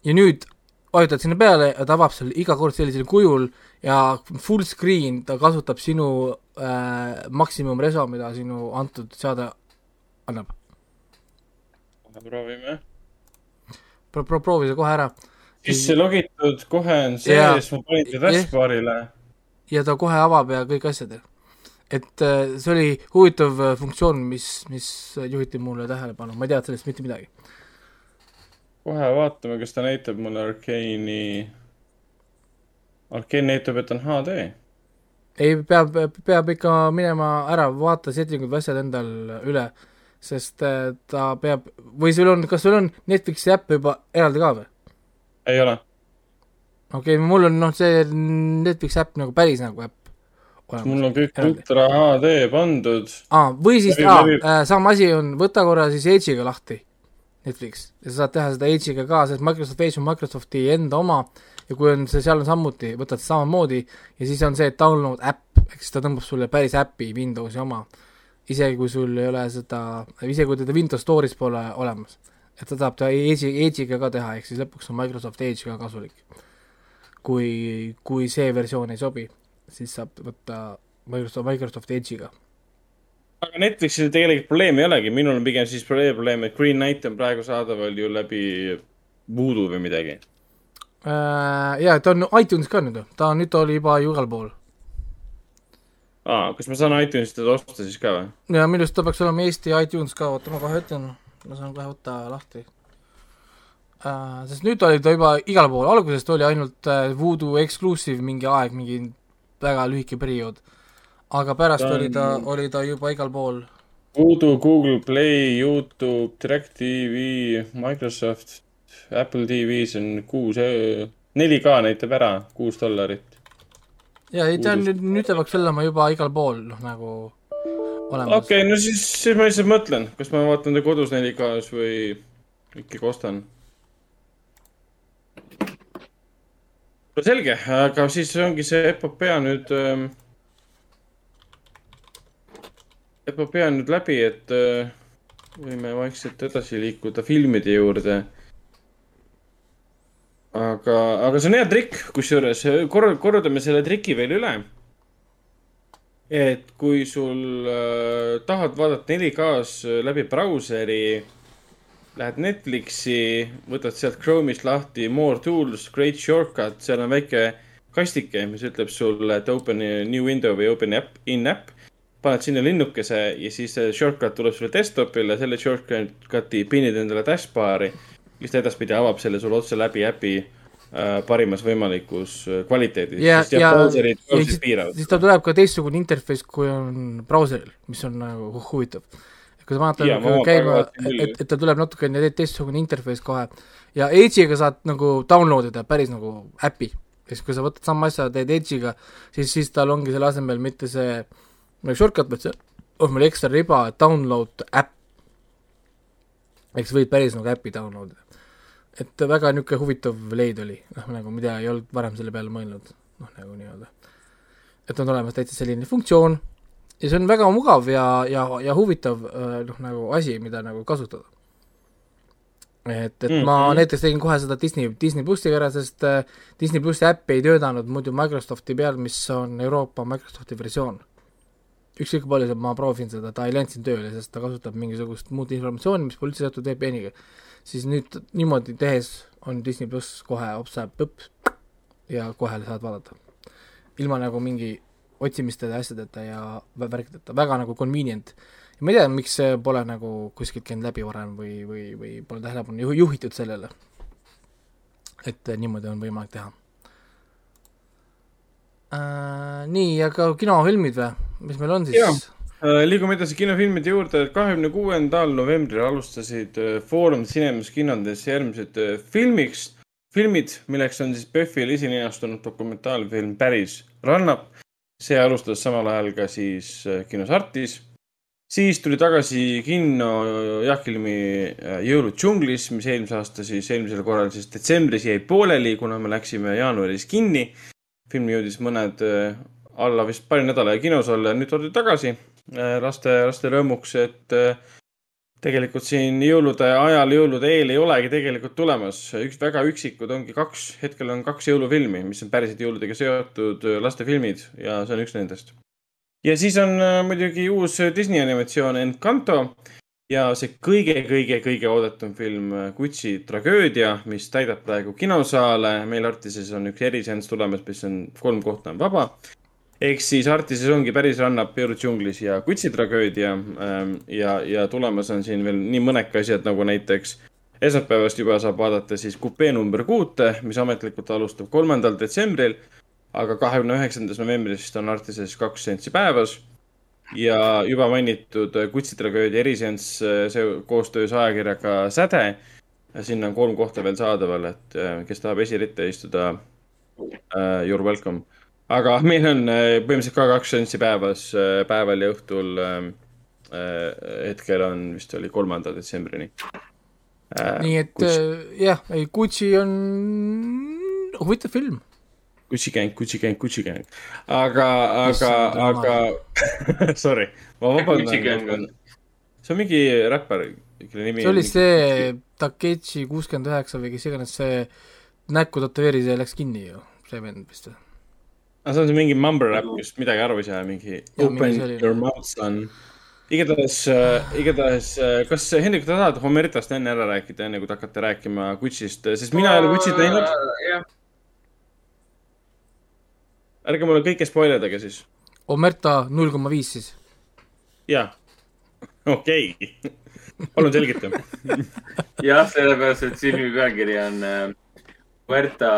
ja nüüd vajutad sinna peale ja ta avab selle iga kord sellisel kujul ja full screen ta kasutab sinu äh, maksimum reso, mida sinu antud seade annab. proovime. Pro-, pro-, proovi see kohe ära sisse logitud, kohe on sees, ma panin ta taskbar'ile. ja ta kohe avab ja kõik asjad. et äh, see oli huvitav äh, funktsioon, mis, mis juhiti mulle tähelepanu, ma ei teadnud sellest mitte midagi. kohe vaatame, kas ta näitab mulle Arkeeni. Arkeen näitab, et on HD. ei, peab, peab ikka minema ära, vaata settingud või asjad endal üle, sest äh, ta peab, või sul on, kas sul on Netflixi äpp juba eraldi ka või? ei ole. okei okay,, mul on noh, see Netflixi äpp nagu päris nagu äpp mul on kõik Eraldi. ultra HD pandud. aa, või siis aa, äh, sama asi on, võta korra siis Edge'iga lahti, Netflix, ja sa saad teha seda Edge'iga ka, sest Microsoft Edge on Microsofti enda oma ja kui on see seal on samuti, võtad samamoodi ja siis on see download äpp, ehk siis ta tõmbab sulle päris äpi Windowsi oma. isegi kui sul ei ole seda, isegi kui teda Windows Store'is pole olemas. et ta saab ta Edge'i, Edge'iga ka teha, ehk siis lõpuks on Microsoft Edge ka kasulik. kui, kui see versioon ei sobi, siis saab võtta Microsoft, Microsoft Edge'iga aga Netflixil tegelikult probleemi ei olegi, minul on pigem siis probleem, et Green Knight on praegu saadaval ju läbi Voodoo või midagi. Äh, jaa, ta on iTunes ka nüüd, ta on, nüüd ta oli juba ju igal pool. aa, kas ma saan iTunesist teda osta siis ka või? ja minu arust ta peaks olema Eesti iTunes ka, oota ma kohe ütlen, ma saan kohe võtta lahti äh,. sest nüüd oli ta juba igal pool, alguses ta oli ainult äh, Voodoo Exclusive mingi aeg, mingi väga lühike periood. aga pärast Ta on- oli ta, oli ta juba igal pool. Voodoo, Google Play, Youtube, DirecTV, Microsoft, Apple TV-s on kuus, 4K näitab ära, kuus dollarit. ja ei, ta on nüüd, nüüd peaks olema juba igal pool, noh nagu olemas okei okay,, no siis, siis ma lihtsalt mõtlen, kas ma vaatan ta kodus 4K-s või ikkagi ostan. no selge, aga siis ongi see epopöa nüüd ähm,. epopöa on nüüd läbi, et äh, võime vaikselt edasi liikuda filmide juurde. aga, aga see on hea trikk, kusjuures korra-, kordame selle triki veel üle et kui sul äh, tahad vaadata 4K-s läbi brauseri, lähed Netflixi, võtad sealt Chrome'ist lahti More tools, great shortcut, seal on väike kastike, mis ütleb sulle, et open new window või open app, in app. paned sinna linnukese ja siis shortcut tuleb sulle desktop'ile, selle shortcut'i pinid endale taskbar'i, mis ta edaspidi avab selle sulle otse läbi äpi äh, parimas võimalikus äh, kvaliteedis ja, jah, ja, ja brauserid siis, siis tal tuleb ka teistsugune interface, kui on brauseril, mis on nagu hu- huvitav. kui sa vaatad ma nagu käima et, et ta tuleb natukene te- teistsugune interface kohe ja Edge'iga saad nagu download ida päris nagu äpi. ja siis, kui sa võtad sama asja, teed Edge'iga, siis, siis tal ongi selle asemel mitte see nagu shortcut, vaid see on meil ekstra riba, download äpp. ehk sa võid päris nagu äppi download ida et väga niisugune huvitav leid oli, noh nagu mida ei olnud varem selle peale mõelnud, noh nagu nii-öelda. et on olemas täitsa selline funktsioon ja see on väga mugav ja, ja, ja huvitav äh, noh, nagu asi, mida nagu kasutada. et, et mm -hmm. ma Mhm. näiteks tegin kohe seda Disney, Disney plussiga ära, sest äh, Disney plussi äpp ei töötanud muidu Microsofti peal, mis on Euroopa Microsofti versioon. ükskõik palju ma proovin seda, ta ei läinud siin tööle, sest ta kasutab mingisugust muud informatsiooni, mis pole üldse seotud VPN-iga. Siis nüüd niimoodi tehes on Disney pluss kohe opsab põpp ja kohe saad vaadata. ilma nagu mingi otsimiste ja asjadeta ja vä- värkideta, väga nagu convenient. ma ei tea, miks see pole nagu kuskilt käinud läbi varem või, või, või pole tähelepanu juh- juhitud sellele. et eh, niimoodi on võimalik teha äh,. nii, aga kinofilmid või, mis meil on siis? Äh, liigume edasi kinofilmide juurde, kahekümne kuuendal novembril alustasid äh, Foorum Cinemas kinodes järgmised äh, filmiks, filmid, milleks on siis PÖFFil esilinastunud dokumentaalfilm Päris rannap. see alustas samal ajal ka siis kinos Artis. siis tuli tagasi kinno Jaak Ilmi äh, Jõulud džunglis, mis eelmise aasta siis, eelmisel korral siis detsembris jäi pooleli, kuna me läksime jaanuaris kinni. film jõudis mõned alla vist paari nädala kinos olla ja nüüd toodi tagasi laste, laste rõõmuks, et äh, tegelikult siin jõulude ajal, jõulude eel ei olegi tegelikult tulemas. üks väga üksikud ongi kaks, hetkel on kaks jõulufilmi, mis on päriselt jõuludega seotud äh, lastefilmid ja see on üks nendest. ja siis on äh, muidugi uus Disney animatsioon Encanto, ja see kõige-kõige-kõige oodatum film Gucci tragöödia, mis täidab praegu kinosaale. meil Artises on üks eriseanss tulemas, mis on kolm kohta on vaba. Ehk siis Artises ongi päris rannap Peru džunglis ja Gucci tragöödia. ja, ja tulemas on siin veel nii mõnedki asjad nagu näiteks esmaspäevast juba saab vaadata siis kupee number kuute, mis ametlikult alustab kolmandal detsembril. aga kahekümne üheksandast novembrist on Artises kaks seanssi päevas ja juba mainitud Kutsi tragöödia eriseanss, see koostöös ajakirjaga Säde. sinna on kolm kohta veel saadaval, et äh, kes tahab esiritta istuda uh,, you are welcome. Aga meil on äh, põhimõtteliselt ka kaks seanssi päevas, päeval ja õhtul uh,. hetkel on vist oli kolmanda detsembrini uh,. nii et äh, jah, ei Gucci on huvitav film. Gucci gang, Gucci gang, Gucci gang. aga, aga, aga, sorry, ma Gucci vabandan see on mingi räppar, kelle nimi see oli see Takechi kuuskümmend üheksa või kes iganes see näkku tätoveeris ja läks kinni ju, see vend vist. Aga see on see mingi mumble rap, kus midagi aru ei saa, mingi Jaa, open your mouth son. igatahes äh,, igatahes äh,, kas Hendrik, sa tahad Homeritast enne ära rääkida, enne kui te hakkate rääkima Gucci'st, sest mina ei ole Gucci't näinud. ärge mulle kõike spoil idage siis. Omerta null koma viis siis. jaa, okei okay., palun selgita. jah, sellepärast, et filmi pealkiri on äh, Puerta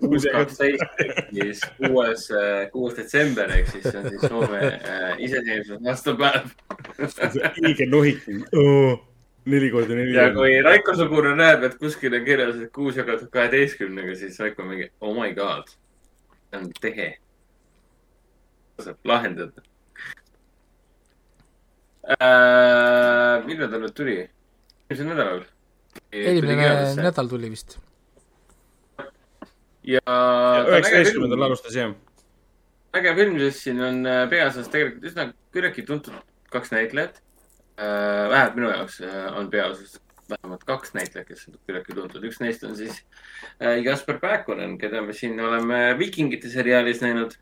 kuus kaksteist ehk siis kuues, kuues detsember ehk siis see on siis Soome äh, iseseisvuse aastapäev. õige nohik. neli korda neli. ja kui Raiko Sugune näeb, et kuskil on kirjas, et kuus jagatud kaheteistkümnega, siis Raiko mingi oh my god, see on tehe. saab lahendada äh,. millal ta nüüd tuli? eelmisel nädalal. eelmine nädal tuli vist. ja. üheksateistkümnendal alustas jah. äge film, sest siin on äh, peaosas tegelikult üsna küllaltki tuntud kaks näitlejat. vähemalt minu jaoks äh, on peaosas vähemalt kaks näitlejat, kes on küllaltki tuntud. üks neist on siis äh, Jasper Pääkkonen, keda me siin oleme Viikingite seriaalis näinud.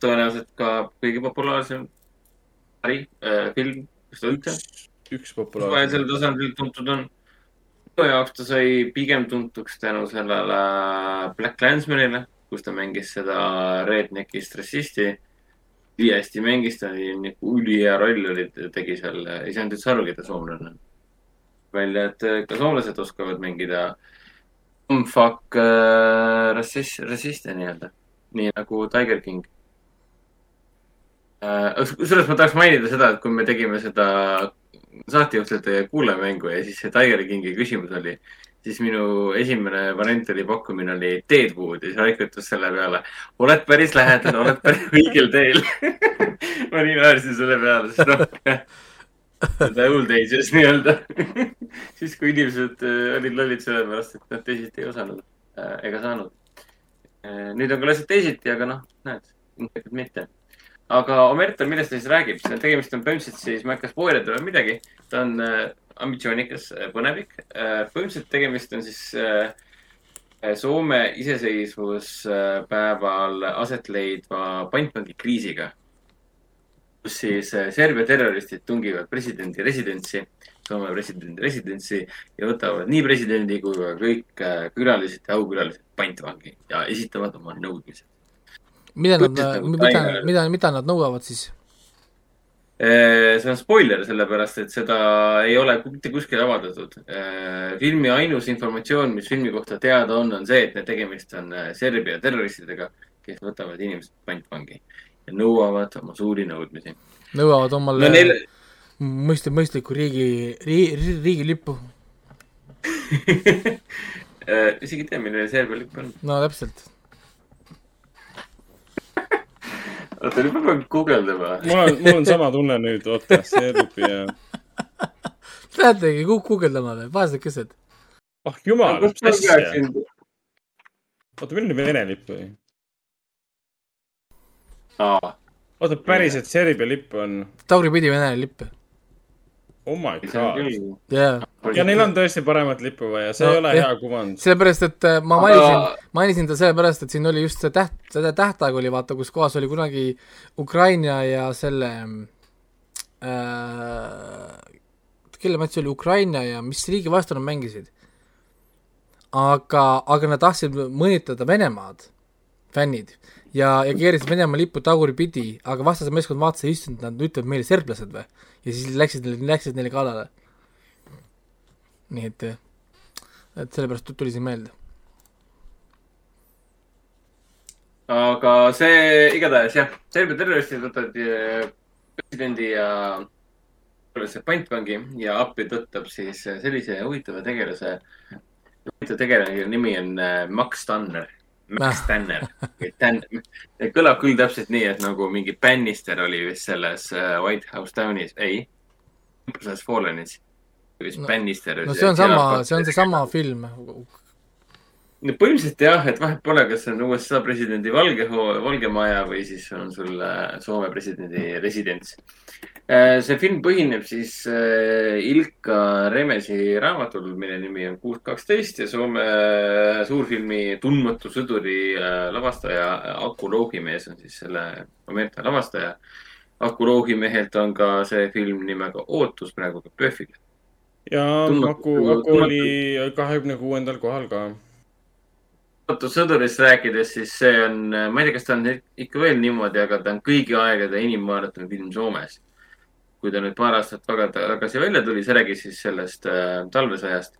tõenäoliselt ka kõige populaarsem äri, film, mis ta üldse üks rahvusvahelisel populaarne. tasandil tuntud on. Minu jaoks ta sai pigem tuntuks tänu sellele Black Clansmanile, kus ta mängis seda redneck'i stressisti. ülihästi mängis, ta oli nagu ülihea roll oli, tegi seal, ei saanud üldse aru, keda soomlane on. välja, et ka soomlased oskavad mängida fuck äh, rassist, rassiste nii-öelda, nii nagu Tiger King äh,. kusjuures ma tahaks mainida seda, et kui me tegime seda saatejuhtide kuulajamängu ja siis see Tiger Kingi küsimus oli, siis minu esimene variant oli pakkumine oli Deadwood ja siis Raiko ütles selle peale, oled päris lähedal, oled päris õigel teel. ma nii naersin selle peale, sest noh, seda old ages nii-öelda. siis, kui inimesed äh, olid lollid sellepärast, et nad teisiti ei osanud äh, ega saanud. nüüd on küll asjad teisiti, aga noh, näed, ilmselt mitte aga Omerta, millest ta siis räägib, tegemist on põhimõtteliselt siis, ma ei hakka spoilida või midagi, ta on äh, ambitsioonikas äh, põnevik äh,. põhimõtteliselt tegemist on siis äh, Soome iseseisvuspäeval aset leidva pantvangi kriisiga. kus siis äh, Serbia terroristid tungivad presidendi residentsi, Soome presidendi residentsi ja võtavad nii presidendi kui ka kõik äh, külalised ja aukülalised pantvangi ja esitavad oma nõudmised. Mida nad nagu mida mida, mida nad nõuavad siis? see on spoiler, sellepärast et seda ei ole mitte kuskil avaldatud. filmi ainus informatsioon, mis filmi kohta teada on, on see, et tegemist on Serbia terroristidega, kes võtavad inimesed pantvangi ja nõuavad oma suuri nõudmisi. nõuavad omale no neil, mõist-, mõistlikku riigi, riigi, riigilippu. isegi ei tea, milline Serbia lipp on. no täpselt. oota, nüüd ma pean guugeldama. mul on, mul on sama tunne nüüd, oota, Serb ja, Lähetegi gu- guugeldama või, vaesekesed. ah jumal, mis asja. oota, milline Vene lipp või? oota, päriselt Serbia lipp on, tagurpidi Vene lipp. Oh my god. jaa, ja neil on tõesti paremat lippu vaja, see No, ei ole jah. hea kuvand. sellepärast, et äh, ma Aga- mainisin, mainisin ta sellepärast, et siin oli just see täht, see tähtaeg oli vaata, kus kohas oli kunagi Ukraina ja selle äh, kelle matš see oli, Ukraina ja mis riigi vastu nad mängisid. aga, aga nad tahtsid mõnitada Venemaad, fännid, ja, ja keerasid Venemaa lipu tagurpidi, aga vastase meeskond vaatas ja issand, nad ütlevad meile serblased või? ja siis läksid, läksid neile kallale. nii et, et sellepärast tuli see meelde. aga see igatahes jah, Serbia terroristid võtavad eh, presidendi ja see pantvangi ja appi tõttab siis sellise huvitava tegelase. huvitav tegelane, kelle nimi on eh, Max Tanner. Max Ah. Tanner. kõlab küll täpselt nii, et nagu mingi Bannister oli vist selles eh, White House Downis, ei. Empress Fallenis. vist No- Bannister. no see on sama, see on seesama film. No põhimõtteliselt jah, et vahet pole, kas see on USA presidendi Valge, Valge Maja või siis on sul äh, Soome presidendi residents. see film põhineb siis äh, Ilka Remesi raamatul, mille nimi on kuus kaksteist ja Soome äh, suurfilmi Tundmatu sõduri äh, lavastaja Aku Louhimees on siis selle Omerta lavastaja. Aku Louhimehelt on ka see film nimega Ootus praegu ka PÖFFil. ja Aku, Aku oli kahekümne kuuendal kohal ka. Otto sõdurist rääkides, siis see on, ma ei tea, kas ta on ikka veel niimoodi, aga ta on kõigi aegade enim vaadatum film Soomes. kui ta nüüd paar aastat taga- tagasi välja tuli, see räägis siis sellest äh, talvesõjast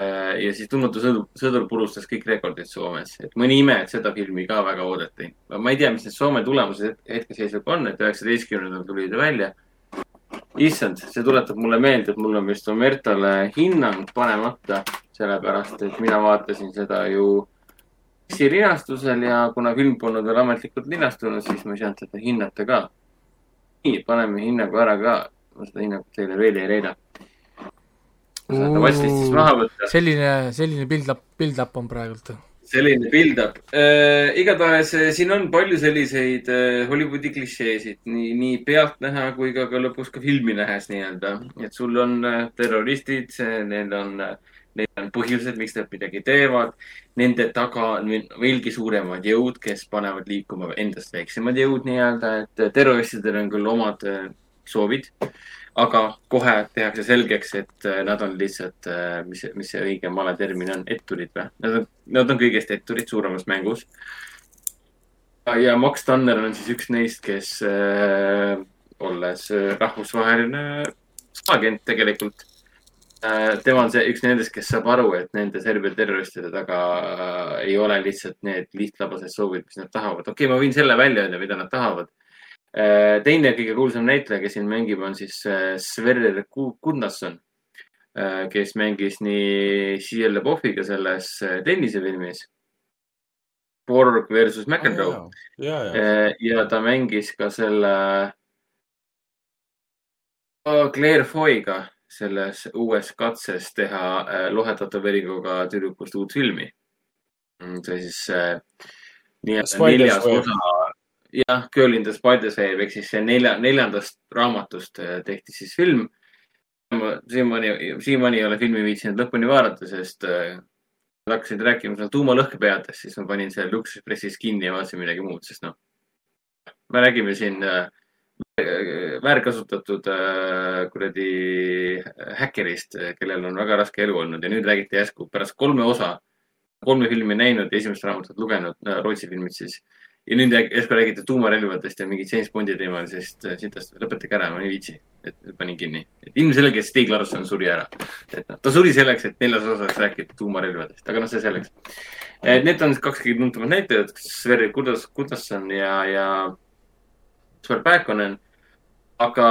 äh,. ja siis Tundmatu sõdur, sõdur purustas kõik rekordid Soomes, et mõni ime, et seda filmi ka väga oodati. ma ei tea, mis need Soome tulemused hetkeseisuga on, et üheksateistkümnendal tuli ta välja. issand, see tuletab mulle meelde, et mul on vist Omertale hinnang panemata, sellepärast et mina vaatasin seda ju linastusel ja kuna film polnud veel ametlikult linastunud, siis ma ei saanud seda hinnata ka. nii, paneme hinnangu ära ka. ma seda hinnangut teile veel ei leida. saate vastlistist maha võtta. selline, selline build-up, build-up on praegult. selline build-up äh,. igatahes äh, siin on palju selliseid äh, Hollywoodi klišeesid, nii, nii pealtnäha kui ka, ka lõpus ka filmi nähes nii-öelda. et sul on äh, terroristid, neil on äh,, neil on põhjused, miks nad midagi teevad. Nende taga on veel- veelgi suuremad jõud, kes panevad liikuma endast väiksemad jõud nii-öelda, et äh, terroristidel on küll omad äh, soovid, aga kohe tehakse selgeks, et äh, nad on lihtsalt, mis, mis see õige vale termin on, etturid või? Nad on, nad on kõigest etturid suuremas mängus. ja Max Tanner on siis üks neist, kes äh, olles äh, rahvusvaheline agent tegelikult äh,. Tema on see üks nendest, kes saab aru, et nende Serbia terroristide taga äh, ei ole lihtsalt need lihtlabased soovid, mis nad tahavad. okei okay,, ma võin selle välja öelda, mida nad tahavad äh,. teine kõige kuulsam näitleja, kes siin mängib, on siis äh, Ku- Gunnarsson äh,, kes mängis nii Shia LaBeoufiga selles äh, tennisefilmis. Borg versus McEnroe. ja, ja, Eh, ja ta mängis ka selle Claire Foy'ga selles uues katses teha äh, lohetatoveriga tüdrukust uut filmi. see siis äh, nii-öelda neljas osa, jah, Girl in the Spider's Web ehk siis see nelja, neljandast raamatust äh, tehti siis film. siiamaani, siiamaani ei ole filmi viitsinud lõpuni vaadata, sest äh, hakkasid rääkima seal tuumalõhkepeatest, siis ma panin selle Lux Expressis kinni ja vaatasin midagi muud, sest noh, me räägime siin äh, väärkasutatud äh, kuradi häkkerist, kellel on väga raske elu olnud ja nüüd räägiti järsku pärast kolme osa, kolme filmi näinud ja esimest raamatut lugenud, Rootsi filmid siis. ja nüüd järsku räägite tuumarelvadest ja mingi James Bondi teemalisest äh, sitast, lõpetage ära, ma ei viitsi, et panin kinni. ilmselgelt Stig Larsson suri ära, et noh, ta suri selleks, et neljas osas rääkida tuumarelvadest, aga noh, see selleks. Need on kaks kõige tuntumat näitlejat, Sverre Kudas, Kudasson ja, ja Sver Pääkonen. aga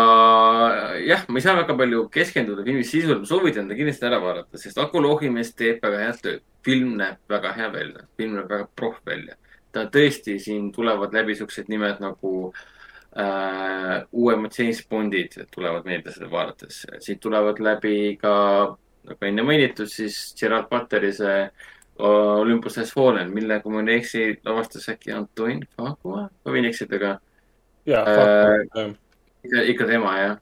jah, ma ei saa väga palju keskenduda filmi sisule, ma soovitan ta kindlasti ära vaadata, sest Aku Lohimees teeb väga head tööd. film näeb väga hea välja, film näeb väga proff välja. ta tõesti, siin tulevad läbi siuksed nimed nagu äh, uuemad James Bondid tulevad meelde seda vaadates. siit tulevad läbi ka, nagu enne mainitud, siis Gerard Butteri see Olympus Has Fallen, mille, kui ma ei eksi, lavastas äkki Antoine Fuqua, ma võin eksida ka. ja, Äh, ikka, ikka tema jah.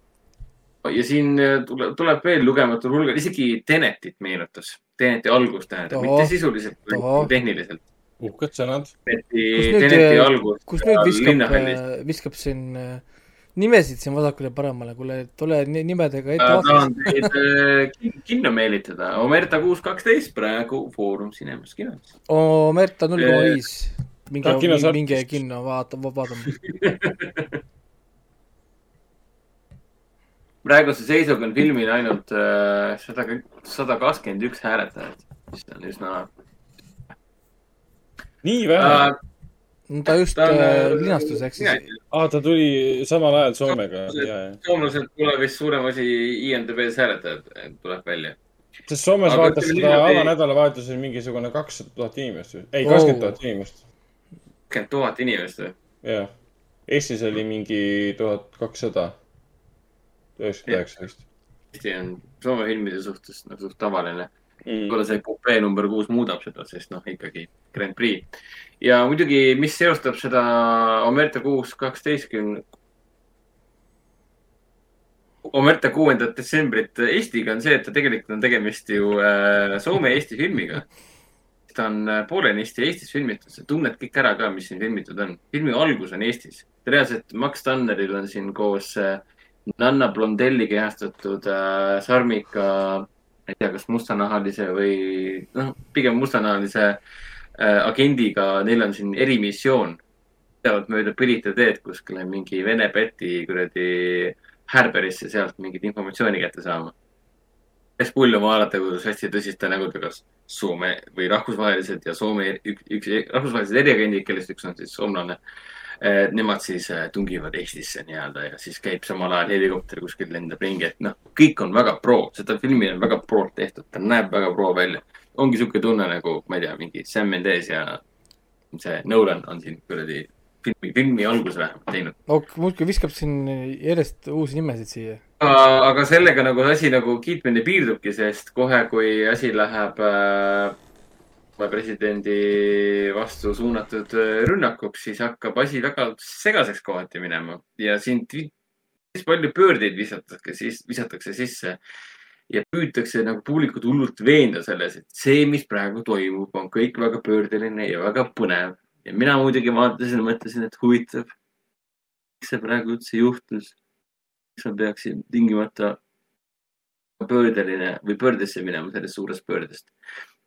ja siin äh, tuleb, tuleb veel lugematul hulgal, isegi Tenetit meenutas. Teneti algust tähendab, mitte sisuliselt, vaid tehniliselt. uhked sõnad. Teneti, Teneti äh, algus. kus nüüd viskab, viskab siin äh, nimesid siin vasakule ja paremale, kuule, tule ni- nimedega ette vaata. tahan teid äh, kin- kinno meelitada. Omerta kuus kaksteist praegu Foorum Cinemas kinos. Omerta null koma viis. Minge minge artist. kinno, vaata, vaatame. praeguse seisuga on filmil ainult äh, sada, sada kakskümmend üks hääletajat, mis on üsna nii vähe äh,. ta just Ta on, äh, äh, linastus, ehk siis aa, ta tuli samal ajal Soomega, Soomlased- pole vist suurem asi IMDB-s hääletajad, tuleb välja. sest Soomes Aga vaatas seda avanädalavahetusel mingisugune kakssada tuhat inimest ei, Oh. kakskümmend tuhat inimest. Kakskümmend tuhat inimest või? jah, Eestis oli mingi tuhat kakssada, üheksakümmend üheksa vist. Eesti on Soome filmide suhtes nagu suht tavaline. Mm. võib-olla see kupee number kuus muudab seda, sest noh, ikkagi Grand Prix. ja muidugi, mis seostab seda Omerta kuus kaksteistkümne, Omerta kuuendat detsembrit Eestiga on see, et ta tegelikult on tegemist ju äh, Soome-Eesti filmiga. Ta on äh, poolenisti Eestis filmitud, sa tunned kõik ära ka, mis siin filmitud on. filmi algus on Eestis. reaalselt Max Tanneril on siin koos äh, Nanna Blondelli kehastatud äh, Sarmika ma ei tea, kas mustanahalise või noh, pigem mustanahalise äh, agendiga, neil on siin erimissioon. peavad mööda Pirita teed kuskile mingi Vene päti kuradi Härberisse sealt mingit informatsiooni kätte saama. Kes pulju vaadata, kuidas hästi tõsiste nägudega Soome või rahvusvahelised ja Soome üks, üks rahvusvahelised eriagendid, kellest üks on siis soomlane. Nemad siis äh, tungivad Eestisse nii-öelda ja siis käib samal ajal helikopter kuskil lendab ringi, et noh, kõik on väga pro, seda filmi on väga pro tehtud, ta näeb väga pro välja. ongi sihuke tunne nagu, ma ei tea, mingi Sam Mendes ja see Nolan on siin kuradi filmi, filmi alguse vähemalt teinud. ok, muudkui viskab siin järjest uusi nimesid siia. Aga sellega nagu asi nagu kiitmine piirdubki, sest kohe, kui asi läheb äh, presidendi vastu suunatud äh, rünnakuks, siis hakkab asi väga segaseks kohati minema ja siin päris palju pöördeid visatakse siis, visatakse sisse ja püütakse nagu publikut hullult veenda selles, et see, mis praegu toimub, on kõik väga pöördeline ja väga põnev. ja mina muidugi vaatasin ja mõtlesin, et huvitav, miks see praegu üldse juhtus. Miks ma peaksin tingimata pöördeline või pöördesse minema sellest suurest pöördest.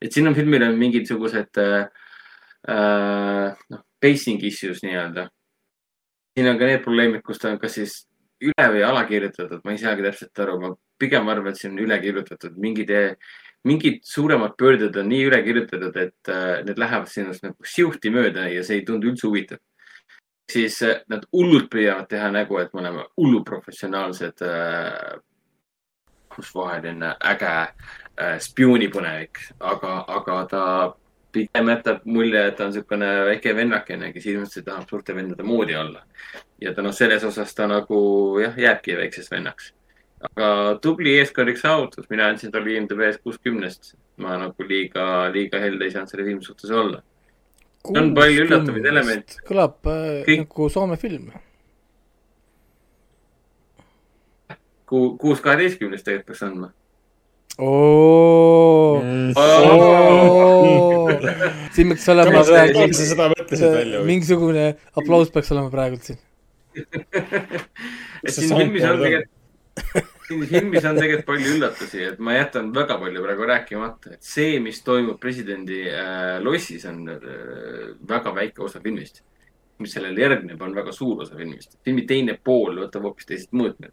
et siin on filmil on mingisugused äh, äh, noh, pacing issues nii-öelda. siin on ka need probleemid, kus ta on kas siis üle või ala kirjutatud, ma ei saagi täpselt aru, ma pigem arvan, et see on üle kirjutatud, mingid, mingid suuremad pöörded on nii üle kirjutatud, et äh, need lähevad sinust nagu siuhti mööda ja see ei tundu üldse huvitav. Siis äh, nad hullult püüavad teha nägu, et me oleme hulluprofessionaalsed äh, rahvusvaheline äge äh, spioonipõnevik, aga, aga ta pigem jätab mulje, et ta on niisugune väike vennakene, kes ilmselt tahab suurte vendade moodi olla. ja ta noh, selles osas ta nagu jah, jääbki väikseks vennaks. aga tubli eeskõnnik saavutus, mina andsin talle IMDB-s kuuskümnest. ma nagu liiga, liiga helde ei saanud selle filmi suhtes olla. On palju üllatavaid elemente. kõlab äh, Kõik- nagu Soome film. Ku-, kuus kaheteistkümnest tegelikult peaks andma. oo, siin peaks olema miks praegu sa seda mõtlesid välja mingisugune aplaus peaks olema praegult siin. et See siin filmis on tegelikult, siin filmis on tegelikult palju üllatusi, et ma jätan väga palju praegu rääkimata, et see, mis toimub presidendi äh, lossis, on äh, väga väike osa filmist. mis sellele järgneb, on väga suur osa filmist. filmi teine pool võtab hoopis teised mõõtmed.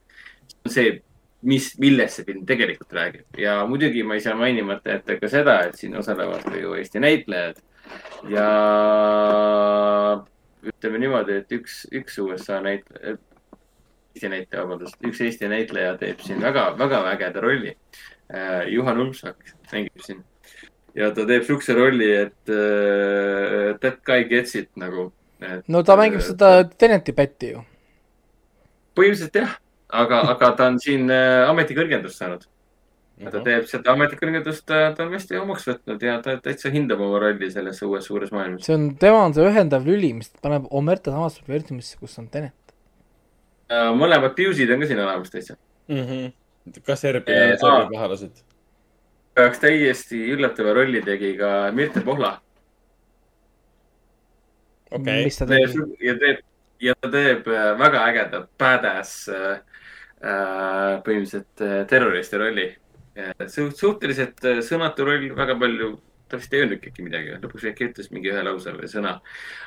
see mis, millest see film tegelikult räägib ja muidugi ma ei saa mainimata jätta ka seda, et siin osalevad ka ju Eesti näitlejad ja ütleme niimoodi, et üks, üks USA näitleja, Eesti näitleja, vabandust, üks Eesti näitleja teeb siin väga, väga ägeda rolli. Juhan Ulmsak mängib siin ja ta teeb siukse rolli, et uh, that guy gets it nagu. no ta mängib seda Teneti pätti ju. põhimõtteliselt jah, aga, aga ta on siin uh, ametikõrgendust saanud. ta teeb seda ametikõrgendust, ta on hästi omaks võtnud ja ta täitsa hindab oma rolli selles uues suures maailmas. see on, tema on see ühendav lüli, mis paneb Omerta samasse universumisse, kus on Tenet. Mõlemad Bews'id on ka siin olemas täitsa. ka Serbia Eh,, Serbia aa. pahalased. jaoks täiesti üllatava rolli tegi ka Mirte Pohla. okei mis ta teeb tegi? ja teeb, ja ta teeb äh, väga ägeda badass äh, äh, põhimõtteliselt äh, terroristi rolli. suht-, suhteliselt äh, sõnatu roll, väga palju, ta vist ei öelnudki äkki midagi, lõpuks äkki ütles mingi ühe lause või sõna.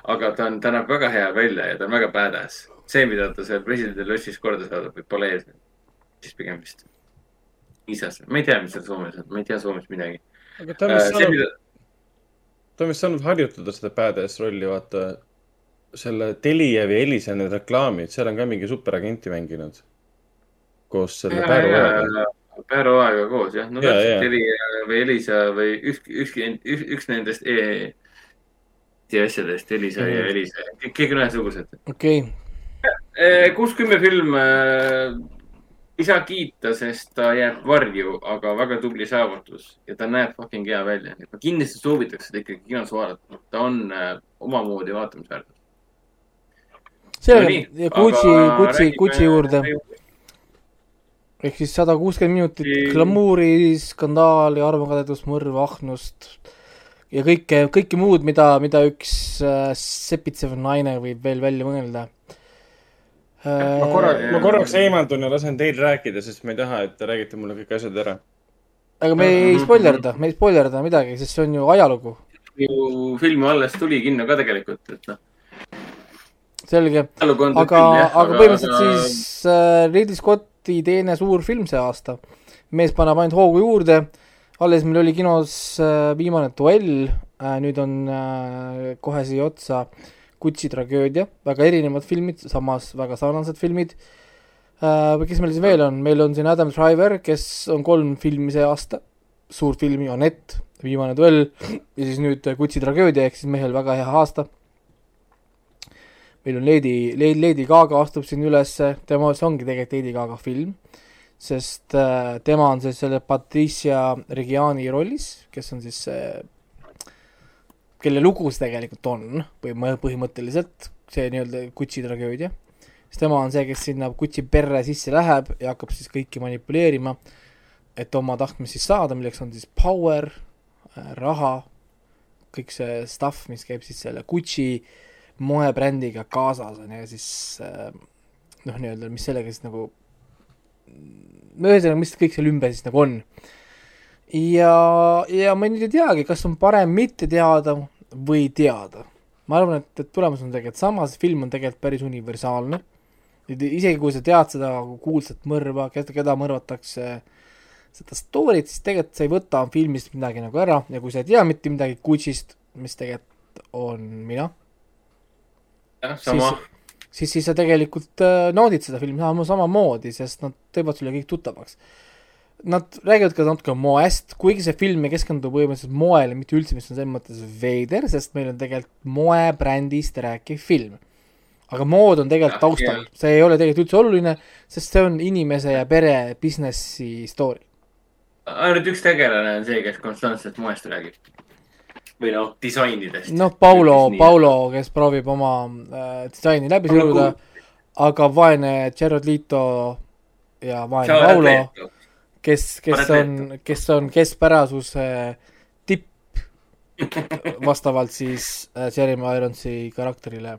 aga ta on, ta näeb väga hea välja ja ta on väga badass. see, mida ta seal presidendi lossis korda saadab või palees, siis pigem vist isas, ma ei tea, mis seal Soomes on, ma ei tea Soomest midagi. aga ta on vist see, saanud, mida, ta on vist saanud harjutada seda badass rolli, vaata. selle Telijevi Elisa need reklaamid, seal on ka mingi superagenti mänginud. koos selle Pääru Ojaga. Pääru aega koos jah, no Ja, täpselt ja. Telia või Elisa või ükski, ükski, üks nendest e asjadest, Elisa ja Mhm. Elisa, kõik on ühesugused. okei okay., kuus kümme film ei saa kiita, sest ta jääb varju, aga väga tubli saavutus. Ja ta näeb fucking hea välja. ma kindlasti soovitaks seda ikkagi kinos vaadata, ta on äh, omamoodi vaatamisväärt. selge, ja Gucci, Gucci, Gucci juurde. ehk siis sada kuuskümmend minutit Ei- glamuuri, skandaali, armukadedust, mõrva, ahnust ja kõike, kõike muud, mida, mida üks äh, sepitsev naine võib veel välja mõelda. äh, ma korra, ma korraks eemaldun ja lasen teil rääkida, sest ma ei taha, et te räägite mulle kõik asjad ära. aga me ei spoilerda, me ei spoilerda midagi, sest see on ju ajalugu. ju film alles tuli kinno ka tegelikult, et noh. selge, aga, aga põhimõtteliselt siis äh, Ridley Scotti teine suur film see aasta. mees paneb ainult hoogu juurde, alles meil oli kinos äh, viimane duell äh,, nüüd on äh, kohe siia otsa Gucci tragöödia, väga erinevad filmid, samas väga sarnased filmid. Äh,. kes meil siis veel on, meil on siin Adam Driver, kes on kolm filmi see aasta, suur filmi, Anett, viimane duell. Ja siis nüüd äh, Gucci tragöödia ehk siis mehel väga hea aasta. Meil on Lady, Lady, Lady Gaga astub siin ülesse, tema, see ongi tegelikult Lady Gaga film, sest äh, tema on siis selle Patricia Reggiani rollis, kes on siis see, kelle lugu see tegelikult on põhim-, põhimõtteliselt, see nii-öelda Gucci tragöödia, siis tema on see, kes sinna Gucci perre sisse läheb ja hakkab siis kõiki manipuleerima, et oma tahtmist siis saada, milleks on siis power, raha, kõik see stuff, mis käib siis selle Gucci moebrändiga kaasas on ju, ja siis äh, noh, nii-öelda, mis sellega siis nagu, no ühesõnaga, mis kõik seal ümber siis nagu on. ja, ja ma nüüd ei teagi, kas on parem mitte teada või teada. ma arvan, et, et tulemus on tegelikult sama, see film on tegelikult päris universaalne. isegi kui sa tead seda kuulsat mõrva, keda, keda mõrvatakse, seda story't, siis tegelikult sa ei võta filmist midagi nagu ära ja kui sa ei tea mitte midagi Gucci'st, mis tegelikult on mina jah, sama. siis, siis sa tegelikult äh, naudid seda filmi sama, samamoodi, sest nad teevad sulle kõik tuttavaks. Nad räägivad ka natuke moest, kuigi see film ei keskendu põhimõtteliselt moele, mitte üldse, mis on selles mõttes veider, sest meil on tegelikult moebrändist rääkiv film. aga mood on tegelikult taustal see ei ole tegelikult üldse oluline, sest see on inimese ja pere businessi story. ainult üks tegelane on see, kes konstantselt moest räägib. või noh, disainidest. noh, Paulo, Paulo, kes proovib oma äh, disaini läbi suruda, aga vaene Gerard Lito ja vaene Paulo, kes, kes on, kes on keskpärasuse tipp vastavalt siis äh, Jeremy Ironsi karakterile.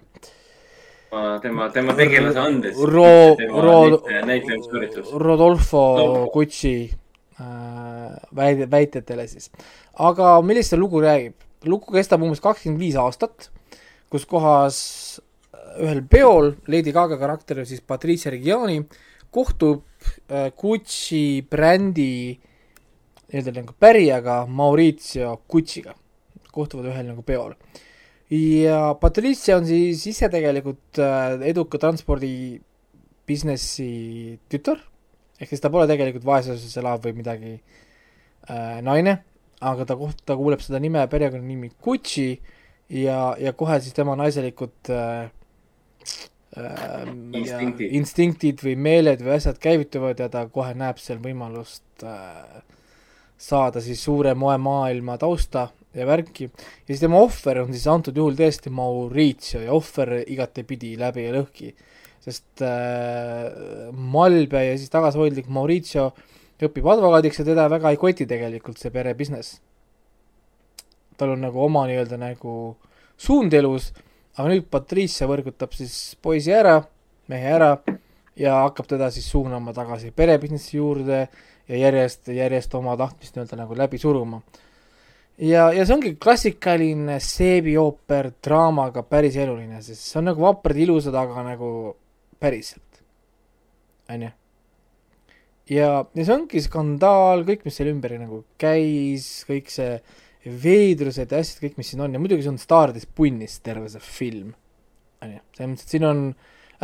tema, tema tegelase andes. Ro-, Ro-. Rodolfo. Gucci äh, väide, väitetele siis. aga millest see lugu räägib? lugu kestab umbes kakskümmend viis aastat, kus kohas ühel peol Lady Gaga karakter siis Patricia Reggiani kohtub äh, Gucci brändi nii-öelda nagu pärijaga Maurizio Gucci'ga, kohtuvad ühel nagu peol. ja Patricia on siis ise tegelikult äh, eduka transpordi businessi tütar, ehk siis ta pole tegelikult vaesuses elav või midagi äh, naine, aga ta koht-, ta kuuleb seda nime, perekonnanimi Gucci ja, ja kohe siis tema naiselikud äh, äh, Instinktid. ja instinktid või meeled või asjad käivituvad ja ta kohe näeb seal võimalust äh, saada siis suure moemaailma tausta ja värki ja siis tema ohver on siis antud juhul tõesti Mauricio ja ohver igatepidi läbi ja lõhki sest äh, malbe ja siis tagasihoidlik Mauricio õpib advokaadiks ja teda väga ei koti tegelikult see pere business. tal on nagu oma nii-öelda nagu suund elus aga nüüd Patricia võrgutab siis poisi ära, mehe ära ja hakkab teda siis suunama tagasi perebusinessi juurde ja järjest, järjest oma tahtmist nii-öelda nagu läbi suruma. ja, ja see ongi klassikaline seebiooper draamaga päris eluline, sest see on nagu vaprad ilusad, aga nagu päriselt, onju. ja, ja see ongi skandaal, kõik, mis selle ümber nagu käis, kõik see veidrused ja asjad, kõik, mis siin on. Ja muidugi see on staarides punnis terve see film, onju. selles mõttes, et siin on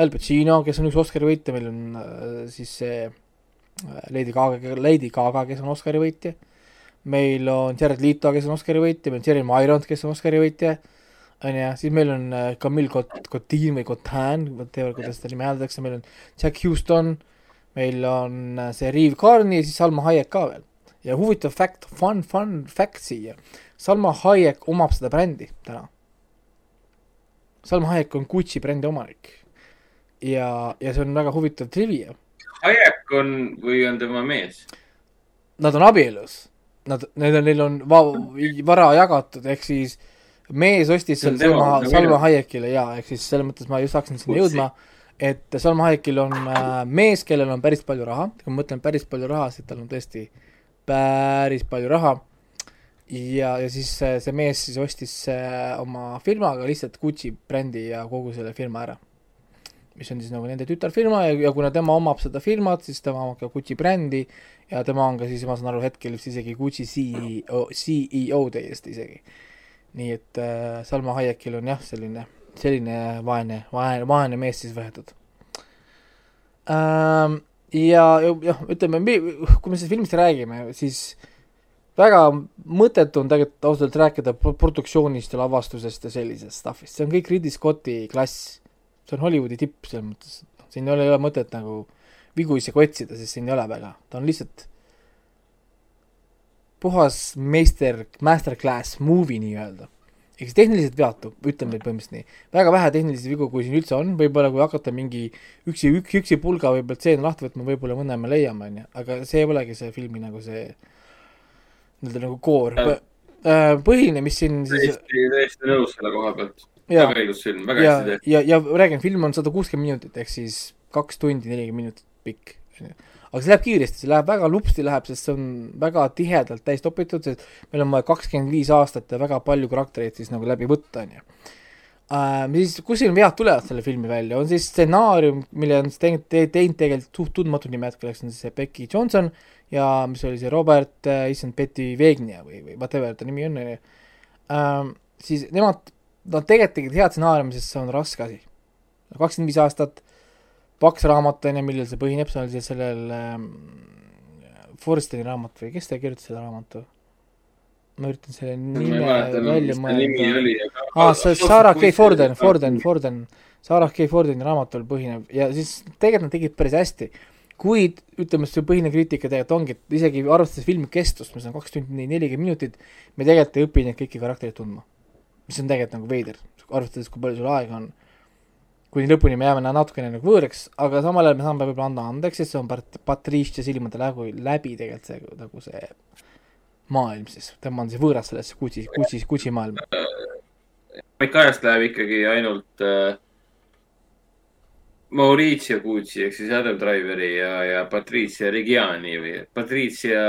Al Pacino, kes on üks Oscari võitja, meil on äh, siis see äh, Lady Gaga, Lady Gaga, kes on Oscari võitja, meil on Jared Leto, kes on Oscari võitja, meil on Jeremy Irons, kes on Oscari võitja, onju, siis meil on äh, Camille Cot-, Cotin või Cotin, whatever, kuidas seda nime hääldatakse, meil on Jack Houston, meil on äh, see Reeve Carney ja siis Salma Hayek ka veel. Ja huvitav fact, fun, fun fact siia, Salma Hayek omab seda brändi täna. Salma Hayek on Gucci brändi omanik. ja, ja see on väga huvitav trivia. Hayek on või on tema mees? Nad on abielus. Nad, need on, neil on va-, vara jagatud, ehk siis mees ostis selle Salma, nagu Salma. Hayekile ja ehk siis selles mõttes ma just hakkasin sinna jõudma, et Salma Hayekil on äh, mees, kellel on päris palju raha, kui ma mõtlen päris palju raha, siis tal on tõesti päris palju raha. ja, ja siis see mees siis ostis äh, oma firmaga lihtsalt Gucci brändi ja kogu selle firma ära. mis on siis nagu nende tütarfirma ja, ja kuna tema omab seda firmat, siis tema omab ka Gucci brändi ja tema on ka siis, ma saan aru, hetkel vist isegi Gucci CEO, CEO täiesti isegi. nii et äh, Salma Hayekil on jah, selline, selline vaene, vaene, vaene mees siis võetud ähm,. ja, ja jah, ütleme, kui me sellest filmist räägime, siis väga mõttetu on tegelikult ausalt rääkida pro- produktsioonist ja lavastusest ja sellisest stuff'ist, see on kõik Ridley Scotti klass. see on Hollywoodi tipp selles mõttes, siin ei ole, ei ole mõtet nagu vigu isegi otsida, sest siin ei ole väga, ta on lihtsalt puhas meister, masterclass movie nii-öelda. Siis tehniliselt veatu, ütleme põhimõtteliselt nii. väga vähe tehnilisi vigu, kui siin üldse on, võib-olla kui hakata mingi üksi, üks, üksi pulga võib-olla stseene lahti võtma, võib-olla mõne me leiame, onju, aga see ei olegi see filmi nagu see nii-öelda nagu koor Jah. äh,. põhiline, mis siin siis täiesti, nõus selle koha pealt. ja, väga ilus film, väga ja hästi, tehtud. ja, ja räägin, film on sada kuuskümmend minutit ehk siis kaks tundi nelikümmend minutit pikk, onju. Aga see läheb kiiresti, see läheb väga lupsti läheb, sest see on väga tihedalt täis topitud, sest meil on vaja kakskümmend viis aastat ja väga palju karaktereid siis nagu läbi võtta, onju. Mis, kus siin vead tulevad selle filmi välja, on siis stsenaarium, mille on siis teinud, teinud tegelikult suht tundmatud nimed, kelleks on siis Becky Johnson ja mis oli see Robert äh,, issand, Betty Vegnia või, või whatever ta nimi on, onju. siis nemad, nad tegelikult tegid head stsenaariumi, sest see on raske asi. kakskümmend viis aastat, paks raamat on ju, millel see põhineb, see oli siis sellel ähm, Forsteni raamat või kes ta kirjutas selle raamatu? ma üritan selle nime välja mõelda. aa, see Sarah K Forden, Forden, Forden, Sarah K Fordeni raamatul põhineb ja siis tegelikult nad tegid päris hästi. kuid ütleme, see põhiline kriitika tegelikult ongi, et isegi arvestades filmi kestust, mis on kaks tundi nelikümmend minutit, me tegelikult ei õpi neid kõiki karaktereid tundma. mis on tegelikult nagu veider, arvestades, kui palju sul aega on. Kuni lõpuni me jääme na- natukene nagu võõraks, aga samal ajal me saame võib-olla anda andeks, sest see on Pat- Patricia silmade läbi, läbi tegelikult see nagu see maailm siis, tema on siis võõras sellesse Gucci, Gucci, Gucci maailma. Mike ajast läheb ikkagi ainult äh, Mauricio Gucci ehk siis Adam Driveri ja, ja Patricia Reggiani või Patricia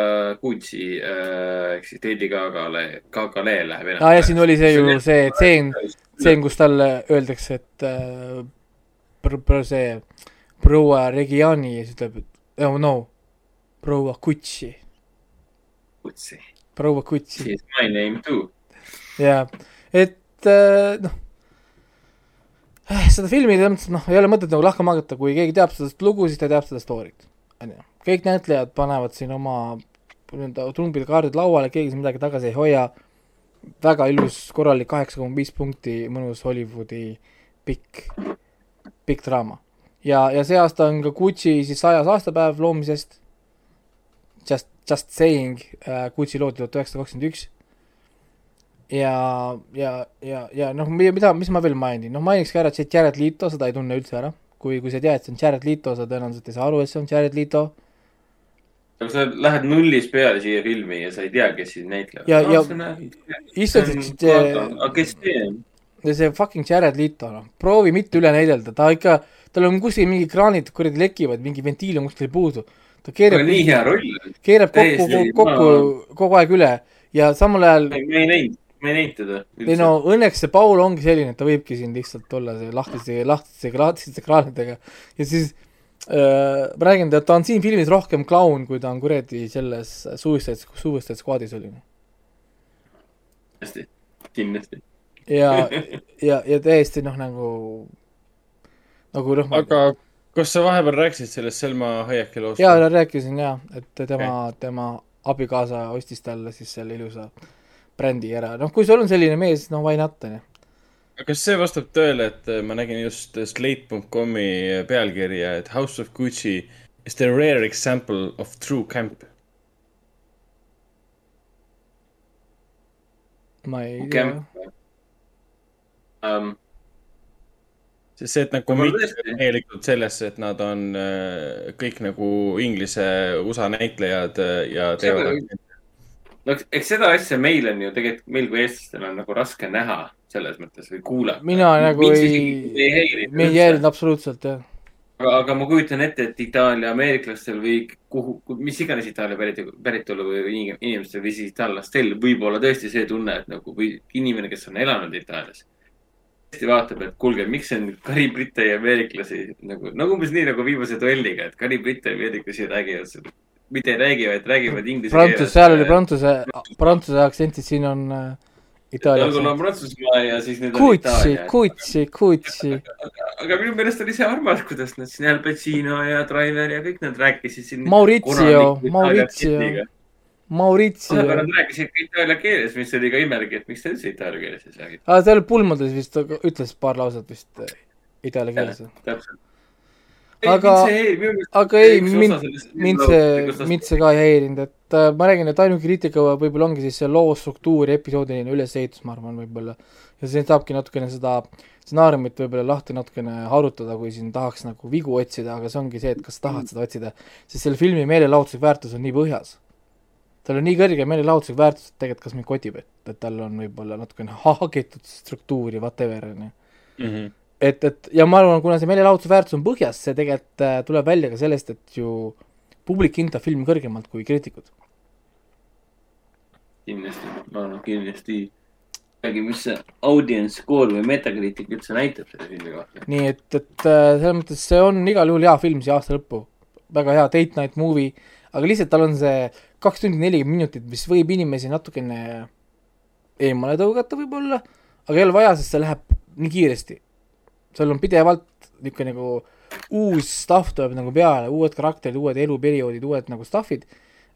Gucci äh, ehk siis Lady Gagale, Gagale läheb enam. aa ja siin oli see ju see tseen, tseen, kus talle öeldakse, et äh, pr- pr- see proua Reggiani ja siis ütleb, et oh no, proua Gucci, Gucci. proua Gucci. She is my name too. jaa, et äh, noh, seda filmi selles mõttes, noh, ei ole mõtet nagu lahka magata, kui keegi teab seda lugu, siis ta teab seda story't, on ju. kõik näitlejad panevad siin oma nii-öelda trumbid, kaardid lauale, keegi siin midagi tagasi ei hoia, väga ilus, korralik kaheksa koma viis punkti, mõnus Hollywoodi pikk, pikk draama. ja, ja see aasta on ka Gucci siis sajas aastapäev loomisest, just, just saying äh,, Gucci loodi tuhat üheksasada kakskümmend üks ja, ja, ja, ja noh, mida, mis ma veel mainin, noh mainiks ka ära, et see Jared Leto, seda ei tunne üldse ära. kui, kui sa tead, see on Jared Leto, sa tõenäoliselt ei saa aru, et see on Jared Leto. aga sa lähed nullist peale siia filmi ja sa ei tea, kes siin näitlevad. Ja- ja- issand, et see- aga kes see on? ja see fucking Jared Leto, noh, proovi mitte üle näidelda, ta ikka, tal on kuskil mingi kraanid kuradi lekivad, mingi ventiil on kuskil puudu. ta keerab, nii hea roll keerab kokku täiesti-, kokku kogu aeg üle ja samal ajal ma ei näinud, ma ei näinud teda. ei no õnneks see Paul ongi selline, et ta võibki siin lihtsalt olla see lahtiste, lahtiste, lahtiste kraanidega ja siis äh, ma räägin, et ta on siin filmis rohkem klaun, kui ta on kuradi selles Suicide, Suicide Squadis oli. kindlasti, kindlasti. ja, ja, ja täiesti noh, nagu, nagu noh, aga kas sa vahepeal rääkisid sellest Selma Hayeki loost? jaa, rääkisin jaa, et tema okay., tema abikaasa ostis talle siis selle ilusa brändi ära, noh, kui sul on selline mees, no why not, onju. Kas see vastab tõele, et äh, ma nägin just Slate.com'i pealkirja, et House of Gucci is the rare example of true camp. ma ei tea Camp. um,. sest see, et nagu mitte tõesti. täielikult sellesse, et nad on äh, kõik nagu Inglise, USA näitlejad äh, ja teevad. No eks- seda asja meil on ju tegelikult, meil kui eestlastel on nagu raske näha selles mõttes või kuulata. mina nagu ei, ei häiri. me ei jäänud absoluutselt, jah. aga, aga ma kujutan ette, et Itaalia ameeriklastel või kuhu, mis iganes Itaalia päritolu, päritolu või inim- inimestel või siis itaallastel võib olla tõesti see tunne, et nagu või inimene, kes on elanud Itaalias. tõesti vaatab, et kuulge, miks on karibritte ja ameeriklasi nagu, nagu umbes nii nagu viimase duelliga, et karibritte ja ameeriklasi räägivad, mitte ei räägi, vaid räägivad inglise Prantsuse, seal oli prantsuse, prantsuse aktsentid, siin on äh, Itaalia algul on aktsent. Prantsusmaa ja siis nüüd on Kutsi, Itaalia. kutsi, kutsi. aga minu meelest oli see armas, kuidas nad siin Al Pacino ja Driver ja kõik nad rääkisid siin. Maurizio, Maurizio, Maurizio aga. nad rääkisid ka itaalia keeles, mis oli ka imelik, et miks te üldse itaalia keeles ei räägi. aa, seal pulmades vist ütles paar lauset vist äh, itaalia keeles. täpselt. Aga- aga ei, mind, mind see, mind see ka ei häirinud, et äh, ma räägin, et ainuke kriitika võib-olla ongi siis see loo struktuur ja episoodiline ülesehitus, ma arvan, võib-olla. ja siin saabki natukene seda stsenaariumit võib-olla lahti natukene harutada, kui siin tahaks nagu vigu otsida, aga see ongi see, et kas sa tahad seda otsida, sest selle filmi meelelahutuslik väärtus on nii põhjas. tal on nii kõrge meelelahutuslik väärtus, et tegelikult kas mind kotib, et, et tal on võib-olla natukene hagitud struktuuri, whatever, on ju et, et ja ma arvan, kuna see meelelahutusväärtus on põhjas, see tegelikult äh, tuleb välja ka sellest, et ju publik hindab filmi kõrgemalt kui kriitikud. kindlasti, ma arvan, kindlasti. räägi, mis see audience score või Metacritic üldse näitab selle filmi kohta. nii et, et äh, selles mõttes see on igal juhul hea film siia aasta lõppu. väga hea date night movie, aga lihtsalt tal on see kaks tundi nelikümmend minutit, mis võib inimesi natukene eemale tõugata võib-olla, aga ei ole vaja, sest see läheb nii kiiresti. Seal on pidevalt niisugune nagu uus stuff tuleb nagu peale, uued karakterid, uued eluperioodid, uued nagu stuff'id,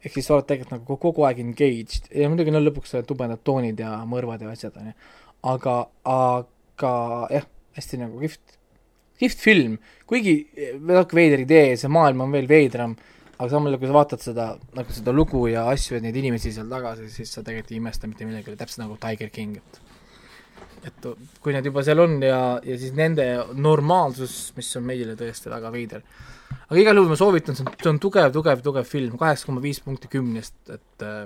ehk siis sa oled tegelikult nagu kogu- aeg engaged. Ja muidugi no lõpuks tubedad toonid ja mõrvad ja asjad, on ju. aga, aga jah, hästi nagu kihvt, kihvt film, kuigi natuke veider idee, see maailm on veel veidram, aga samal ajal, kui sa vaatad seda, nagu seda lugu ja asju ja neid inimesi seal taga, siis sa tegelikult ei imesta mitte millegi üle, täpselt nagu Tiger King, et et kui nad juba seal on ja, ja siis nende normaalsus, mis on meile tõesti väga veider. aga igal juhul ma soovitan, see on, see on tugev, tugev, tugev film, kaheksa koma viis punkti kümnest, et äh,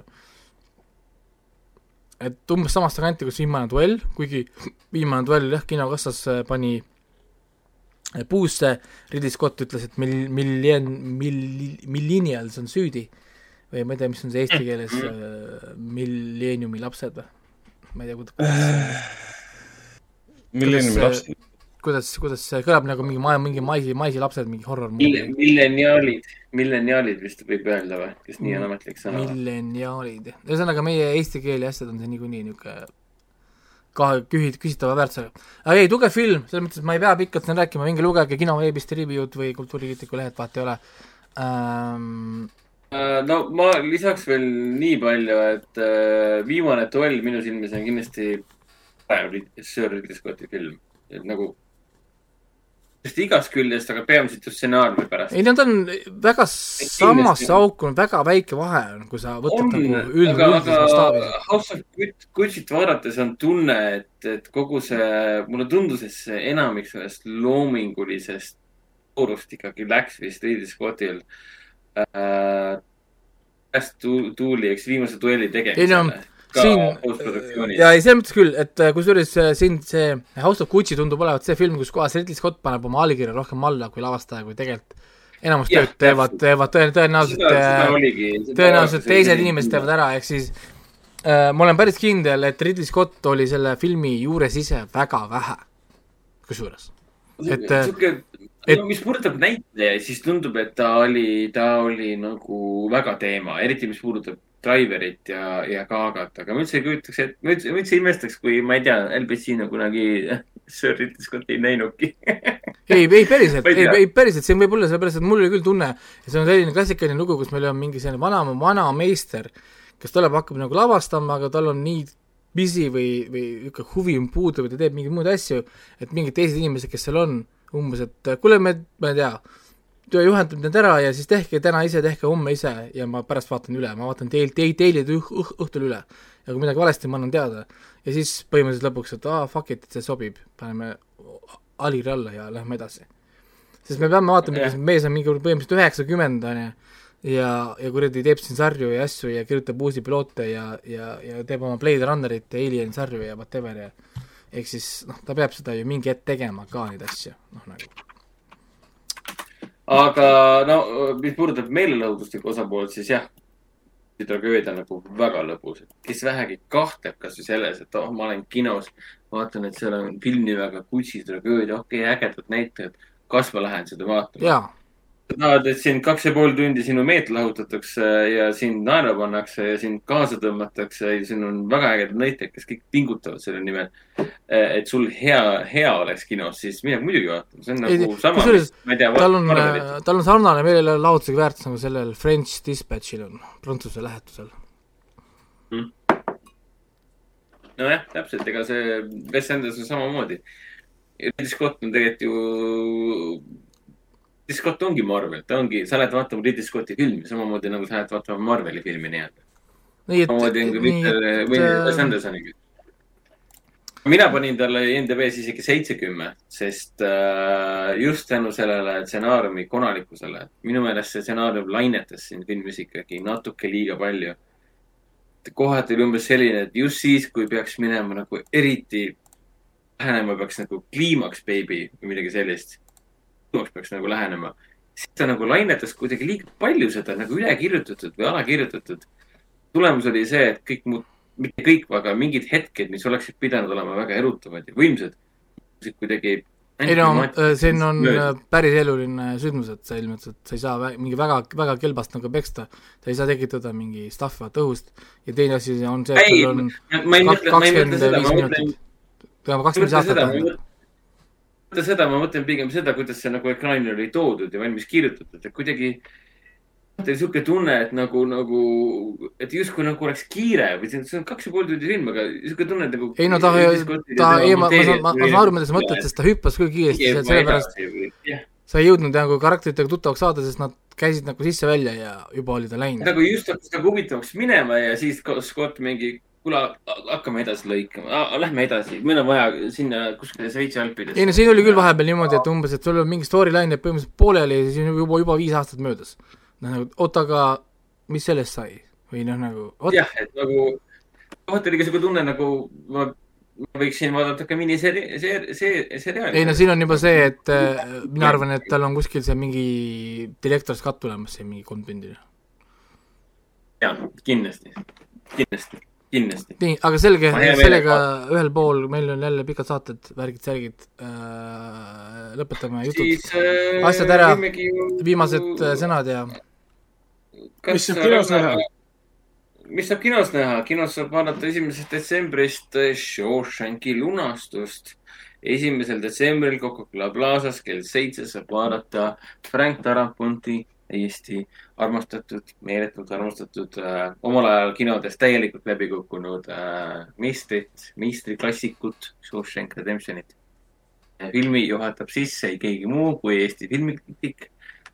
et umbes samast kanti, kus viimane duell, kuigi viimane duell jah, kinokassas äh, pani äh, puusse, Ridley Scott ütles, et mil-, millen-, mil-, millennials on süüdi või ma ei tea, mis on see eesti keeles äh,, milleeniumi lapsed või? ma ei tea, kuidas millenniumi lapsed. kuidas, kuidas see kõlab nagu mingi ma-, mingi maisi, maisi lapsed, mingi horror milleniaalid, milleniaalid vist võib öelda või, kas nii on ametlik sõna? milleniaalid, ühesõnaga meie eesti keeli asjad on see niikuinii niisugune kahe, kühi-, küsitava väärtusega. aga ei, tugev film, selles mõttes, et ma ei pea pikalt siin rääkima, minge lugege kinoveebist review'd või Kultuurikriitiku lehed, vahet ei ole ähm,. Äh, no ma lisaks veel nii palju, et äh, viimane duell minu silmis on kindlasti Rid- Sir Scotti film, et nagu just igast küljest, aga peamiselt just stsenaariumi pärast. ei, nad on väga samasse auku, väga väike vahe on, kui sa võtad on, nagu üld, mastaabis aga. House of Gucci- Gucci't vaadates on tunne, et, et kogu see, mulle tundus, et see enamik sellest loomingulisest toorust ikkagi läks vist Ridley Scottil äh,. tu- tuuli, eks viimase duelli ei no tegemisele. Siin ja ei, selles mõttes küll, et äh, kusjuures äh, siin see House of Gucci tundub olevat see film, kus kohas Ridley Scott paneb oma allkirja rohkem alla kui lavastaja, kui tegelikult enamus tööd teevad, teevad tõen- tõenäoliselt äh, tõenäoliselt teised inimesed teevad ära, ehk siis äh, ma olen päris kindel, et Ridley Scott oli selle filmi juures ise väga vähe, kusjuures. et, sihuke, et- no mis puudutab näitlejaid, siis tundub, et ta oli, ta oli nagu väga teema, eriti mis puudutab Driverit ja, ja Gagat, aga ma üldse ei kujutaks, et ma üldse, ma üldse ei imestaks, kui ma ei tea, Pacino kunagi Sir Ridley Scotti ei näinudki. ei, ei päriselt, ei ei päriselt, see võib olla sellepärast, et mul oli küll tunne, see on selline klassikaline lugu, kus meil on mingi selline vana, vana meister, kes tuleb, hakkab nagu lavastama, aga tal on nii busy või, või niisugune huvi on puudu või ta teeb mingeid muid asju, et mingid teised inimesed, kes seal on, umbes, et kuule, me, ma ei tea, tööjuhend teeb need ära ja siis tehke täna ise, tehke homme ise ja ma pärast vaatan üle, ma vaatan teil, teil, teilid õh- õh- õhtul üle. ja kui midagi valesti, ma annan teada. ja siis põhimõtteliselt lõpuks, et aa, fuck it, see sobib, paneme allkirja alla ja lähme edasi. sest me peame vaatama, kas mees on mingi põhimõtteliselt üheksakümmend, on ju, ja, ja kuradi teeb siin sarju ja asju ja kirjutab uusi piloote ja, ja, ja teeb oma Blade Runnerit ja Alien sarju ja whatever ja ehk siis noh, ta peab seda ju mingi hetk tegema ka neid asju, noh nagu. Aga no mis puudutab meelelahutuslikku osapoolt, siis jah, tragöödia nagu väga lõbus, kes vähegi kahtleb kasvõi selles, et oh, ma olen kinos, vaatan, et seal on film nimega Kutsi tragöödia, okei okay,, ägedad näitlejad, kas ma lähen seda vaatama? Sa tahad, et sind kaks ja pool tundi sinu meelt lahutatakse ja sind naerma pannakse ja sind kaasa tõmmatakse ja siin on väga ägedad näitlejad, kes kõik pingutavad selle nimel, et sul hea, hea oleks kinos, siis mine muidugi vaatama, see on Ei, nagu sama kusjuures, ma ei tea, tal on, tal on sarnane meelelahutusega väärtus nagu sellel French Dispatchil on, Prantsuse lähetusel. nojah, täpselt, ega see Wes Anderson samamoodi. Ridley Scott on tegelikult ju, Ridley Scott ongi Marvel, ta ongi, sa lähed vaatama Ridley Scotti filmi samamoodi nagu sa lähed vaatama Marveli filmi nii-öelda. samamoodi on ka Peter, või Wes Andersoniga. mina panin talle NDB-s isegi seitsekümmend, sest äh, just tänu sellele stsenaariumi konalikkusele, minu meelest see stsenaarium lainetas siin filmis ikkagi natuke liiga palju. kohati oli umbes selline, et just siis, kui peaks minema nagu eriti lähenema peaks nagu kliimaks baby või midagi sellist. Kliimaks peaks nagu lähenema, siis ta nagu lainetas kuidagi liiga palju seda nagu üle kirjutatud või ala kirjutatud. Tulemus oli see, et kõik muud, mitte kõik, aga mingid hetked, mis oleksid pidanud olema väga erutavad ja võimsad, kuidagi. ei no äh, siin on äh, päris eluline sündmus, et sa ilmselt, et sa ei saa mingi väga, väga kelbast nagu peksta, sa ei saa tekitada mingi stuff'ivat õhust. Ja teine asi on see, et sul on kakskümmend viis minutit, kakskümmend aastat mõtlen seda, ma mõtlen pigem seda, kuidas see nagu ekraanile oli toodud ja valmis kirjutatud, et kuidagi teil sihuke tunne, et nagu, nagu, et justkui nagu oleks kiire või see on- kaks ja pool tundi film, aga sihuke tunne, nagu. ei no ta, ta, ei ma, ma saan, ma ma saan aru, mida sa mõtled, sest ta hüppas küll kiiresti, sellepärast sa ei jõudnud nagu karakteritega tuttavaks saada, sest nad käisid nagu sisse-välja ja juba oli ta läinud. nagu just hakkas nagu huvitavaks minema ja siis Scott mingi, kuule, hakkame edasi lõikama, lähme edasi, meil on vaja sinna kuskile Šveitsi alpidesse. ei no siin oli küll vahepeal niimoodi, et umbes, et sul on mingi storyline jääb põhimõtteliselt pooleli ja siis juba, juba viis aastat möödas. noh, nagu oota, aga mis sellest sai? või noh, nagu jah, et nagu, kohati oli ka sihuke tunne nagu ma, ma võiksin vaadata ka miniseri-, see, see, seriaali. ei no siin on juba see, et äh, mina arvan, et tal on kuskil see mingi direktor's cut tulemas, see mingi kolm tundi. jah, kindlasti, kindlasti, kindlasti. nii, aga selge sellega ühel pool, meil on jälle pikad saated, värgid-särgid äh,, lõpetame jutud äh, asjad ära. ju... viimased äh, sõnad ja Kas Mis saab sa- kinos näha? mis saab kinos näha? kinos saab vaadata esimesest detsembrist äh, Shawshanki lunastust. esimesel detsembril Coca-Cola Plazas kell seitse saab vaadata Frank Taraponti täiesti armastatud, meeletult armastatud äh,, omal ajal kinodes täielikult läbi kukkunud äh, meistrit, meistriklassikut, Shawshank Redemptionit. filmi juhatab sisse ei keegi muu kui Eesti filmikriitik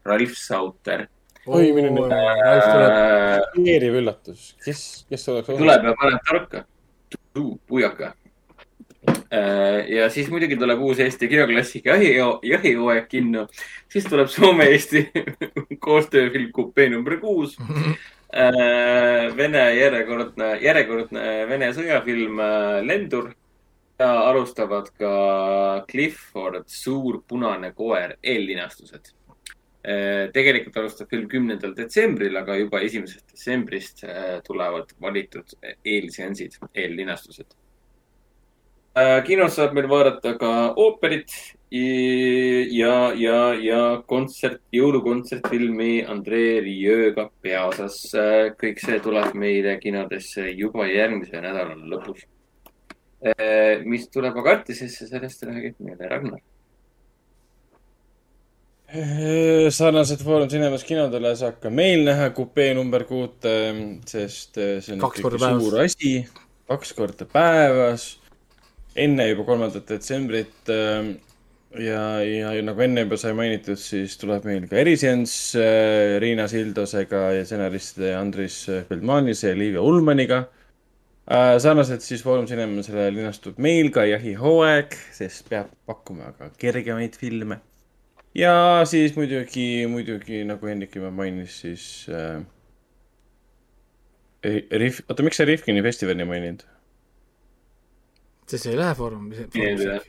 Ralf Sauter Oi, mine nüüd. Äh, meeriv üllatus, kes, kes oleks tuleb ja paneb tarka. puiaka. Ja siis muidugi tuleb uus Eesti kinoklassika jahi, jahihooaeg kinno. siis tuleb Soome-Eesti koostööfilm Kupee number kuus. Vene järjekordne, järjekordne Vene sõjafilm äh, Lendur ja alustavad ka Clifford, suur punane koer eellinastused. tegelikult alustab film kümnendal detsembril, aga juba esimesest detsembrist äh, tulevad valitud eelseansid, eellinastused. Kinos saab meil vaadata ka ooperit ja, ja, ja kontsert, jõulukontsertfilmi Andrei Rieuga peaosas. kõik see tuleb meile kinodesse juba järgmise nädala lõpus. mis tuleb aga artisesse, sellest räägib meile Ragnar. sarnaselt Foorum Cinemas kinodele saab ka meil näha kupee number kuute, sest eh, see on suur asi, kaks korda päevas, enne juba kolmandat detsembrit. ja, ja nagu enne juba sai mainitud, siis tuleb meil ka eriseanss eh, Riina Sildosega ja stsenaristide Andris Feldmanise ja Liivia Ullmaniga. sarnaselt siis Foorum Cinemasele linastub meil ka jahihooaeg, sest peab pakkuma ka kergemaid filme ja siis muidugi, muidugi nagu Hendrik juba mainis, siis äh,. Rif-, oota, miks sa Rifkini festivali ei maininud? see, see ei lähe Foorum. Ei lähe.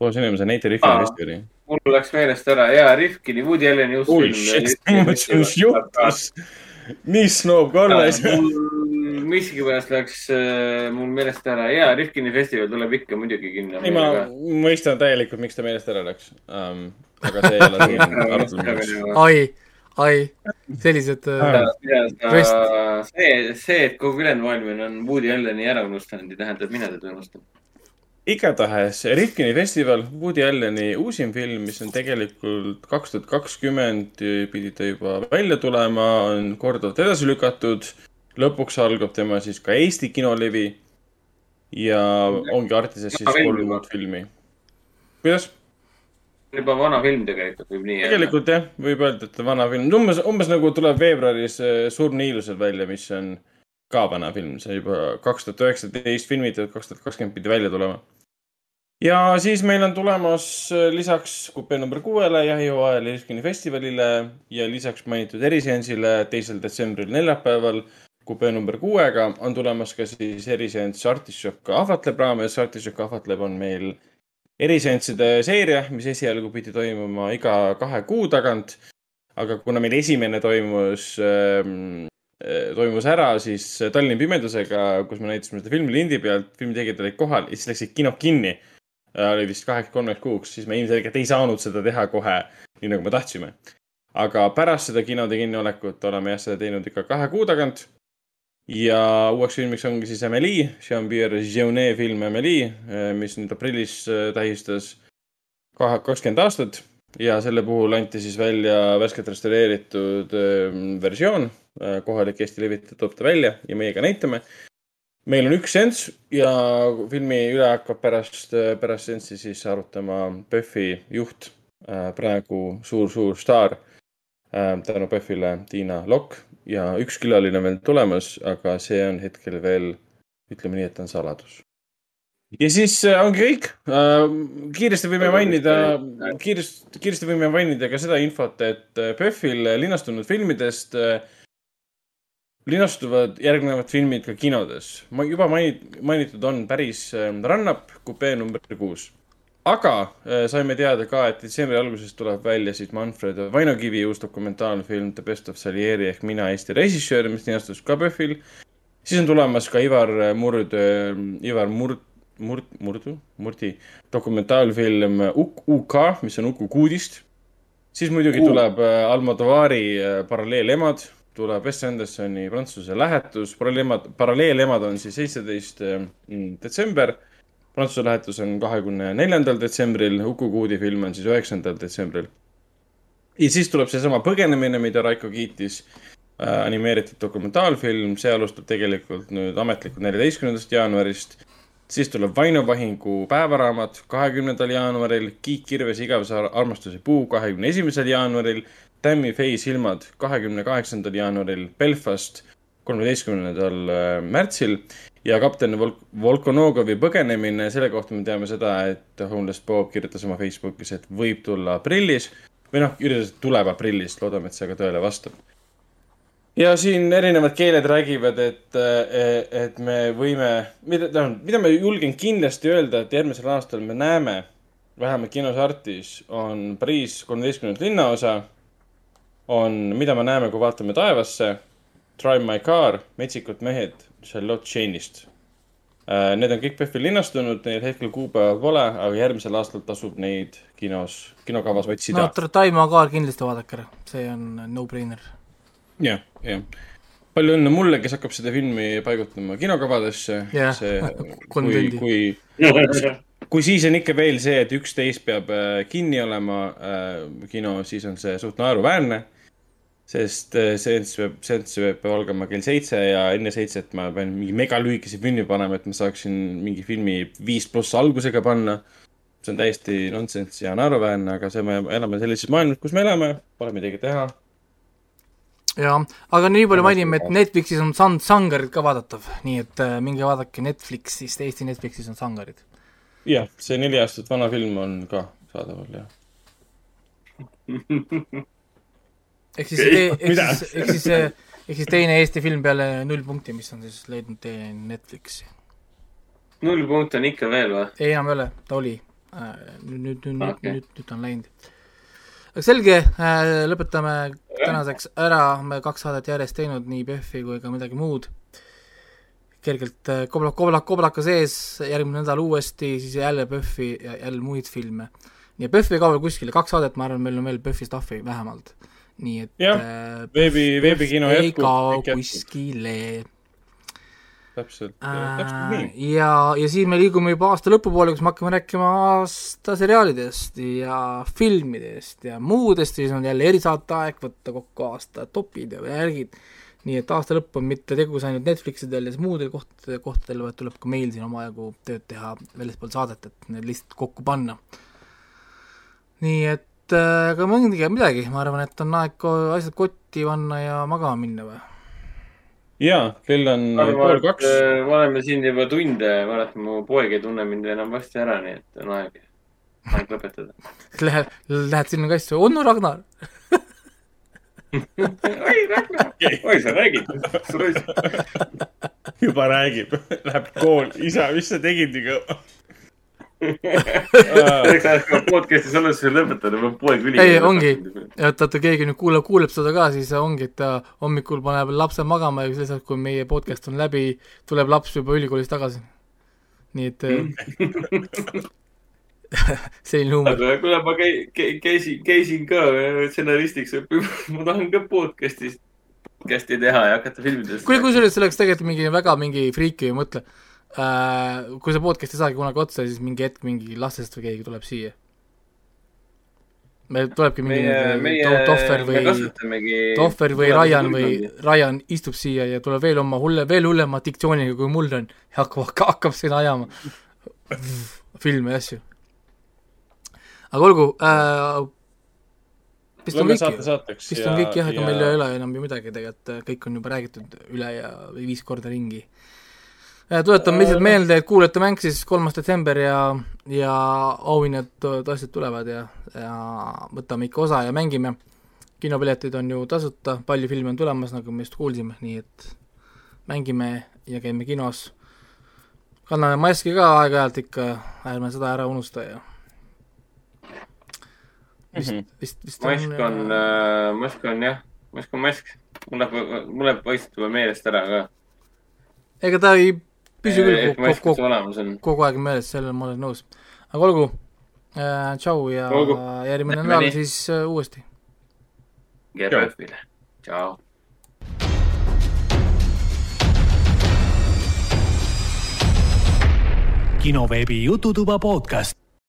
Pool inimese näite Rifkini Aa. festivali. mul läks meelest ära ja Rifkini, Woody Alleni uus mõtlesin, mis juhtus. nii snoob saa. mul miskipärast läks äh, mul meelest ära ja Rifkini festival tuleb ikka muidugi kinno. ei, ma mõistan täielikult, miks ta meelest ära läks um,. aga see ei ole siin arutelu. ai, ai, sellised äh, see, see, et kogu ülejäänud maailm on Woody Alleni ära unustanud, ei tähenda, et mina teda unustan. igatahes Rifkini festival, Woody Alleni uusim film, mis on tegelikult kaks tuhat kakskümmend pidi ta juba välja tulema, on korduvalt edasi lükatud. lõpuks algab tema siis ka Eesti kinolevi. ja ongi Artises siis kolm uut filmi. kuidas? Juba vana film tegelikult võib nii öelda. tegelikult jah, võib öelda, et vana film, umbes, umbes nagu tuleb veebruaris äh, Surm Niilusel välja, mis on ka vana film, see juba kaks tuhat üheksateist filmitud, kaks tuhat kakskümmend pidi välja tulema. ja siis meil on tulemas äh, lisaks kupee number kuuele jahihooajale Irskini festivalile ja lisaks mainitud eriseansile teisel detsembril neljapäeval kupee number kuuega on tulemas ka siis eriseanss Artišok ahvatleb raames. Artišok ahvatleb on meil eriseansside seeria, mis esialgu pidi toimuma iga kahe kuu tagant. aga kuna meil esimene toimus ähm,, toimus ära, siis Tallinna pimedusega, kus me näitasime seda filmi lindi pealt, filmitegijad olid kohal ja siis läksid kinod kinni. oli vist kaheks, kolmeks kuuks, siis me ilmselgelt ei saanud seda teha kohe, nii nagu me tahtsime. aga pärast seda kinode kinniolekut oleme jah, seda teinud ikka kahe kuu tagant. Ja uueks filmiks ongi siis Emily, Jean-Pierre Jeunet film Emily, mis nüüd aprillis äh, tähistas kakskümmend aastat ja selle puhul anti siis välja värskelt restaureeritud äh, versioon. kohalik Eesti levitaja toob ta välja ja meie ka näitame. meil on üks seanss ja filmi üle hakkab pärast, pärast seanssi siis arutama PÖFFi juht, praegu suur-suur staar. tänu PÖFFile Tiina Lokk ja üks külaline on veel tulemas, aga see on hetkel veel, ütleme nii, et on saladus. ja siis äh, ongi kõik. kiiresti võime mainida, kiiresti, kiiresti võime mainida ka seda infot, et äh, PÖFFil linastunud filmidest äh, linastuvad järgnevad filmid ka kinodes. ma juba mainit-, mainitud on päris äh, Rannap, kupee number kuus. Aga äh, saime teada ka, et detsembri alguses tuleb välja siis Manfred Vainokivi uus dokumentaalfilm The Best of Salieri ehk Mina Eesti režissöör, mis linastus ka PÖFFil. siis on tulemas ka Ivar Murd, Ivar Murd, Murd, Murdu, Murdi dokumentaalfilm Uk-, UK, mis on Uku kuudist. siis muidugi tuleb äh, Almodovari äh, Paralleelemad, tuleb Wes Andersoni Prantsuse lähetus, paralleelemad, paralleelemad on siis seitseteist detsember. Prantsuse lähetus on kahekümne neljandal detsembril, Uku Kuudi film on siis üheksandal detsembril. ja siis tuleb seesama Põgenemine, mida Raiko kiitis äh, animeeritud dokumentaalfilm, see alustab tegelikult nüüd ametlikult neljateistkümnendast jaanuarist. siis tuleb Vaino Vahingu päevaraamat kahekümnendal jaanuaril, Kiik Kirves igavese ar- armastuse puu kahekümne esimesel jaanuaril, Tammy Faye silmad kahekümne kaheksandal jaanuaril, Belfast kolmeteistkümnendal äh, märtsil ja kapten Vol-, Volkonogovi põgenemine, selle kohta me teame seda, et Homeless Bob kirjutas oma Facebookis, et võib tulla aprillis või noh, üldiselt tuleb aprillis, loodame, et see ka tõele vastab. ja siin erinevad keeled räägivad, et, et me võime, mida, tähendab, mida ma julgen kindlasti öelda, et järgmisel aastal me näeme, vähemalt kinos Artis, on Pariis kolmeteistkümnendat linnaosa. on, mida me näeme, kui vaatame taevasse. Drive my car, Metsikud mehed, Charlotte Chain'ist. Need on kõik PÖFFil linnastunud, neil hetkel kuupäeva pole, aga järgmisel aastal tasub neid kinos, kinokavas no otsida. Taimo ka kindlasti vaadake ära, see on no-brainer. jah, jah. palju õnne mulle, kes hakkab seda filmi paigutama kinokavadesse. Jah, see, kui, kui, kui siis on ikka veel see, et üksteist peab äh, kinni olema äh, kino, siis on see suht naeruväärne. Sest äh, seanss peab, seanss peab algama kell seitse ja enne seitset ma pean mingi megalühikese filmi panema, et ma saaksin mingi filmi viis pluss algusega panna. see on täiesti nonsense ja naeruväärne, aga see, me elame sellises maailmas, kus me elame, pole midagi teha jah, aga nii palju mainime, et Netflixis on san-, sangarid ka vaadatav, nii et äh, minge vaadake Netflixist, Eesti Netflixis on sangarid. jah, see neli aastat vana film on ka saadaval, jah. ehk siis, ehk Mida? siis, ehk siis, ehk siis teine Eesti film peale Null punkti, mis on siis leidnud tee Netflixi. null punkt on ikka veel või? ei, enam ei ole, ta oli. nüüd, nüüd, nüüd, nüüd Okei., nüüd, nüüd on läinud. aga selge, lõpetame tänaseks ära, me kaks saadet järjest teinud, nii PÖFFi kui ka midagi muud. kergelt äh, koblak, koblak, koblaka sees, järgmine nädal uuesti, siis jälle PÖFFi ja jälle muid filme. ja PÖFFi ei kao veel kuskile, kaks saadet, ma arvan, meil on veel PÖFFi stuff'i vähemalt. Nii et Jah, äh, veebi, veebikino ei jätkub. kao kuskile täpselt, täpselt nii. Äh, ja, ja siis me liigume juba aasta lõpupoole, kus me hakkame rääkima aasta seriaalidest ja filmidest ja muudest, siis on jälle erisaateaeg võtta kokku aasta topid ja värgid. nii et aasta lõpp on mitte tegus ainult Netflixidel ja muudel kohtadel, kohtadel, vaid tuleb ka meil siin omajagu tööd teha väljaspool saadet, et need lihtsalt kokku panna. nii et äh, aga tea midagi, ma arvan, et on aeg asjad kotti panna ja magama minna või? jaa, kell on pool kaks. äh, me oleme siin juba tunde, ma mäletan, mu poeg ei tunne mind enam varsti ära, nii et on aeg, aeg lõpetada. Lähed, lähed sinna kasse, on no Ragnar oi, Ragnar, oi, sa räägid. juba räägib, läheb kooli, isa, mis sa tegid nii kaua? Selleks ajaks, kui ma podcast'i salvestuse lõpetan, on poeg üli. ei, ongi, et vaata, keegi nüüd kuulab, kuuleb seda ka, siis ongi, et ta hommikul paneb lapse magama ja siis, kui meie podcast on läbi, tuleb laps juba ülikoolist tagasi. nii et mm. selline huumor. kuule, ma käi-, käisin, käisin ka stsenaristiks õppimas, ma tahan ka podcast'is, podcast'i teha ja hakata filmidest. kui, kusjuures see oleks tegelikult mingi väga mingi friiki mõtle äh,, kui see podcast ei saagi kunagi otsa, siis mingi hetk mingi lastest või keegi tuleb siia. meil tulebki mingi meie, meie, To- Tohver või kasutamegi. Tohver või Ryan või Ryan istub siia ja tuleb veel oma hulle, veel hullema diktsiooniga, kui mul on ja hakkab, hakkab siin ajama filme ja asju. aga olgu äh,. vist on loeme kõik saate, saateks. vist on kõik jah, ega meil ei ole enam ju midagi tegelikult, kõik on juba räägitud üle ja või viis korda ringi. Tuletame lihtsalt meelde, et kuulete mäng siis kolmas detsember ja, ja auhinnad tõesti tulevad ja, ja võtame ikka osa ja mängime. kinopiletid on ju tasuta, palju filme on tulemas, nagu me just kuulsime, nii et mängime ja käime kinos. kanname maski ka aeg-ajalt ikka, ärme seda ära unusta ja vist, vist, vist mask on, mask on jah, mask on mask. mul läheb, mul läheb vaikselt juba meelest ära ka. ega ta ei püsi küll kogu, kogu, kogu aeg meeles, sellel ma olen nõus. aga olgu äh,, tšau ja Olgu. järgmine nädal siis äh, uuesti. Tšau. kinoveebi Jututuba podcast.